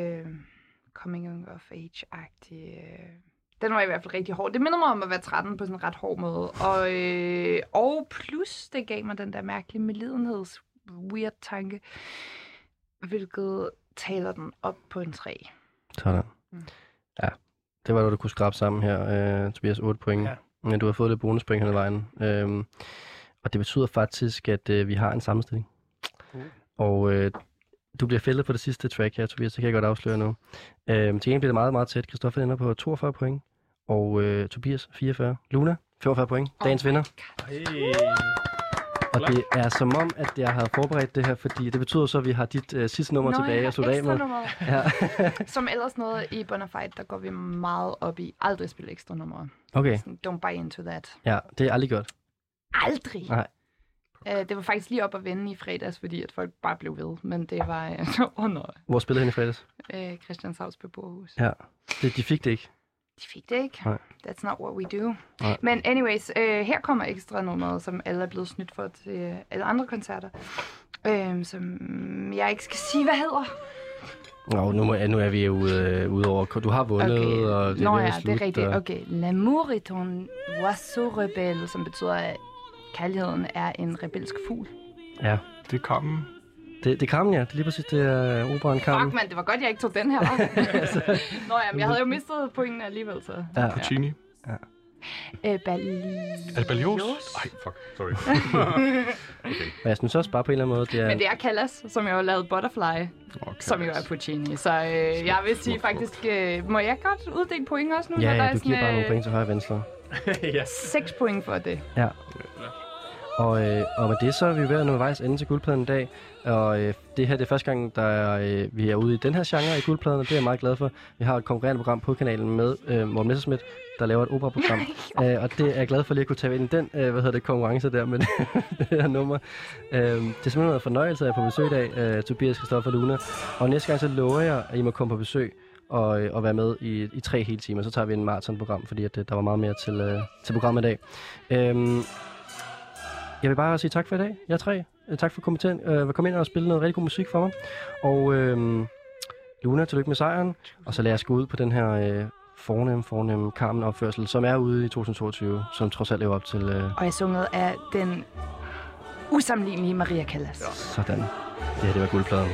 coming of age-agtig... Uh... Den var i hvert fald rigtig hård. Det minder mig om at være 13 på sådan en ret hård måde. Og, øh, og plus, det gav mig den der mærkelige medlidenheds weird tanke, hvilket taler den op på en 3. Sådan. Mm. Det var noget, du kunne skrabe sammen her, øh, Tobias. 8 point. Ja. Men du har fået lidt bonuspoint hen ad vejen. Øhm, og det betyder faktisk, at øh, vi har en sammenstilling. Uh. Og øh, du bliver fældet på det sidste track her, Tobias. Det kan jeg godt afsløre nu. Øhm, til gengæld bliver det meget, meget tæt. Christoffer ender på 42 point. Og øh, Tobias 44. Luna 45 point. Dagens vinder. Hey. Og det er som om, at jeg har forberedt det her, fordi det betyder så, at vi har dit øh, sidste nummer Nå, tilbage at slutte af med. Ja. Som ellers noget i Bonafide, der går vi meget op i aldrig spille ekstra numre. okay, Sådan, Don't buy into that. ja, det er aldrig godt. Aldrig! Nej. Uh, det var faktisk lige op at vende i fredags, fordi at folk bare blev ved. Men det var uh, under Hvor spillede han i fredags? uh, Christianshavns beboerhus. Ja, det, de fik det ikke. De fik det ikke. Nej. That's not what we do. Nej. Men anyways, øh, her kommer ekstra nummeret, som alle er blevet snydt for til alle andre koncerter. Øh, som jeg ikke skal sige, hvad hedder. Nå, nu, må, nu er vi jo ude, øh, ude over. Du har vundet, Okay. og det er Nå at ja, det slutte, er rigtigt. og- Okay. L'amour est un oiseau rebelle, som betyder, at kærligheden er en rebelsk fugl. Ja, Det er kammen. Det, det er Carmen, ja. Det er lige præcis det er uh, operan Carmen. Fuck, mand, det var godt, jeg ikke tog den her, hva'? Nå ja, men jeg havde jo mistet pointene alligevel, så... Ja. Puccini. Øh, Bali... Albalios. Ej, fuck. Sorry. okay. Men jeg synes også bare på en eller anden måde, det er... Men det er Callas, som jo har lavet Butterfly, Okay. som jo er Puccini. Så øh, jeg vil sige faktisk, øh, må jeg godt uddele point også nu? Ja, når der ja, er du giver bare sådan, nogle point til højre og venstre. yes. 6 point for det. Ja. Og, øh, og med det så er vi ved at nå vejs ende til guldpladen i dag. Og øh, det her det er første gang, der er, øh, vi er ude i den her genre i guldpladen, og det er jeg meget glad for. Vi har et konkurrerende program på kanalen med øh, Morten Messerschmidt, der laver et operaprogram. øh, og det er jeg glad for lige at kunne tage ind i den øh, hvad hedder det, konkurrence der med det her nummer. Øh, det er simpelthen været fornøjelse at jeg er på besøg i dag, øh, Tobias, Kristoffer Luna. Og næste gang så lover jeg, at I må komme på besøg og, øh, og være med i, i tre hele timer. Så tager vi en maratonprogram, fordi at, øh, der var meget mere til, øh, til programmet i dag. Øh, jeg vil bare sige tak for i dag. Jeg er tre. Øh, Tak for til, øh, komme ind og spille noget rigtig god musik for mig. Og øh, Luna, tillykke med sejren. Og så lad os gå ud på den her øh, fornem, fornem Carmen-opførsel, som er ude i 2022, som trods alt lever op til øh, Og jeg sunget af den usammenlignelige Maria Callas. Ja. sådan. Her, det var guldpladen.